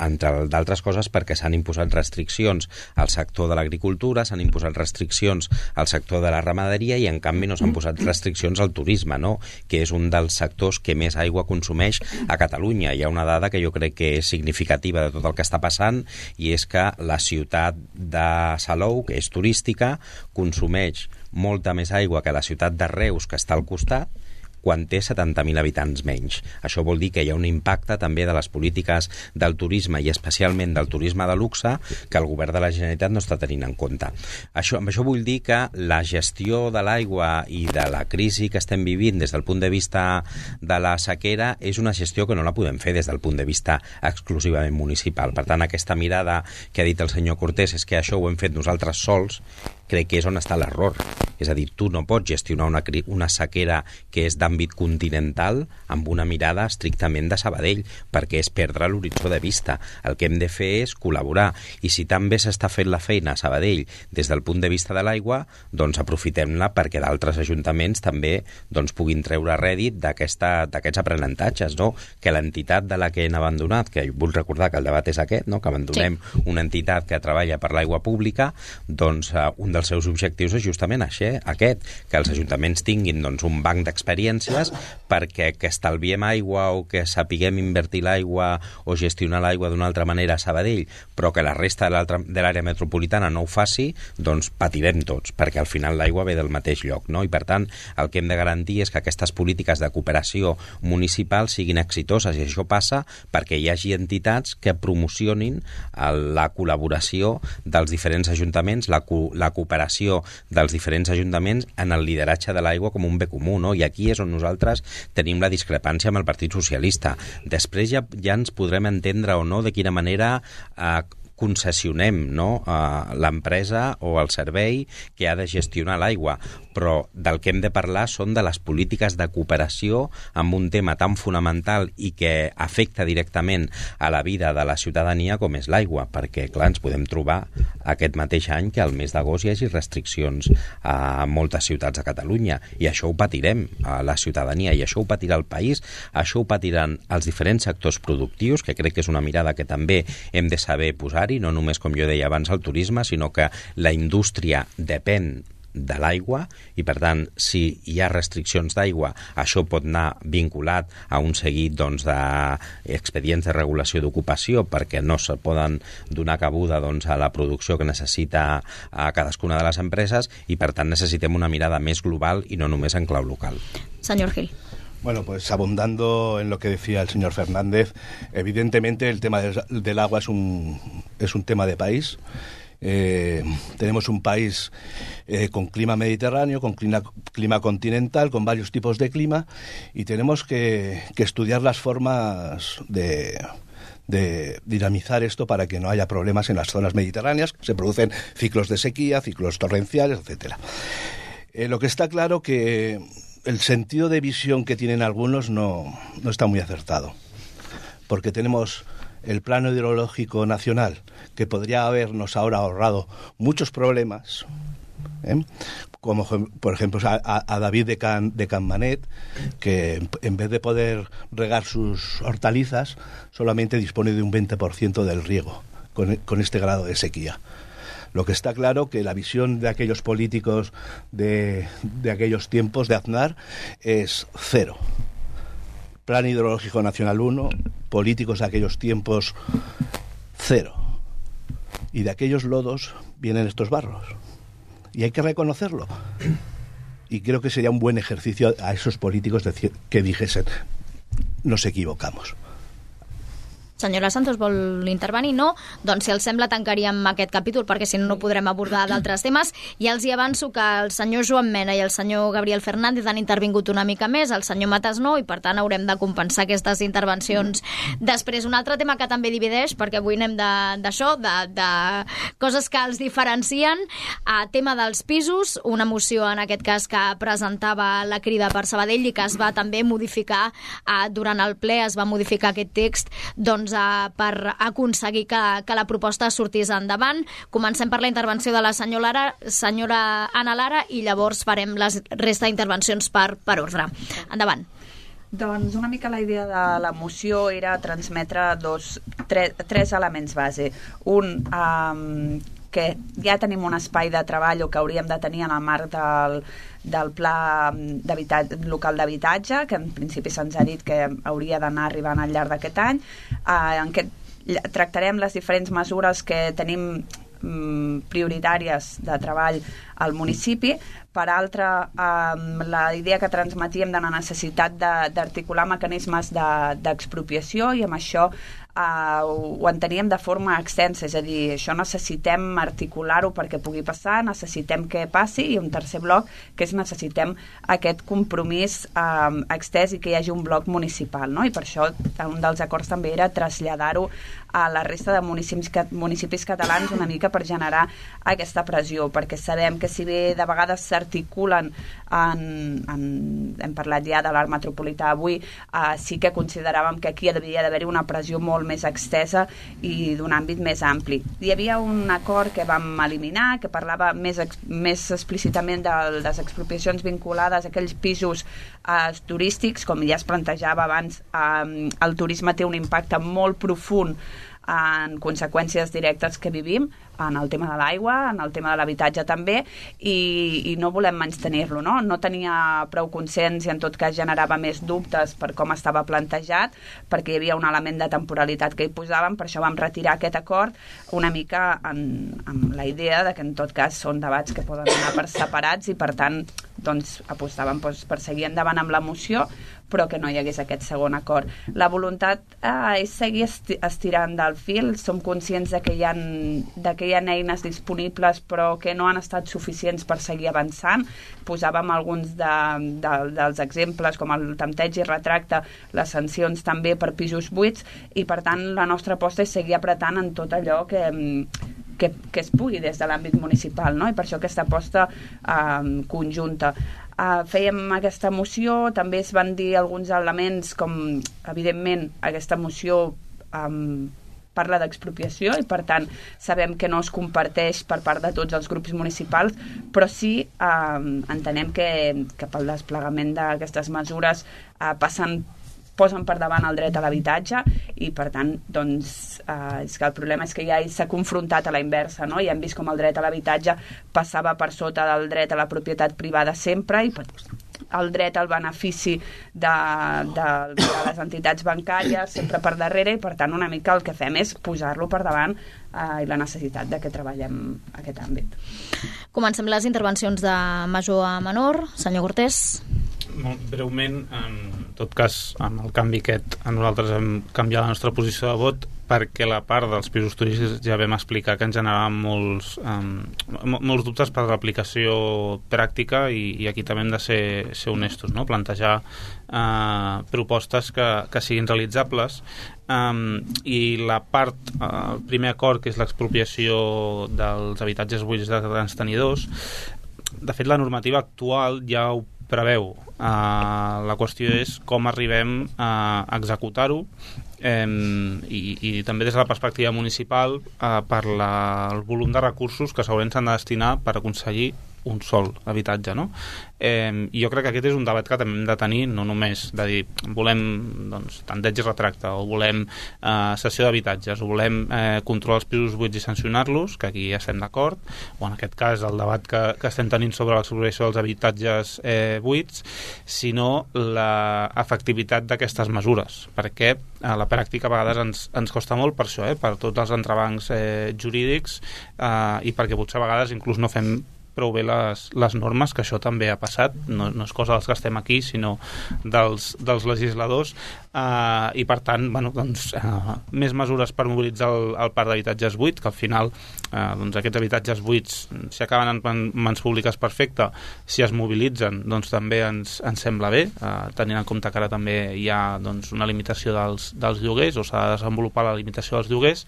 entre d'altres coses perquè s'han imposat restriccions al sector de l'agricultura, s'han imposat restriccions al sector de la ramaderia i, en canvi, no s'han posat restriccions al turisme, no? que és un dels sectors que més aigua consumeix a Catalunya. Hi ha una dada que jo crec que és significativa de tot el que està passant i és que la ciutat de Salou, que és turística, consumeix molta més aigua que la ciutat de Reus, que està al costat, quan té 70.000 habitants menys. Això vol dir que hi ha un impacte també de les polítiques del turisme i especialment del turisme de luxe que el govern de la Generalitat no està tenint en compte. Això, amb això vull dir que la gestió de l'aigua i de la crisi que estem vivint des del punt de vista de la sequera és una gestió que no la podem fer des del punt de vista exclusivament municipal. Per tant, aquesta mirada que ha dit el senyor Cortés és que això ho hem fet nosaltres sols crec que és on està l'error. És a dir, tu no pots gestionar una, una sequera que és d'àmbit continental amb una mirada estrictament de Sabadell, perquè és perdre l'horitzó de vista. El que hem de fer és col·laborar. I si també s'està fent la feina a Sabadell des del punt de vista de l'aigua, doncs aprofitem-la perquè d'altres ajuntaments també doncs, puguin treure rèdit d'aquests aprenentatges, no? que l'entitat de la que hem abandonat, que vull recordar que el debat és aquest, no? que abandonem sí. una entitat que treballa per l'aigua pública, doncs uh, un dels seus objectius és justament això, aquest, que els ajuntaments tinguin doncs, un banc d'experiències perquè que estalviem aigua o que sapiguem invertir l'aigua o gestionar l'aigua d'una altra manera a Sabadell, però que la resta de l'àrea metropolitana no ho faci, doncs patirem tots, perquè al final l'aigua ve del mateix lloc, no? I per tant, el que hem de garantir és que aquestes polítiques de cooperació municipal siguin exitoses i això passa perquè hi hagi entitats que promocionin la col·laboració dels diferents ajuntaments, la, co la cooperació dels diferents ajuntaments en el lideratge de l'aigua com un bé comú, no? I aquí és on nosaltres tenim la discrepància amb el Partit Socialista. Després ja, ja ens podrem entendre o no de quina manera eh, concessionem no, l'empresa o el servei que ha de gestionar l'aigua, però del que hem de parlar són de les polítiques de cooperació amb un tema tan fonamental i que afecta directament a la vida de la ciutadania com és l'aigua, perquè, clar, ens podem trobar aquest mateix any que al mes d'agost hi hagi restriccions a moltes ciutats de Catalunya, i això ho patirem a la ciutadania, i això ho patirà el país, això ho patiran els diferents sectors productius, que crec que és una mirada que també hem de saber posar necessari, no només, com jo deia abans, el turisme, sinó que la indústria depèn de l'aigua i per tant si hi ha restriccions d'aigua això pot anar vinculat a un seguit doncs, d'expedients de regulació d'ocupació perquè no se poden donar cabuda doncs, a la producció que necessita a cadascuna de les empreses i per tant necessitem una mirada més global i no només en clau local. Senyor Gil. Bueno, pues abundando en lo que decía el señor Fernández, evidentemente el tema del, agua es un, es un tema de país. Eh, tenemos un país eh, con clima mediterráneo, con clima, continental, con varios tipos de clima y tenemos que, que estudiar las formas de, de dinamizar esto para que no haya problemas en las zonas mediterráneas, se producen ciclos de sequía, ciclos torrenciales, etcétera. Eh, lo que está claro que el sentido de visión que tienen algunos no, no está muy acertado, porque tenemos el plano hidrológico nacional, que podría habernos ahora ahorrado muchos problemas, ¿eh? como por ejemplo a, David de, Can, de Canmanet, que en vez de poder regar sus hortalizas, solamente dispone de un 20% del riego con, con este grado de sequía. Lo que está claro que la visión de aquellos políticos de, de aquellos tiempos de Aznar es cero. Plan Hidrológico Nacional 1, políticos de aquellos tiempos cero. Y de aquellos lodos vienen estos barros. Y hay que reconocerlo. Y creo que sería un buen ejercicio a esos políticos que dijesen, nos equivocamos. Senyora Santos, vol intervenir? No? Doncs si els sembla tancaríem aquest capítol perquè si no no podrem abordar d'altres temes i els hi avanço que el senyor Joan Mena i el senyor Gabriel Fernández han intervingut una mica més, el senyor Matas no i per tant haurem de compensar aquestes intervencions després. Un altre tema que també divideix perquè avui anem d'això, de, de, de coses que els diferencien a tema dels pisos, una moció en aquest cas que presentava la crida per Sabadell i que es va també modificar durant el ple, es va modificar aquest text doncs doncs, eh, per aconseguir que, que la proposta sortís endavant. Comencem per la intervenció de la senyora, Lara, senyora Ana Lara i llavors farem la resta d'intervencions per, per ordre. Endavant. Doncs una mica la idea de la moció era transmetre dos, tre, tres elements base. Un, um, que ja tenim un espai de treball o que hauríem de tenir en el marc del, del pla local d'habitatge, que en principi se'ns ha dit que hauria d'anar arribant al llarg d'aquest any, eh, en què tractarem les diferents mesures que tenim mm, prioritàries de treball al municipi. Per altra, eh, la idea que transmetíem de la necessitat d'articular mecanismes d'expropiació de, i amb això uh, ho enteníem de forma extensa, és a dir, això necessitem articular-ho perquè pugui passar, necessitem que passi, i un tercer bloc, que és necessitem aquest compromís um, extès i que hi hagi un bloc municipal, no? i per això un dels acords també era traslladar-ho a la resta de municipis, municipis catalans una mica per generar aquesta pressió, perquè sabem que si bé de vegades s'articulen en, en, hem parlat ja de l'art metropolità avui, uh, sí que consideràvem que aquí havia d'haver-hi una pressió molt més extesa i d'un àmbit més ampli. Hi havia un acord que vam eliminar, que parlava més, més explícitament de les expropiacions vinculades a aquells pisos uh, turístics, com ja es plantejava abans, uh, el turisme té un impacte molt profund en conseqüències directes que vivim, en el tema de l'aigua, en el tema de l'habitatge també, i, i no volem menys tenir-lo, no? No tenia prou consens i en tot cas generava més dubtes per com estava plantejat, perquè hi havia un element de temporalitat que hi posàvem, per això vam retirar aquest acord una mica en, amb la idea de que en tot cas són debats que poden anar per separats i per tant doncs, apostàvem doncs, per seguir endavant amb la moció, però que no hi hagués aquest segon acord. La voluntat eh, és seguir esti estirant del fil, som conscients de que, hi ha, de que hi ha eines disponibles però que no han estat suficients per seguir avançant. Posàvem alguns de, de, dels exemples com el tempteig i retracte, les sancions també per pisos buits i per tant la nostra aposta és seguir apretant en tot allò que, que, que es pugui des de l'àmbit municipal, no? i per això aquesta aposta eh, conjunta. Uh, fèiem aquesta moció, també es van dir alguns elements com, evidentment, aquesta moció um, parla d'expropiació i per tant sabem que no es comparteix per part de tots els grups municipals però sí eh, entenem que, que pel desplegament d'aquestes mesures eh, passen posen per davant el dret a l'habitatge i per tant doncs, eh, és que el problema és que ja s'ha confrontat a la inversa no? i hem vist com el dret a l'habitatge passava per sota del dret a la propietat privada sempre i el dret al benefici de, de, de les entitats bancàries sempre per darrere i per tant una mica el que fem és posar-lo per davant eh, i la necessitat de que treballem aquest àmbit. Comencem les intervencions de major a menor. Senyor Cortés. Molt breument, en tot cas, amb el canvi aquest, nosaltres hem canviat la nostra posició de vot perquè la part dels pisos turístics ja vam explicar que ens generaven molts, um, molts dubtes per l'aplicació pràctica i, i aquí també hem de ser, ser honestos, no? plantejar uh, propostes que, que siguin realitzables um, i la part, uh, el primer acord que és l'expropiació dels habitatges buits de grans tenidors de fet la normativa actual ja ho preveu. Uh, la qüestió és com arribem a executar-ho eh, i, i també des de la perspectiva municipal eh, per la, el volum de recursos que segurament s'han de destinar per aconseguir un sol habitatge, no? Eh, jo crec que aquest és un debat que també hem de tenir, no només de dir, volem doncs, tanteig i retracte, o volem eh, sessió d'habitatges, o volem eh, controlar els pisos buits i sancionar-los, que aquí ja estem d'acord, o en aquest cas el debat que, que estem tenint sobre l'exploració dels habitatges eh, buits, sinó l'efectivitat d'aquestes mesures, perquè a la pràctica a vegades ens, ens costa molt per això, eh, per tots els entrebancs eh, jurídics eh, i perquè potser a vegades inclús no fem prou bé les, les normes, que això també ha passat, no, no és cosa dels que estem aquí, sinó dels, dels legisladors, eh, i per tant, bueno, doncs, eh, més mesures per mobilitzar el, el parc d'habitatges buits, que al final eh, doncs aquests habitatges buits, si acaben en mans públiques perfecte, si es mobilitzen, doncs també ens, ens sembla bé, eh, tenint en compte que ara també hi ha doncs, una limitació dels, dels lloguers, o s'ha de desenvolupar la limitació dels lloguers,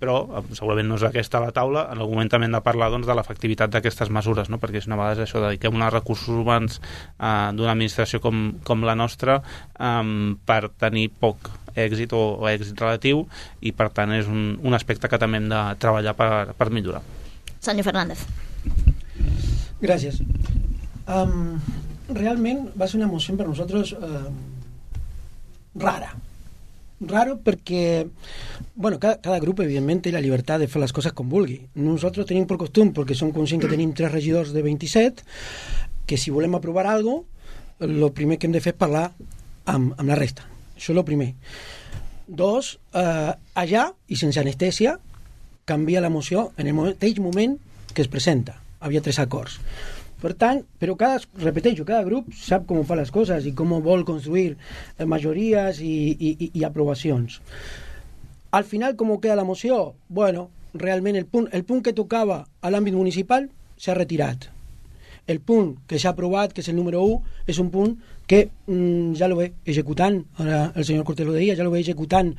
però eh, segurament no és aquesta la taula, en algun moment també hem de parlar doncs, de l'efectivitat d'aquestes mesures, no? perquè si una vegada això, dediquem uns recursos humans eh, d'una administració com, com la nostra eh, per tenir poc èxit o, o èxit relatiu i per tant és un, un aspecte que també hem de treballar per, per millorar. Senyor Fernández. Gràcies. Um, realment va ser una moció per nosaltres uh, rara raro perquè bueno, cada, cada grup evidentment té la llibertat de fer les coses com vulgui nosaltres tenim per costum, perquè som conscients que tenim tres regidors de 27 que si volem aprovar alguna cosa el primer que hem de fer és parlar amb, amb la resta. Això és el primer dos, eh, allà i sense anestèsia canvia la moció en el mateix moment que es presenta. Havia tres acords per tant, però cada, repeteixo, cada grup sap com fa les coses i com vol construir eh, majories i, i, i aprovacions. Al final, com queda la moció? Bueno, realment el punt, el punt que tocava a l'àmbit municipal s'ha retirat. El punt que s'ha aprovat, que és el número 1, és un punt que mm, ja lo ve executant, ara el senyor Cortés lo deia, ja lo ve executant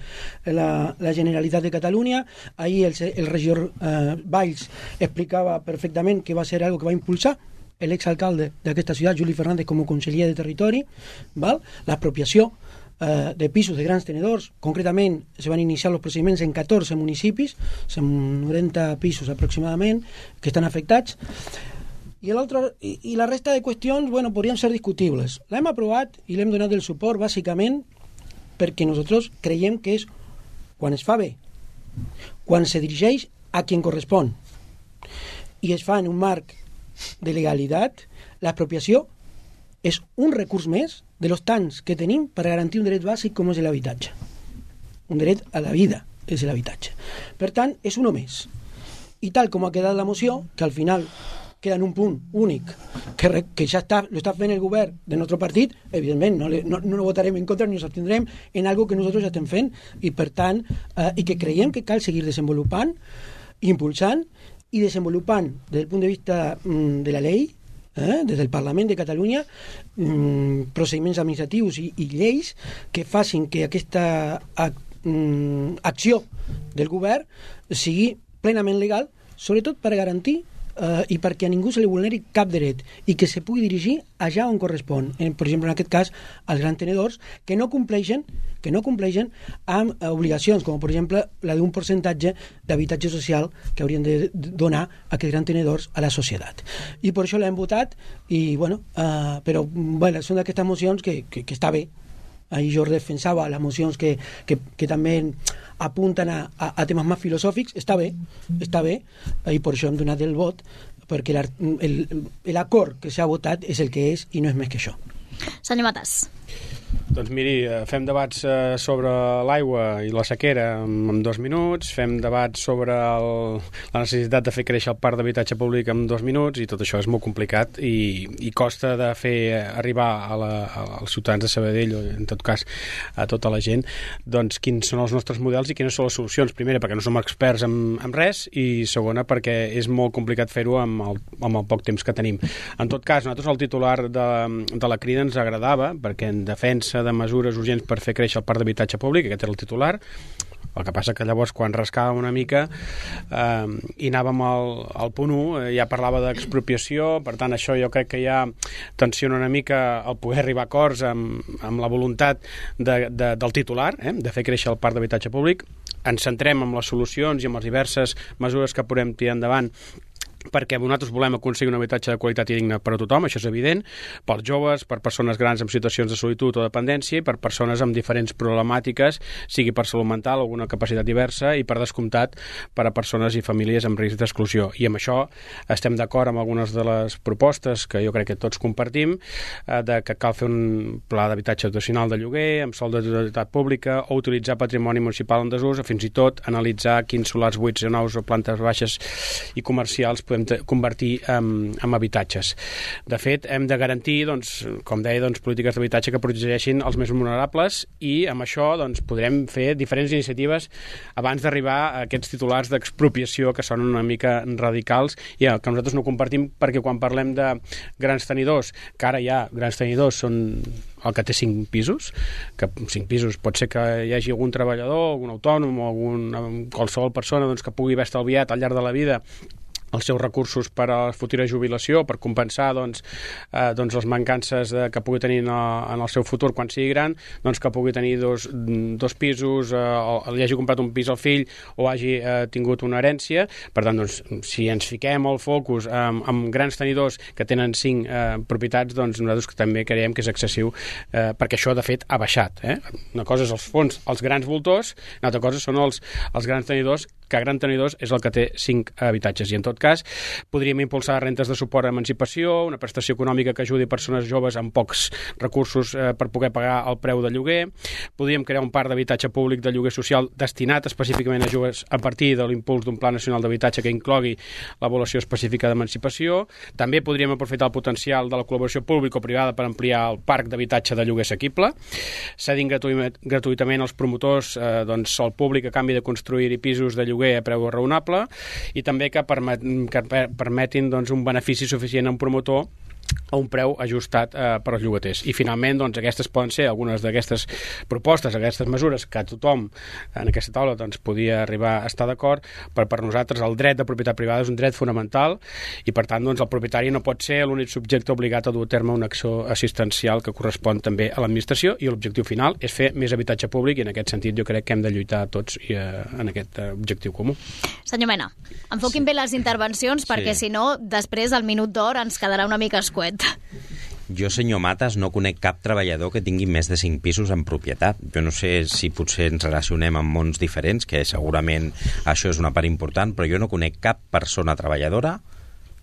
la, la Generalitat de Catalunya. Ahir el, el regidor eh, Valls explicava perfectament que va ser algo que va impulsar l'exalcalde d'aquesta ciutat, Juli Fernández, com a conseller de territori, val? l'apropiació eh, de pisos de grans tenedors. Concretament, se van iniciar els procediments en 14 municipis, són 90 pisos aproximadament, que estan afectats. I, i, i la resta de qüestions, bueno, podrien ser discutibles. L'hem aprovat i l'hem donat el suport, bàsicament, perquè nosaltres creiem que és, quan es fa bé quan se dirigeix a qui correspon i es fa en un marc de legalitat, l'expropiació és un recurs més de los tants que tenim per garantir un dret bàsic com és l'habitatge. Un dret a la vida és l'habitatge. Per tant, és un més. I tal com ha quedat la moció, que al final queda en un punt únic que, re, que ja està, lo està fent el govern de nostre partit, evidentment no, le, no, no votarem en contra ni ens abstindrem en algo que nosaltres ja estem fent i per tant, eh, i que creiem que cal seguir desenvolupant, impulsant i desenvolupant des del punt de vista mm, de la llei eh, des del Parlament de Catalunya mm, procediments administratius i, i lleis que facin que aquesta mm, acció del govern sigui plenament legal, sobretot per garantir eh, i perquè a ningú se li vulneri cap dret i que se pugui dirigir allà on correspon. En, per exemple, en aquest cas, als grans tenedors que no compleixen que no compleixen amb eh, obligacions, com per exemple la d'un percentatge d'habitatge social que haurien de donar aquests grans tenedors a la societat. I per això l'hem votat, i, bueno, eh, però bueno, són d'aquestes mocions que, que, que està bé, ahir jo defensava les mocions que, que, que també apunten a, a, a temes més filosòfics, està bé, està bé, i per això hem donat el vot, perquè l'acord que s'ha votat és el que és i no és més que això. Senyor Matas. Doncs miri, eh, fem debats eh, sobre l'aigua i la sequera en, dos minuts, fem debats sobre el, la necessitat de fer créixer el parc d'habitatge públic en dos minuts i tot això és molt complicat i, i costa de fer arribar a la, als ciutadans de Sabadell o en tot cas a tota la gent doncs quins són els nostres models i quines són les solucions. Primera, perquè no som experts en, en res i segona, perquè és molt complicat fer-ho amb, el, amb el poc temps que tenim. En tot cas, nosaltres el titular de, de la crida ens agradava perquè en defensa de mesures urgents per fer créixer el parc d'habitatge públic, aquest era el titular, el que passa que llavors quan rascàvem una mica eh, i anàvem al, al punt 1 eh, ja parlava d'expropiació, per tant això jo crec que ja tensiona una mica el poder arribar a acords amb, amb la voluntat de, de, del titular, eh, de fer créixer el parc d'habitatge públic. Ens centrem en les solucions i en les diverses mesures que podem tirar endavant perquè nosaltres volem aconseguir un habitatge de qualitat i digne per a tothom, això és evident, pels joves, per persones grans amb situacions de solitud o dependència per persones amb diferents problemàtiques, sigui per salut mental alguna capacitat diversa i per descomptat per a persones i famílies amb risc d'exclusió. I amb això estem d'acord amb algunes de les propostes que jo crec que tots compartim, eh, de que cal fer un pla d'habitatge dotacional de lloguer, amb sol de totalitat pública, o utilitzar patrimoni municipal en desús, o fins i tot analitzar quins solars buits o nous o plantes baixes i comercials podem convertir en, en habitatges. De fet, hem de garantir, doncs, com deia, doncs, polítiques d'habitatge que protegeixin els més vulnerables i amb això doncs, podrem fer diferents iniciatives abans d'arribar a aquests titulars d'expropiació que són una mica radicals i que nosaltres no compartim perquè quan parlem de grans tenidors, que ara ja grans tenidors són el que té cinc pisos, que cinc pisos pot ser que hi hagi algun treballador, algun autònom o algun, qualsevol persona doncs, que pugui haver estalviat al llarg de la vida els seus recursos per a la futura jubilació, per compensar doncs, eh, doncs les mancances de, que pugui tenir en el, en el seu futur quan sigui gran, doncs que pugui tenir dos, dos pisos, eh, o li hagi comprat un pis al fill o hagi eh, tingut una herència. Per tant, doncs, si ens fiquem el focus amb, amb grans tenidors que tenen cinc eh, propietats, doncs nosaltres també creiem que és excessiu, eh, perquè això, de fet, ha baixat. Eh? Una cosa és els fons, els grans voltors, una altra cosa són els, els grans tenidors que Gran Tenidors és el que té 5 habitatges. I en tot cas podríem impulsar rentes de suport a emancipació, una prestació econòmica que ajudi persones joves amb pocs recursos eh, per poder pagar el preu de lloguer, podríem crear un parc d'habitatge públic de lloguer social destinat específicament a joves a partir de l'impuls d'un pla nacional d'habitatge que inclogui l'avaluació específica d'emancipació, també podríem aprofitar el potencial de la col·laboració pública-privada per ampliar el parc d'habitatge de lloguer assequible, cedint gratuïtament als promotors eh, doncs, el públic a canvi de construir pisos de lloguer lloguer a preu raonable i també que, permet, que permetin doncs, un benefici suficient a un promotor a un preu ajustat eh, per als llogaters. I finalment, doncs, aquestes poden ser algunes d'aquestes propostes, aquestes mesures que tothom en aquesta taula doncs, podia arribar a estar d'acord, però per nosaltres el dret de propietat privada és un dret fonamental i per tant doncs, el propietari no pot ser l'únic subjecte obligat a dur a terme una acció assistencial que correspon també a l'administració i l'objectiu final és fer més habitatge públic i en aquest sentit jo crec que hem de lluitar tots i, eh, en aquest eh, objectiu comú. Senyor Mena, enfoquin sí. bé les intervencions perquè sí. si no, després al minut d'or ens quedarà una mica escuet. Jo, senyor Mates, no conec cap treballador que tingui més de 5 pisos en propietat. Jo no sé si potser ens relacionem amb mons diferents, que segurament això és una part important, però jo no conec cap persona treballadora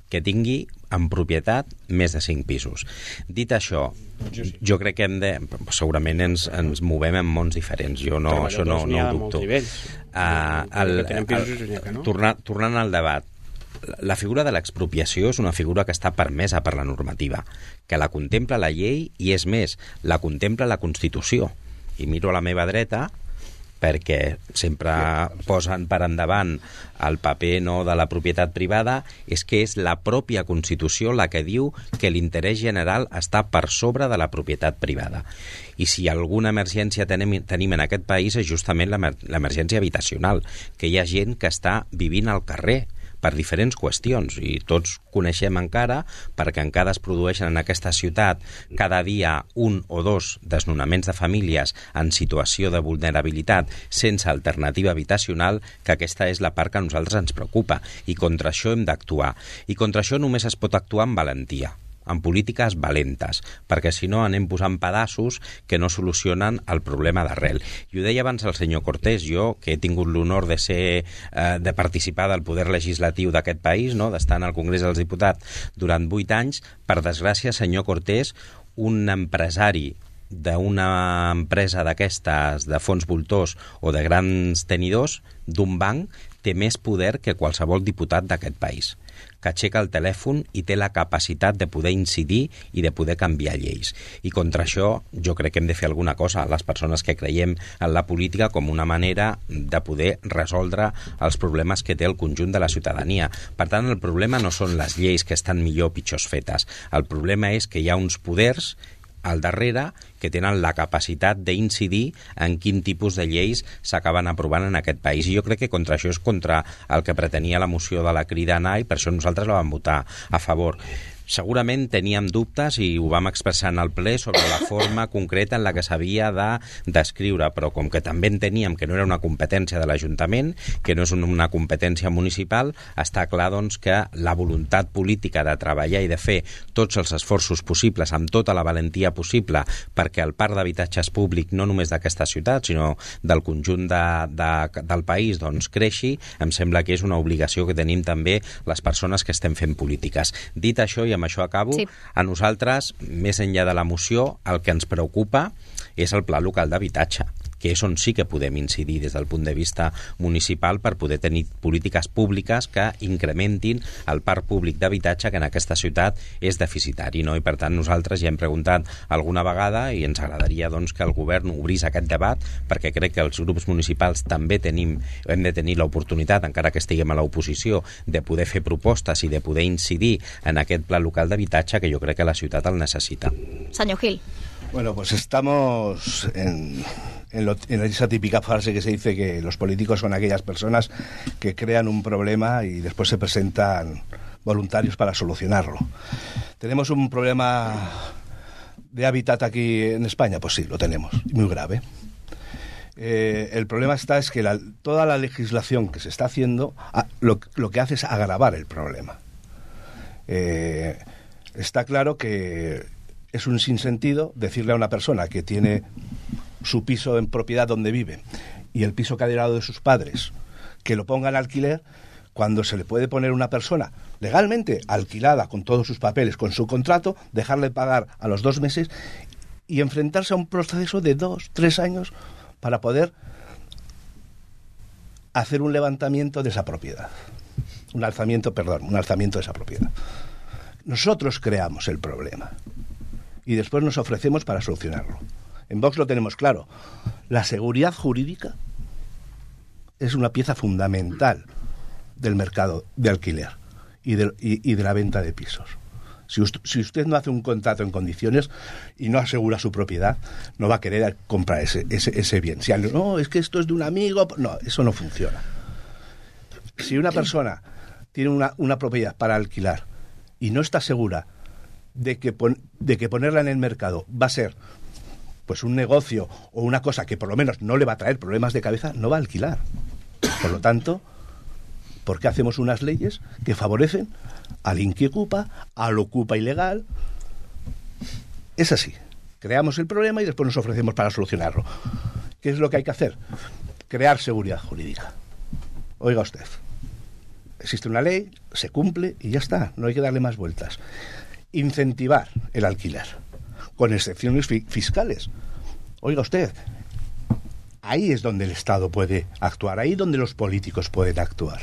que tingui en propietat més de 5 pisos. Dit això, jo, sí. jo crec que hem de... Segurament ens, ens movem en mons diferents. Jo no, això no, no ho dubto. Uh, el, el, el, tornant, tornant al debat, la figura de l'expropiació és una figura que està permesa per la normativa, que la contempla la llei i, és més, la contempla la Constitució. I miro a la meva dreta perquè sempre posen per endavant el paper no, de la propietat privada, és que és la pròpia Constitució la que diu que l'interès general està per sobre de la propietat privada. I si alguna emergència tenim, tenim en aquest país és justament l'emergència habitacional, que hi ha gent que està vivint al carrer, per diferents qüestions i tots coneixem encara perquè encara es produeixen en aquesta ciutat cada dia un o dos desnonaments de famílies en situació de vulnerabilitat sense alternativa habitacional que aquesta és la part que a nosaltres ens preocupa i contra això hem d'actuar. I contra això només es pot actuar amb valentia amb polítiques valentes, perquè si no anem posant pedaços que no solucionen el problema d'arrel. I ho deia abans el senyor Cortés, jo, que he tingut l'honor de ser eh, de participar del poder legislatiu d'aquest país, no? d'estar en el Congrés dels Diputats durant vuit anys, per desgràcia, senyor Cortés, un empresari d'una empresa d'aquestes de fons voltors o de grans tenidors d'un banc té més poder que qualsevol diputat d'aquest país que aixeca el telèfon i té la capacitat de poder incidir i de poder canviar lleis. I contra això jo crec que hem de fer alguna cosa, les persones que creiem en la política com una manera de poder resoldre els problemes que té el conjunt de la ciutadania. Per tant, el problema no són les lleis que estan millor o pitjors fetes. El problema és que hi ha uns poders al darrere que tenen la capacitat d'incidir en quin tipus de lleis s'acaben aprovant en aquest país. I jo crec que contra això és contra el que pretenia la moció de la Crida Anar i per això nosaltres la vam votar a favor. Segurament teníem dubtes i ho vam expressar en el ple sobre la forma concreta en la que s'havia de descriure, però com que també enteníem que no era una competència de l'Ajuntament, que no és una competència municipal, està clar doncs, que la voluntat política de treballar i de fer tots els esforços possibles amb tota la valentia possible perquè el parc d'habitatges públic, no només d'aquesta ciutat, sinó del conjunt de, de, del país, doncs creixi, em sembla que és una obligació que tenim també les persones que estem fent polítiques. Dit això, i amb això acabo, sí. a nosaltres, més enllà de la moció, el que ens preocupa és el pla local d'habitatge que és on sí que podem incidir des del punt de vista municipal per poder tenir polítiques públiques que incrementin el parc públic d'habitatge que en aquesta ciutat és deficitari. No? I per tant nosaltres ja hem preguntat alguna vegada i ens agradaria doncs, que el govern obrís aquest debat perquè crec que els grups municipals també tenim, hem de tenir l'oportunitat, encara que estiguem a l'oposició, de poder fer propostes i de poder incidir en aquest pla local d'habitatge que jo crec que la ciutat el necessita. Senyor Gil. Bueno, pues estamos en, en, esa típica frase que se dice que los políticos son aquellas personas que crean un problema y después se presentan voluntarios para solucionarlo. ¿Tenemos un problema de hábitat aquí en España? Pues sí, lo tenemos, muy grave. Eh, el problema está es que la, toda la legislación que se está haciendo a, lo, lo, que hace es agravar el problema. Eh, está claro que es un sinsentido decirle a una persona que tiene su piso en propiedad donde vive y el piso que ha de sus padres, que lo ponga en alquiler cuando se le puede poner una persona legalmente alquilada con todos sus papeles, con su contrato, dejarle pagar a los dos meses y enfrentarse a un proceso de dos, tres años para poder hacer un levantamiento de esa propiedad. Un alzamiento, perdón, un alzamiento de esa propiedad. Nosotros creamos el problema y después nos ofrecemos para solucionarlo. En Vox lo tenemos claro. La seguridad jurídica es una pieza fundamental del mercado de alquiler y de, la venta de pisos. Si usted, no hace un contrato en condiciones y no asegura su propiedad, no va a querer comprar ese, bien. Si no, es que esto es de un amigo, no, eso no funciona. Si una persona tiene una, propiedad para alquilar y no está segura de que, de que ponerla en el mercado va a ser pues un negocio o una cosa que por lo menos no le va a traer problemas de cabeza, no va a alquilar. Por lo tanto, ¿por qué hacemos unas leyes que favorecen al inquiocupa, al ocupa ilegal Es así. Creamos el problema y después nos ofrecemos para solucionarlo. ¿Qué es lo que hay que hacer? Crear seguridad jurídica. Oiga usted, existe una ley, se cumple y ya está, no hay que darle más vueltas. Incentivar el alquiler, con excepciones fi- fiscales. Oiga usted, ahí es donde el Estado puede actuar, ahí donde los políticos pueden actuar.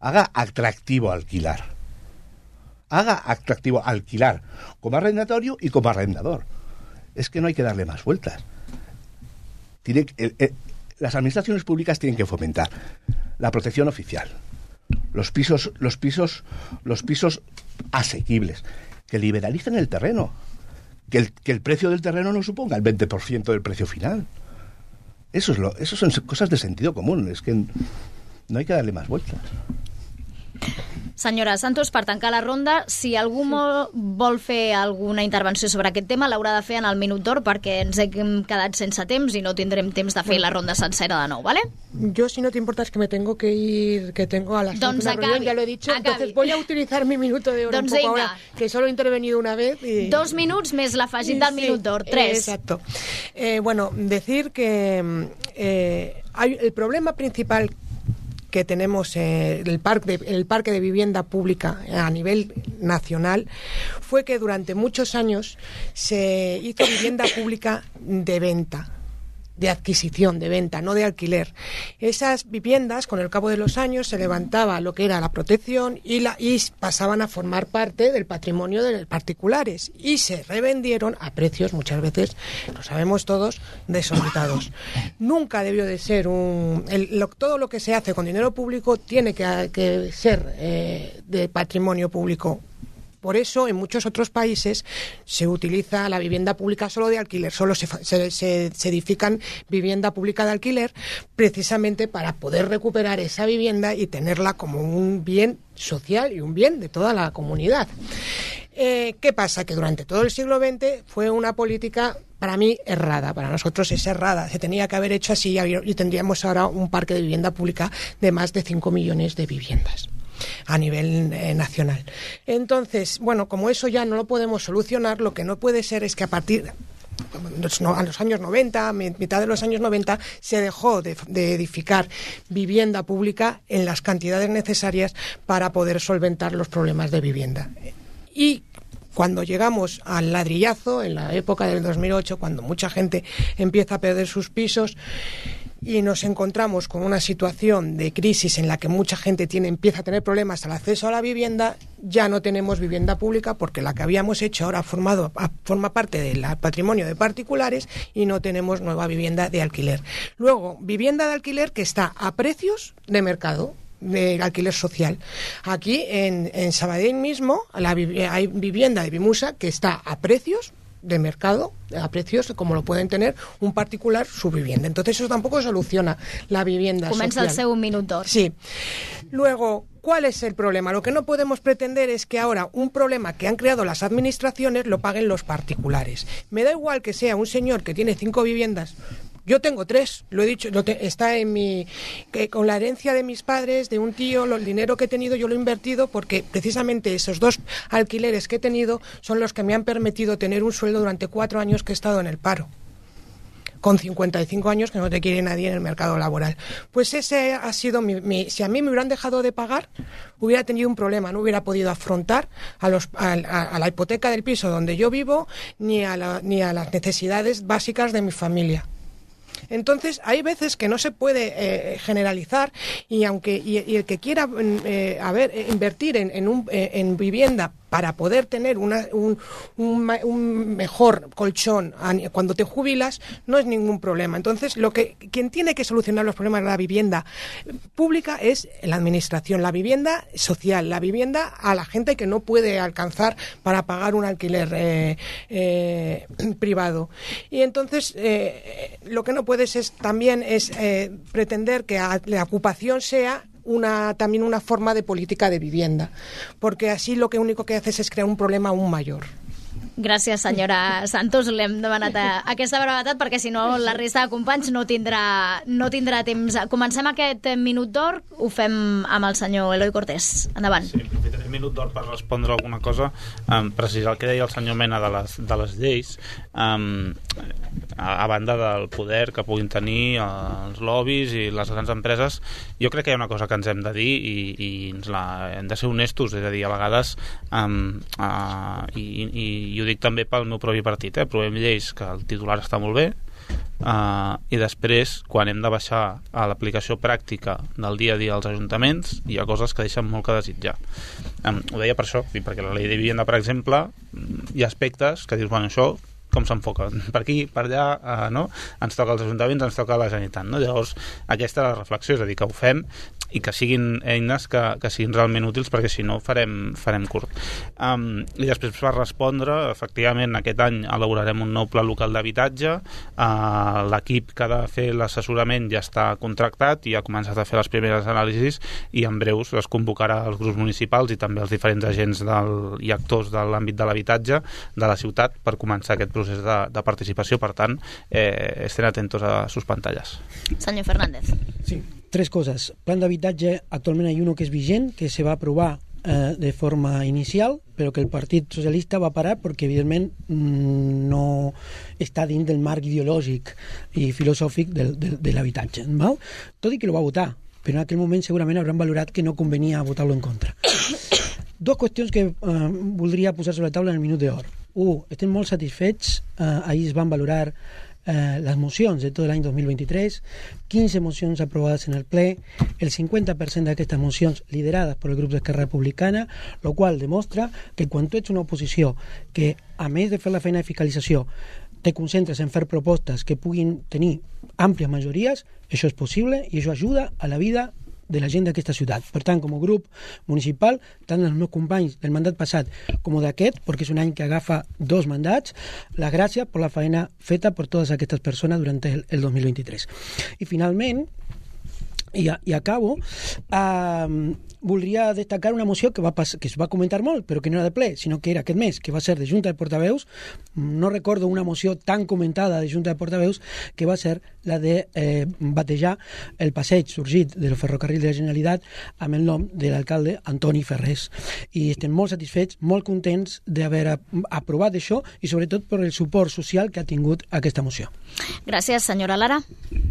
Haga atractivo alquilar. Haga atractivo alquilar como arrendatorio y como arrendador. Es que no hay que darle más vueltas. Tiene el- el- las administraciones públicas tienen que fomentar la protección oficial, los pisos, los pisos, los pisos asequibles, que liberalicen el terreno, que el, que el precio del terreno no suponga el 20% del precio final. Eso, es lo, eso son cosas de sentido común, es que no hay que darle más vueltas. Senyora Santos, per tancar la ronda, si algú vol fer alguna intervenció sobre aquest tema, l'haurà de fer en el minut d'or perquè ens hem quedat sense temps i no tindrem temps de fer la ronda sencera de nou, ¿vale? Yo, si no te importa, es que me tengo que ir, que tengo a las Doncs una reunión, acabi, ya lo he dicho. acabi. Entonces voy a utilizar mi minuto de oro Doncs un poco ahora, que solo he intervenido una vez. Y... Dos minuts més l'afegit del Sí, minut d'or, tres. Exacto. Eh, bueno, decir que eh, hay, el problema principal que tenemos eh, el, parque de, el parque de vivienda pública a nivel nacional fue que durante muchos años se hizo vivienda pública de venta de adquisición, de venta, no de alquiler. Esas viviendas, con el cabo de los años, se levantaba lo que era la protección y, la, y pasaban a formar parte del patrimonio de los particulares y se revendieron a precios, muchas veces, lo sabemos todos, desorbitados. Nunca debió de ser un... el- lo- todo lo que se hace con dinero público tiene que, que ser eh, de patrimonio público por eso, en muchos otros países se utiliza la vivienda pública solo de alquiler, solo se, se- se- se edifican vivienda pública de alquiler precisamente para poder recuperar esa vivienda y tenerla como un bien social y un bien de toda la comunidad. Eh, ¿Qué pasa? Que durante todo el siglo XX fue una política para mí errada, para nosotros es errada. Se tenía que haber hecho así y tendríamos ahora un parque de vivienda pública de más de 5 millones de viviendas a nivel eh, nacional. Entonces, bueno, como eso ya no lo podemos solucionar, lo que no puede ser es que a partir no- a los años 90, mi- mitad de los años 90, se dejó de, de edificar vivienda pública en las cantidades necesarias para poder solventar los problemas de vivienda. Y cuando llegamos al ladrillazo, en la época del 2008, cuando mucha gente empieza a perder sus pisos, y nos encontramos con una situación de crisis en la que mucha gente tiene, empieza a tener problemas al acceso a la vivienda, ya no tenemos vivienda pública porque la que habíamos hecho ahora formado, forma parte del patrimonio de particulares y no tenemos nueva vivienda de alquiler. Luego, vivienda de alquiler que está a precios de mercado del alquiler social. Aquí en, en Sabadell mismo la hay vivienda de Bimusa que está a precios de mercado a precios como lo pueden tener un particular su vivienda. Entonces eso tampoco soluciona la vivienda Comença el seu minut d'or. Sí. Luego, ¿cuál es el problema? Lo que no podemos pretender es que ahora un problema que han creado las administraciones lo paguen los particulares. Me da igual que sea un señor que tiene cinco viviendas. Yo tengo tres, lo he dicho, lo te- está en mi. con la herencia de mis padres, de un tío, lo- el dinero que he tenido, yo lo he invertido porque precisamente esos dos alquileres que he tenido son los que me han permitido tener un sueldo durante cuatro años que he estado en el paro con 55 años que no te quiere nadie en el mercado laboral. Pues ese ha sido mi, si a mí me hubieran dejado de pagar, hubiera tenido un problema, no hubiera podido afrontar a, los, a- a la hipoteca del piso donde yo vivo ni a, la- ni a las necesidades básicas de mi familia. Entonces, hay veces que no se puede eh, generalizar y aunque y, el que quiera mm, eh, a ver, eh, invertir en, en, un, eh, en vivienda para poder tener una- un, un un mejor colchón cuando te jubilas, no es ningún problema. Entonces, lo que quien tiene que solucionar los problemas de la vivienda pública es la administración, la vivienda social, la vivienda a la gente que no puede alcanzar para pagar un alquiler eh, eh, privado. Y entonces, eh, lo que no puedes es también es pretender que la ocupación sea una, también una forma de política de vivienda, porque así lo que único que haces es crear un problema aún mayor. Gràcies, senyora Santos. L'hem demanat a, aquesta brevetat perquè, si no, la resta de companys no tindrà, no tindrà temps. Comencem aquest minut d'or, ho fem amb el senyor Eloi Cortés. Endavant. Sí, un minut d'or per respondre alguna cosa, um, precisar el que deia el senyor Mena de les, de les lleis, um, a, a banda del poder que puguin tenir els lobbies i les grans empreses, jo crec que hi ha una cosa que ens hem de dir i, i ens la, hem de ser honestos, és a dir, a vegades um, uh, i, i, i ho dic també pel meu propi partit, eh? aprovem lleis que el titular està molt bé, Uh, i després, quan hem de baixar a l'aplicació pràctica del dia a dia als ajuntaments, hi ha coses que deixen molt que desitjar. Um, ho deia per això, perquè la llei de vivenda, per exemple, hi ha aspectes que dius, bueno, això com s'enfoca, per aquí, per allà, uh, no? ens toca als ajuntaments, ens toca la Generalitat. No? Llavors, aquesta és la reflexió, és a dir, que ho fem i que siguin eines que, que siguin realment útils perquè si no farem, farem curt. Um, I després per respondre, efectivament aquest any elaborarem un nou pla local d'habitatge, uh, l'equip que ha de fer l'assessorament ja està contractat i ha començat a fer les primeres anàlisis i en breus es convocarà els grups municipals i també els diferents agents del, i actors de l'àmbit de l'habitatge de la ciutat per començar aquest procés de, de participació. Per tant, eh, estén atentos a sus pantalles. Senyor Fernández. Sí, tres cosas. Plan d'habitatge, actualment hi ha uno que és vigent, que se va aprovar eh, de forma inicial, però que el Partit Socialista va parar perquè, evidentment, mm, no està dins del marc ideològic i filosòfic del, del, de l'habitatge. Tot i que lo va votar, però en aquell moment segurament hauran valorat que no convenia votar-lo en contra. Dos qüestions que eh, voldria posar sobre la taula en el minut d'or. Un, estem molt satisfets, eh, ahir es van valorar eh, les mocions de tot l'any 2023, 15 mocions aprovades en el ple, el 50% d'aquestes mocions liderades pel grup d'Esquerra Republicana, el qual demostra que quan tu ets una oposició que, a més de fer la feina de fiscalització, te concentres en fer propostes que puguin tenir àmplies majories, això és possible i això ajuda a la vida de la gent d'aquesta ciutat. Per tant, com a grup municipal, tant els meus companys del mandat passat com d'aquest, perquè és un any que agafa dos mandats, la gràcia per la feina feta per totes aquestes persones durant el, el 2023. I finalment, i, i acabo, eh, voldria destacar una moció que, va pas, que es va comentar molt, però que no era de ple, sinó que era aquest mes, que va ser de Junta de Portaveus. No recordo una moció tan comentada de Junta de Portaveus que va ser la de eh, batejar el passeig sorgit del ferrocarril de la Generalitat amb el nom de l'alcalde Antoni Ferrés. I estem molt satisfets, molt contents d'haver aprovat això i sobretot per el suport social que ha tingut aquesta moció. Gràcies, senyora Lara.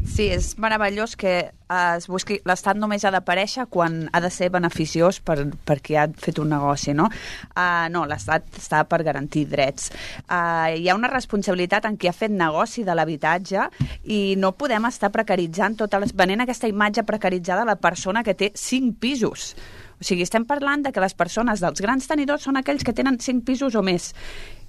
Sí, és meravellós que eh, es busqui... L'Estat només ha d'aparèixer quan ha de ser beneficiós per, per qui ha fet un negoci, no? Uh, no, l'Estat està per garantir drets. Uh, hi ha una responsabilitat en qui ha fet negoci de l'habitatge i no podem estar precaritzant tota les... venent aquesta imatge precaritzada de la persona que té cinc pisos. O sigui, estem parlant de que les persones dels grans tenidors són aquells que tenen cinc pisos o més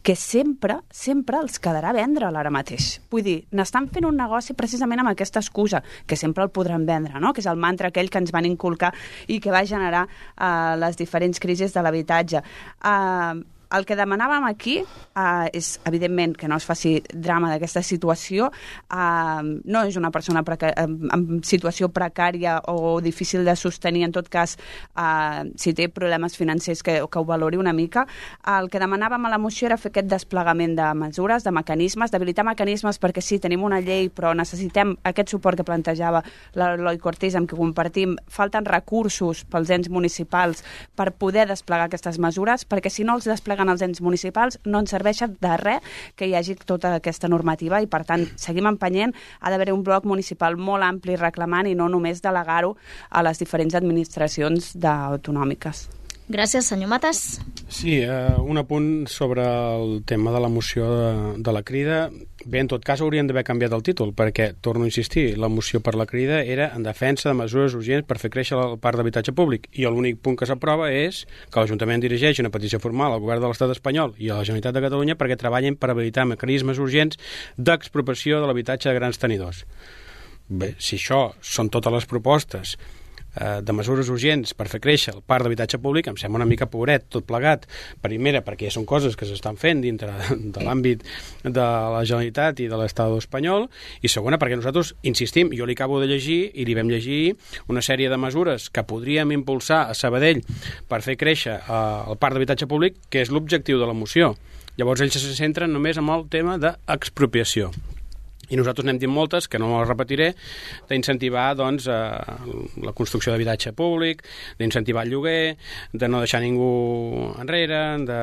que sempre, sempre els quedarà vendre ara mateix. Vull dir, n'estan fent un negoci precisament amb aquesta excusa, que sempre el podran vendre, no? que és el mantra aquell que ens van inculcar i que va generar uh, les diferents crisis de l'habitatge. Uh, el que demanàvem aquí uh, és, evidentment, que no es faci drama d'aquesta situació. Uh, no és una persona en situació precària o difícil de sostenir, en tot cas, uh, si té problemes financers, que, que ho valori una mica. Uh, el que demanàvem a la moció era fer aquest desplegament de mesures, de mecanismes, d'habilitar mecanismes, perquè sí, tenim una llei, però necessitem aquest suport que plantejava l'Eloi Cortés, amb què compartim. Falten recursos pels ens municipals per poder desplegar aquestes mesures, perquè si no els despleguen els ens municipals no ens serveixen de res que hi hagi tota aquesta normativa i, per tant, seguim empenyent. Ha d'haver un bloc municipal molt ampli reclamant i no només delegar-ho a les diferents administracions autonòmiques. Gràcies, senyor Matas. Sí, eh, un apunt sobre el tema de la moció de, de la crida. Bé, en tot cas haurien d'haver canviat el títol, perquè, torno a insistir, la moció per la crida era en defensa de mesures urgents per fer créixer el parc d'habitatge públic, i l'únic punt que s'aprova és que l'Ajuntament dirigeix una petició formal al Govern de l'Estat espanyol i a la Generalitat de Catalunya perquè treballin per habilitar mecanismes urgents d'expropiació de l'habitatge de grans tenidors. Bé, si això són totes les propostes eh, de mesures urgents per fer créixer el parc d'habitatge públic em sembla una mica pobret, tot plegat. Primera, perquè són coses que s'estan fent dintre de l'àmbit de la Generalitat i de l'Estat espanyol, i segona, perquè nosaltres insistim, jo li acabo de llegir i li vam llegir una sèrie de mesures que podríem impulsar a Sabadell per fer créixer eh, el parc d'habitatge públic, que és l'objectiu de la moció. Llavors ells se centren només en el tema d'expropiació. I nosaltres n'hem dit moltes, que no les repetiré, d'incentivar doncs, eh, la construcció d'habitatge públic, d'incentivar el lloguer, de no deixar ningú enrere, de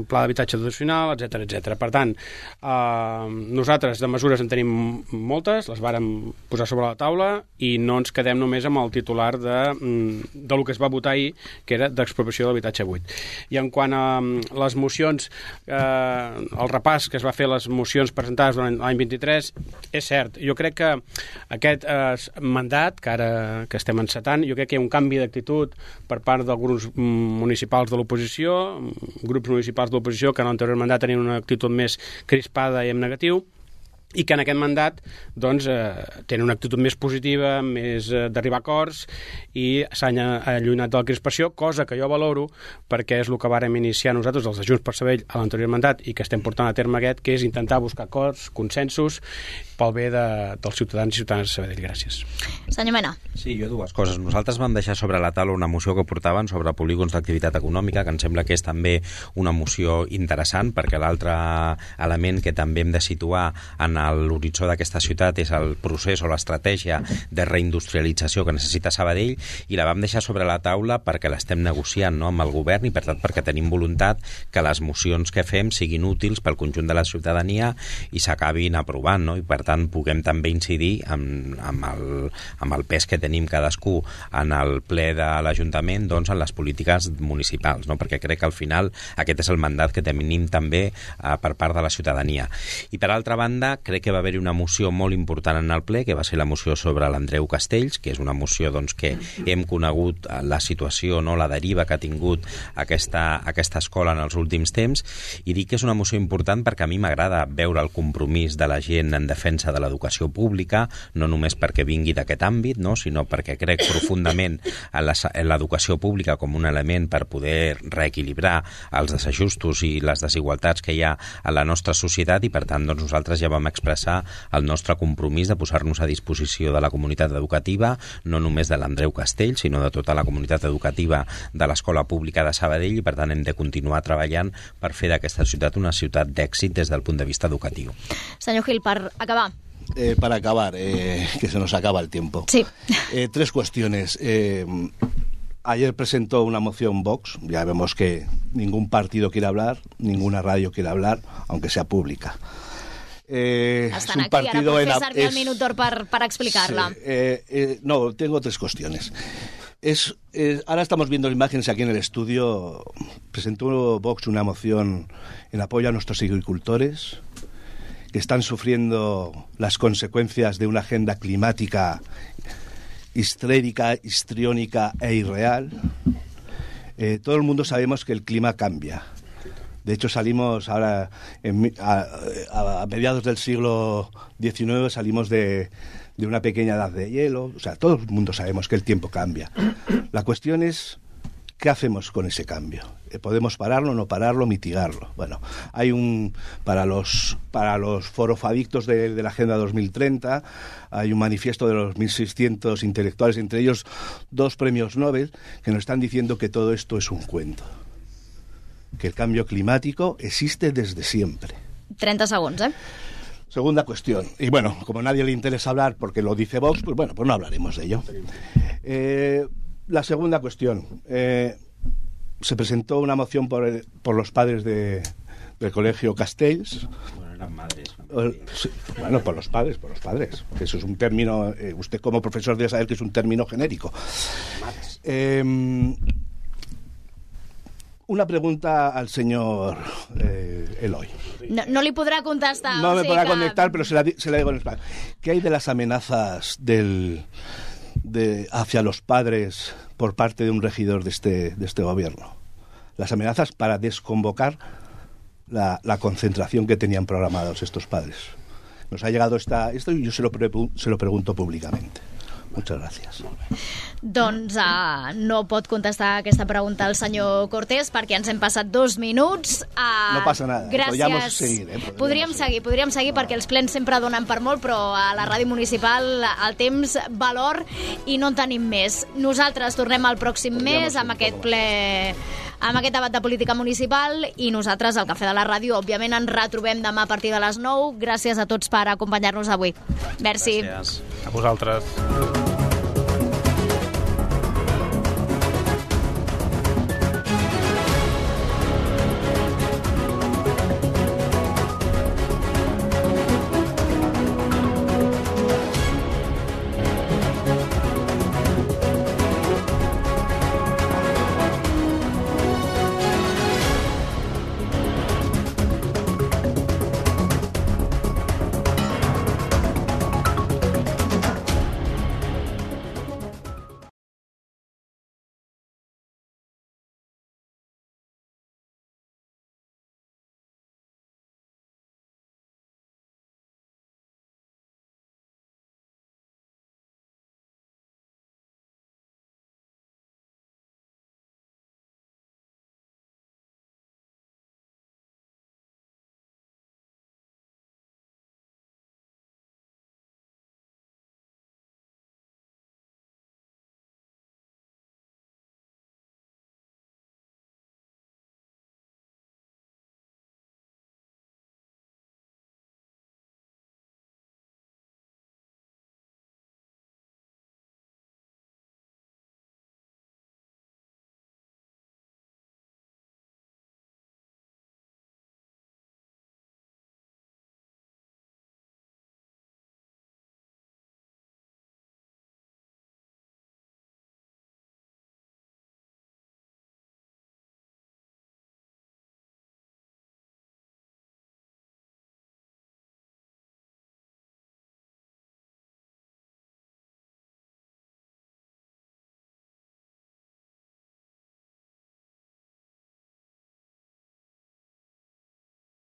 un pla d'habitatge tradicional, etc etc. Per tant, eh, nosaltres de mesures en tenim moltes, les vàrem posar sobre la taula i no ens quedem només amb el titular de, mm, de lo que es va votar ahir, que era d'expropiació de l'habitatge buit. I en quant a mm, les mocions, eh, el repàs que es va fer les mocions presentades durant l'any 23, és cert, jo crec que aquest eh, mandat, que ara que estem encetant, jo crec que hi ha un canvi d'actitud per part dels grups municipals de l'oposició, grups municipals de l'oposició que en l'anterior mandat tenien una actitud més crispada i en negatiu, i que en aquest mandat doncs, eh, tenen una actitud més positiva, més eh, d'arribar a acords i s'han allunyat de la crispació, cosa que jo valoro perquè és el que vàrem iniciar nosaltres, els de per Sabell, a l'anterior mandat i que estem portant a terme aquest, que és intentar buscar acords, consensos, pel bé de, dels ciutadans i ciutadanes de Sabadell. Gràcies. Senyor Mena. Sí, jo dues coses. Nosaltres vam deixar sobre la taula una moció que portaven sobre polígons d'activitat econòmica, que em sembla que és també una moció interessant, perquè l'altre element que també hem de situar en l'horitzó d'aquesta ciutat és el procés o l'estratègia de reindustrialització que necessita Sabadell, i la vam deixar sobre la taula perquè l'estem negociant no, amb el govern i, per tant, perquè tenim voluntat que les mocions que fem siguin útils pel conjunt de la ciutadania i s'acabin aprovant, no? i per tant puguem també incidir amb, amb, el, amb el pes que tenim cadascú en el ple de l'Ajuntament doncs, en les polítiques municipals, no? perquè crec que al final aquest és el mandat que tenim també eh, per part de la ciutadania. I per altra banda, crec que va haver-hi una moció molt important en el ple, que va ser la moció sobre l'Andreu Castells, que és una moció doncs, que hem conegut eh, la situació, no la deriva que ha tingut aquesta, aquesta escola en els últims temps, i dic que és una moció important perquè a mi m'agrada veure el compromís de la gent en defensa defensa de l'educació pública, no només perquè vingui d'aquest àmbit, no? sinó perquè crec profundament en l'educació pública com un element per poder reequilibrar els desajustos i les desigualtats que hi ha a la nostra societat i per tant doncs, nosaltres ja vam expressar el nostre compromís de posar-nos a disposició de la comunitat educativa, no només de l'Andreu Castell, sinó de tota la comunitat educativa de l'Escola Pública de Sabadell i per tant hem de continuar treballant per fer d'aquesta ciutat una ciutat d'èxit des del punt de vista educatiu. Senyor Gil, per acabar, eh, para acabar, eh, que se nos acaba el tiempo. Sí. Eh, tres cuestiones. Eh, ayer presentó una moción Vox, ya vemos que ningún partido quiere hablar, ninguna radio quiere hablar, aunque sea pública. Eh, es un aquí, partido es, el per, per explicar-la. Sí, eh, eh, no, tengo tres cuestiones. Es, eh, ahora estamos viendo imágenes aquí en el estudio. Presentó Vox una moción en apoyo a nuestros agricultores, que están sufriendo las consecuencias de una agenda climática histérica, histriónica e irreal. Eh, todo el mundo sabemos que el clima cambia. De hecho, salimos ahora, en, a, a, mediados del siglo XIX, salimos de, de una pequeña edad de hielo. O sea, todo el mundo sabemos que el tiempo cambia. La cuestión es ¿Qué hacemos con ese cambio? ¿Podemos pararlo, no pararlo, mitigarlo? Bueno, hay un, para los, para los forofadictos de, de la Agenda 2030, hay un manifiesto de los 1.600 intelectuales, entre ellos dos premios Nobel, que nos están diciendo que todo esto es un cuento. Que el cambio climático existe desde siempre. 30 segundos, ¿eh? Segunda cuestión. Y bueno, como a nadie le interesa hablar porque lo dice Vox, pues bueno, pues no hablaremos de ello. Eh, la segunda cuestión. Eh, se presentó una moción por, el, por los padres de, del colegio Castells. Bueno, eran madres. Bueno, por los padres, por los padres. Eso es un término, eh, usted como profesor debe saber que es un término genérico. Eh, una pregunta al señor eh, Eloy. No, no li podrà contestar. No me podrá que... contestar, pero se la, se la digo en español. ¿Qué hay de las amenazas del, de, hacia los padres por parte de un regidor de este, de este gobierno. Las amenazas para desconvocar la, la concentración que tenían programados estos padres. Nos ha llegado esta, esto y yo se lo, se lo pregunto públicamente. Muchas gràcies. Doncs uh, no pot contestar aquesta pregunta el senyor Cortés perquè ens hem passat dos minuts. Uh, no passa nada, gràcies. podríem seguir. Eh? Podríem, podríem seguir, seguir, podríem seguir perquè els plens sempre donen per molt, però a la ràdio municipal el temps valor i no en tenim més. Nosaltres tornem al pròxim mes amb aquest ple amb aquest debat de política municipal i nosaltres, al Cafè de la Ràdio, òbviament ens retrobem demà a partir de les 9. Gràcies a tots per acompanyar-nos avui. Merci. Gràcies. A vosaltres.